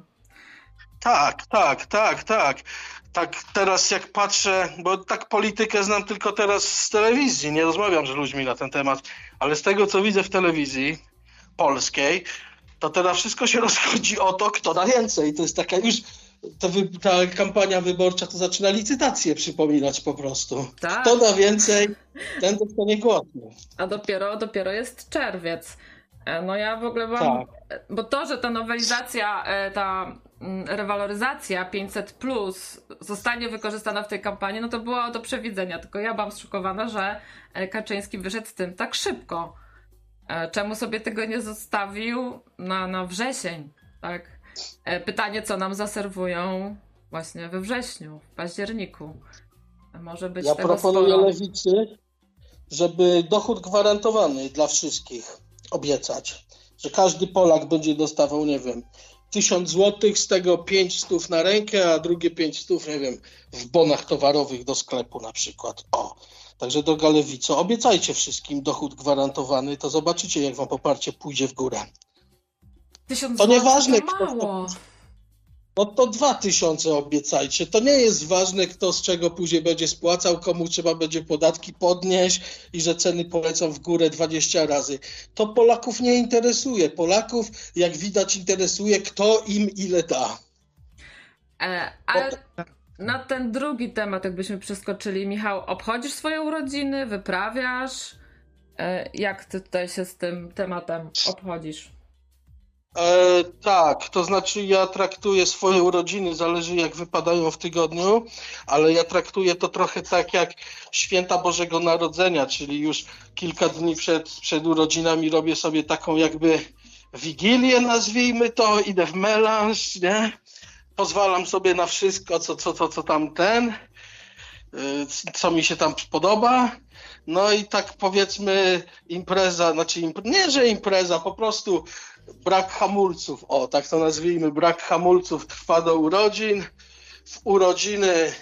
Tak, tak, tak, tak. Tak teraz jak patrzę, bo tak politykę znam tylko teraz z telewizji, nie rozmawiam z ludźmi na ten temat, ale z tego co widzę w telewizji polskiej, to teraz wszystko się rozchodzi o to, kto da więcej. To jest taka już, to wy, ta kampania wyborcza to zaczyna licytację przypominać po prostu. Tak. Kto da więcej, ten dostanie głosu. A dopiero, dopiero jest czerwiec. E, No ja w ogóle mam. Tak. Bo to, że ta nowelizacja, e, ta mm, rewaloryzacja 500 plus zostanie wykorzystana w tej kampanii, no to było do przewidzenia. Tylko ja byłam zszokowana, że e, Kaczyński wyszedł z tym tak szybko. Czemu sobie tego nie zostawił na, na wrzesień? Tak? E, Pytanie, co nam zaserwują właśnie we wrześniu, w październiku. Może być Ja tego proponuję sporo. lewicy, żeby dochód gwarantowany dla wszystkich obiecać. Że każdy Polak będzie dostawał, nie wiem, 1000 złotych, z tego 5 stów na rękę, a drugie 5 stów, nie wiem, w bonach towarowych do sklepu na przykład. O. Także droga lewico, obiecajcie wszystkim dochód gwarantowany, to zobaczycie, jak wam poparcie pójdzie w górę. Tysiąc To nieważne, to kto- mało. No to 2000 obiecajcie. To nie jest ważne, kto z czego później będzie spłacał, komu trzeba będzie podatki podnieść i że ceny polecą w górę 20 razy. To Polaków nie interesuje. Polaków, jak widać, interesuje, kto im ile da. E, ale na ten drugi temat, jakbyśmy przeskoczyli, Michał, obchodzisz swoje urodziny, wyprawiasz? E, jak ty tutaj się z tym tematem obchodzisz? E, tak, to znaczy ja traktuję swoje urodziny, zależy jak wypadają w tygodniu, ale ja traktuję to trochę tak jak święta Bożego Narodzenia, czyli już kilka dni przed, przed urodzinami robię sobie taką jakby wigilię, nazwijmy to, idę w melanż, nie? pozwalam sobie na wszystko, co, co, co, co tam ten, co mi się tam podoba. No i tak powiedzmy impreza, znaczy imp nie, że impreza, po prostu brak hamulców, o tak to nazwijmy, brak hamulców trwa do urodzin. W urodziny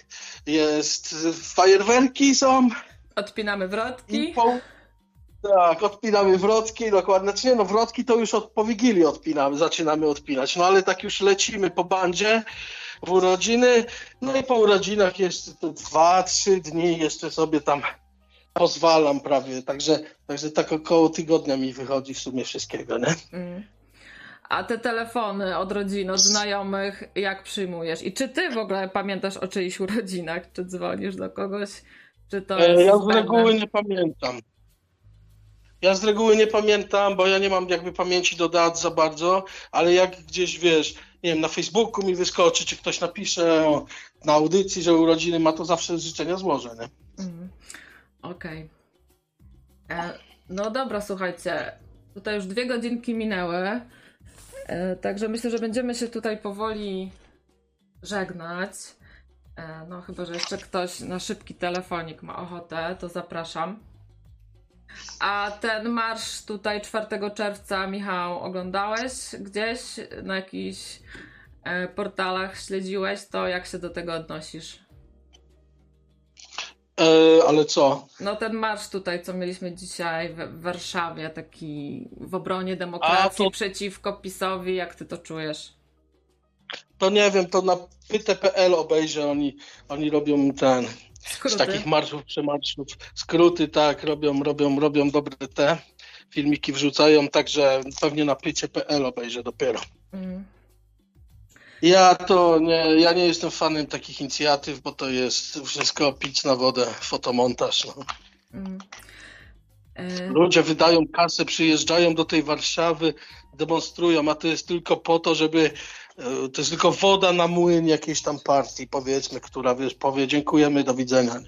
jest fajerwerki są. Odpinamy wrotki. Po... Tak, odpinamy wrotki, dokładnie. Znaczy nie, no wrotki to już od, po Wigilii odpinamy, zaczynamy odpinać. No ale tak już lecimy po bandzie w urodziny. No i po urodzinach jeszcze dwa, trzy dni jeszcze sobie tam pozwalam prawie. Także, także tak około tygodnia mi wychodzi w sumie wszystkiego, nie? Mm. A te telefony od rodzin, od znajomych, jak przyjmujesz? I czy ty w ogóle pamiętasz o czyichś urodzinach? Czy dzwonisz do kogoś? Czy to e, ja z reguły nie pamiętam. Ja z reguły nie pamiętam, bo ja nie mam jakby pamięci do dat za bardzo, ale jak gdzieś wiesz, nie wiem, na Facebooku mi wyskoczy, czy ktoś napisze o, na audycji, że urodziny ma, to zawsze życzenia złożę, nie? Mm. Okej. Okay. E, no dobra, słuchajcie. Tutaj już dwie godzinki minęły. E, także myślę, że będziemy się tutaj powoli żegnać. E, no, chyba, że jeszcze ktoś na szybki telefonik ma ochotę, to zapraszam. A ten marsz tutaj 4 czerwca, Michał, oglądałeś gdzieś na jakichś e, portalach, śledziłeś to? Jak się do tego odnosisz? E, ale co? No ten marsz tutaj, co mieliśmy dzisiaj w Warszawie, taki w obronie demokracji to... przeciwko PiSowi, jak ty to czujesz? To nie wiem, to na pyte.pl obejrzę, oni, oni robią ten, Skróty. z takich marszów, przemarszów, skróty, tak, robią, robią, robią dobre te filmiki wrzucają, także pewnie na pycie.pl obejrzę dopiero. Mm. Ja to nie, ja nie jestem fanem takich inicjatyw, bo to jest wszystko pić na wodę, fotomontaż. No. Mm. E, Ludzie wydają kasę, przyjeżdżają do tej Warszawy, demonstrują, a to jest tylko po to, żeby e, to jest tylko woda na młyn jakiejś tam partii, powiedzmy, która wiesz, powie dziękujemy, do widzenia.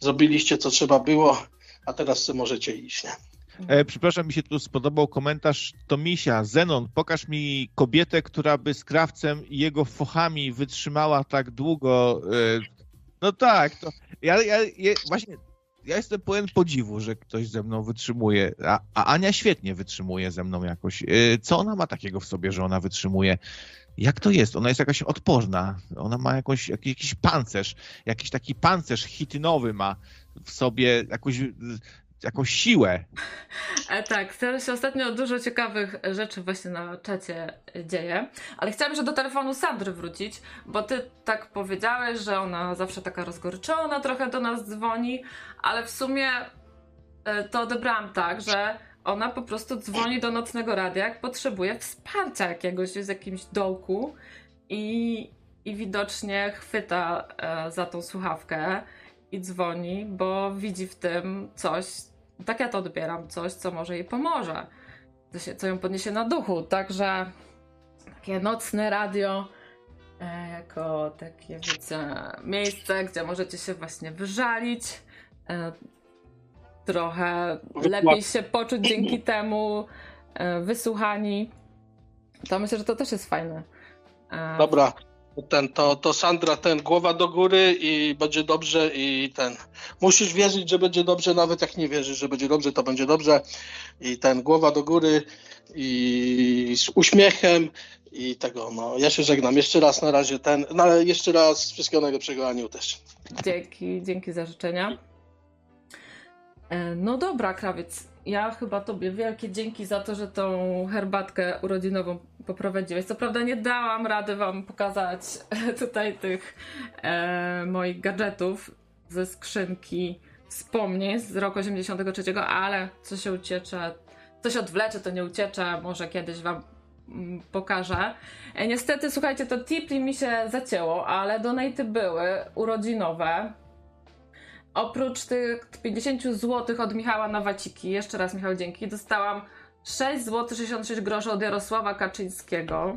Zrobiliście co trzeba było, a teraz możecie iść. Nie? E, przepraszam, mi się tu spodobał komentarz Tomisia. Zenon, pokaż mi kobietę, która by z krawcem i jego fochami wytrzymała tak długo. E, no tak, to ja, ja, ja właśnie ja jestem pełen podziwu, że ktoś ze mną wytrzymuje, a, a, Ania świetnie wytrzymuje ze mną jakoś. E, co ona ma takiego w sobie, że ona wytrzymuje? Jak to jest? Ona jest jakaś odporna, ona ma jakiś, jakiś pancerz, jakiś taki pancerz hitynowy ma w sobie, jakąś jakąś siłę. E, tak, teraz się ostatnio dużo ciekawych rzeczy właśnie na czacie dzieje, ale chciałam jeszcze do telefonu Sandry wrócić, bo ty tak powiedziałeś, że ona zawsze taka rozgorczona trochę do nas dzwoni, ale w sumie e, to odebrałam tak, że ona po prostu dzwoni do nocnego radia, jak potrzebuje wsparcia jakiegoś, w jakimś dołku i, i widocznie chwyta e, za tą słuchawkę i dzwoni, bo widzi w tym coś, tak ja to odbieram, coś, co może jej pomoże, co ją podniesie na duchu. Także takie nocne radio e, jako takie, wiecie, miejsce, gdzie możecie się właśnie wyżalić, e, trochę lepiej się poczuć dzięki temu, e, wysłuchani. To myślę, że to też jest fajne. Dobra, ten, to, to Sandra, ten, głowa do góry i będzie dobrze i ten. Musisz wierzyć, że będzie dobrze, nawet jak nie wierzysz, że będzie dobrze, to będzie dobrze. I ten, głowa do góry i z uśmiechem i tego, no. Ja się żegnam. Jeszcze raz na razie ten, no ale jeszcze raz wszystkiego najlepszego Aniu też. Dzięki, dzięki za życzenia. E, no dobra, krawiec. Ja chyba tobie wielkie dzięki za to, że tą herbatkę urodzinową poprowadziłeś. Co prawda nie dałam rady wam pokazać tutaj tych e, moich gadżetów ze skrzynki wspomnień z roku 83, ale co się uciecze, co się odwlecze, to nie uciecze. Może kiedyś wam mm, pokażę. E, niestety, słuchajcie, to Tipli mi się zacięło, ale donaty były urodzinowe oprócz tych 50 zł od Michała na waciki, jeszcze raz Michał dzięki, dostałam 6 zł 66 groszy od Jarosława Kaczyńskiego.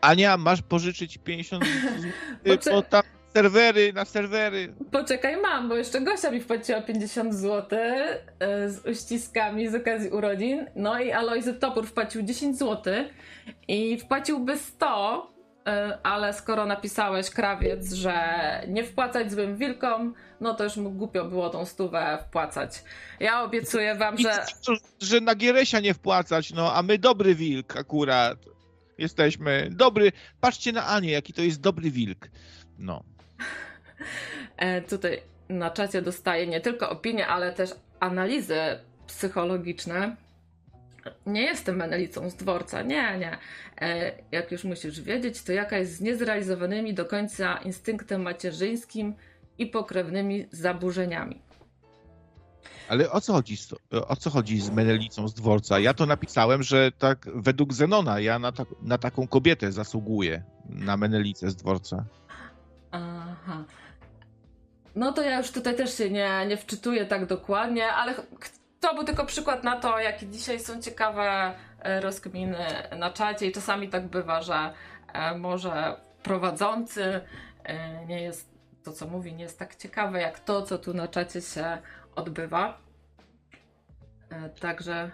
Ania, masz pożyczyć 50 zł, Poczek- bo tam serwery, na serwery. Poczekaj, mam, bo jeszcze Gosia mi wpłaciła 50 zł e, z uściskami z okazji urodzin. No i Alojzy Topór wpłacił 10 zł i wpłaciłby 100 ale skoro napisałeś krawiec, że nie wpłacać złym wilkom, no to już mu głupio było tą stówę wpłacać. Ja obiecuję wam, że... Że na Gieresia nie wpłacać, no a my dobry wilk akurat jesteśmy. Dobry, patrzcie na Anię, jaki to jest dobry wilk. No. E, tutaj na czacie dostaję nie tylko opinie, ale też analizy psychologiczne. Nie jestem menelicą z dworca, nie, nie. E, jak już musisz wiedzieć, to jaka jest z niezrealizowanymi do końca instynktem macierzyńskim i pokrewnymi zaburzeniami. Ale o co chodzi z, o co chodzi z Menelicą z dworca? Ja to napisałem, że tak według Zenona ja na, ta, na taką kobietę zasługuję, na Menelicę z dworca. Aha. No to ja już tutaj też się nie, nie wczytuję tak dokładnie, ale to był tylko przykład na to, jakie dzisiaj są ciekawe e, rozkminy na czacie i czasami tak bywa, że e, może prowadzący e, nie jest to, co mówi, nie jest tak ciekawe jak to, co tu na czacie się odbywa. Także.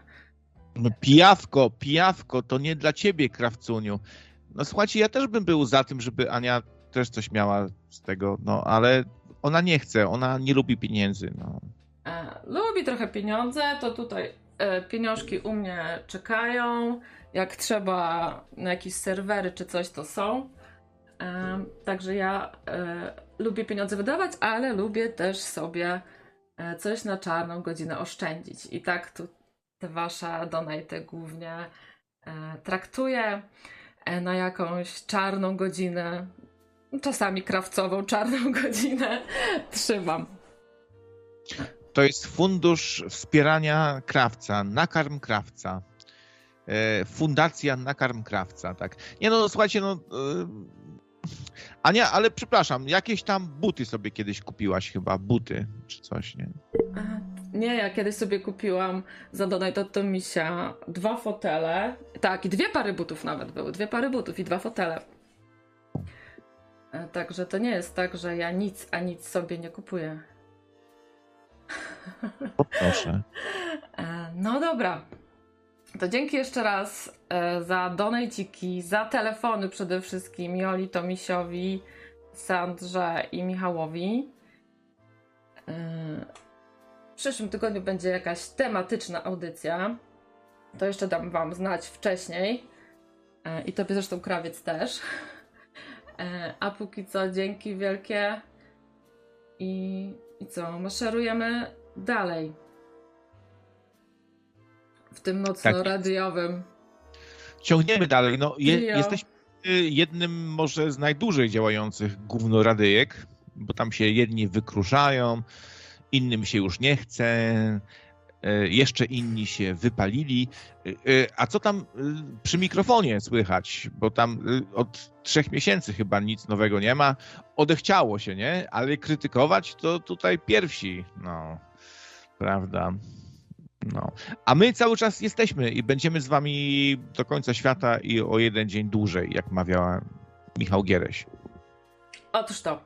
No, pijawko, pijawko, to nie dla ciebie, krawcuniu. No słuchajcie, ja też bym był za tym, żeby Ania też coś miała z tego, no ale ona nie chce, ona nie lubi pieniędzy. No. E, lubi trochę pieniądze, to tutaj e, pieniążki u mnie czekają. Jak trzeba na jakieś serwery czy coś, to są. E, także ja e, lubię pieniądze wydawać, ale lubię też sobie e, coś na czarną godzinę oszczędzić. I tak tu te wasze donate głównie e, traktuję na jakąś czarną godzinę czasami krawcową czarną godzinę trzymam. To jest fundusz wspierania krawca, nakarm krawca. E, fundacja Nakarm Krawca, tak. Nie no, słuchajcie, no... E, Ania, ale przepraszam, jakieś tam buty sobie kiedyś kupiłaś chyba, buty czy coś, nie? Nie, ja kiedyś sobie kupiłam za Donate to Misia dwa fotele, tak, i dwie pary butów nawet były, dwie pary butów i dwa fotele. E, także to nie jest tak, że ja nic, a nic sobie nie kupuję. Proszę. E, no dobra. To dzięki jeszcze raz e, za donajciki, za telefony przede wszystkim Joli, Tomisiowi, Sandrze i Michałowi. W przyszłym tygodniu będzie jakaś tematyczna audycja. To jeszcze dam wam znać wcześniej. I tobie zresztą krawiec też. E, a póki co dzięki wielkie i, i co, maszerujemy dalej w tym nocno-radiowym. Tak. Ciągniemy dalej. No, je, jesteśmy jednym może z najdłużej działających gównoradyjek, bo tam się jedni wykruszają, innym się już nie chce, E, jeszcze inni się wypalili. E, e, a co tam przy mikrofonie słychać? Bo tam od trzech miesięcy chyba nic nowego nie ma. Odechciało się, nie? Ale krytykować to tutaj pierwsi. No, prawda. No. A my cały czas jesteśmy i będziemy z wami do końca świata i o jeden dzień dłużej, jak mawiała Michał Giereś. Otóż to.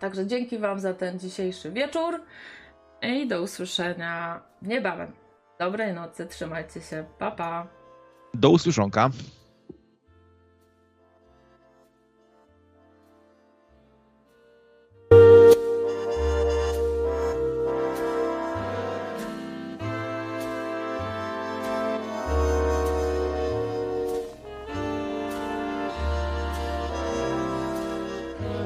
Także dzięki wam za ten dzisiejszy wieczór. I do usłyszenia niebawem. Dobrej nocy, trzymajcie się, pa pa. Do usłyszonka.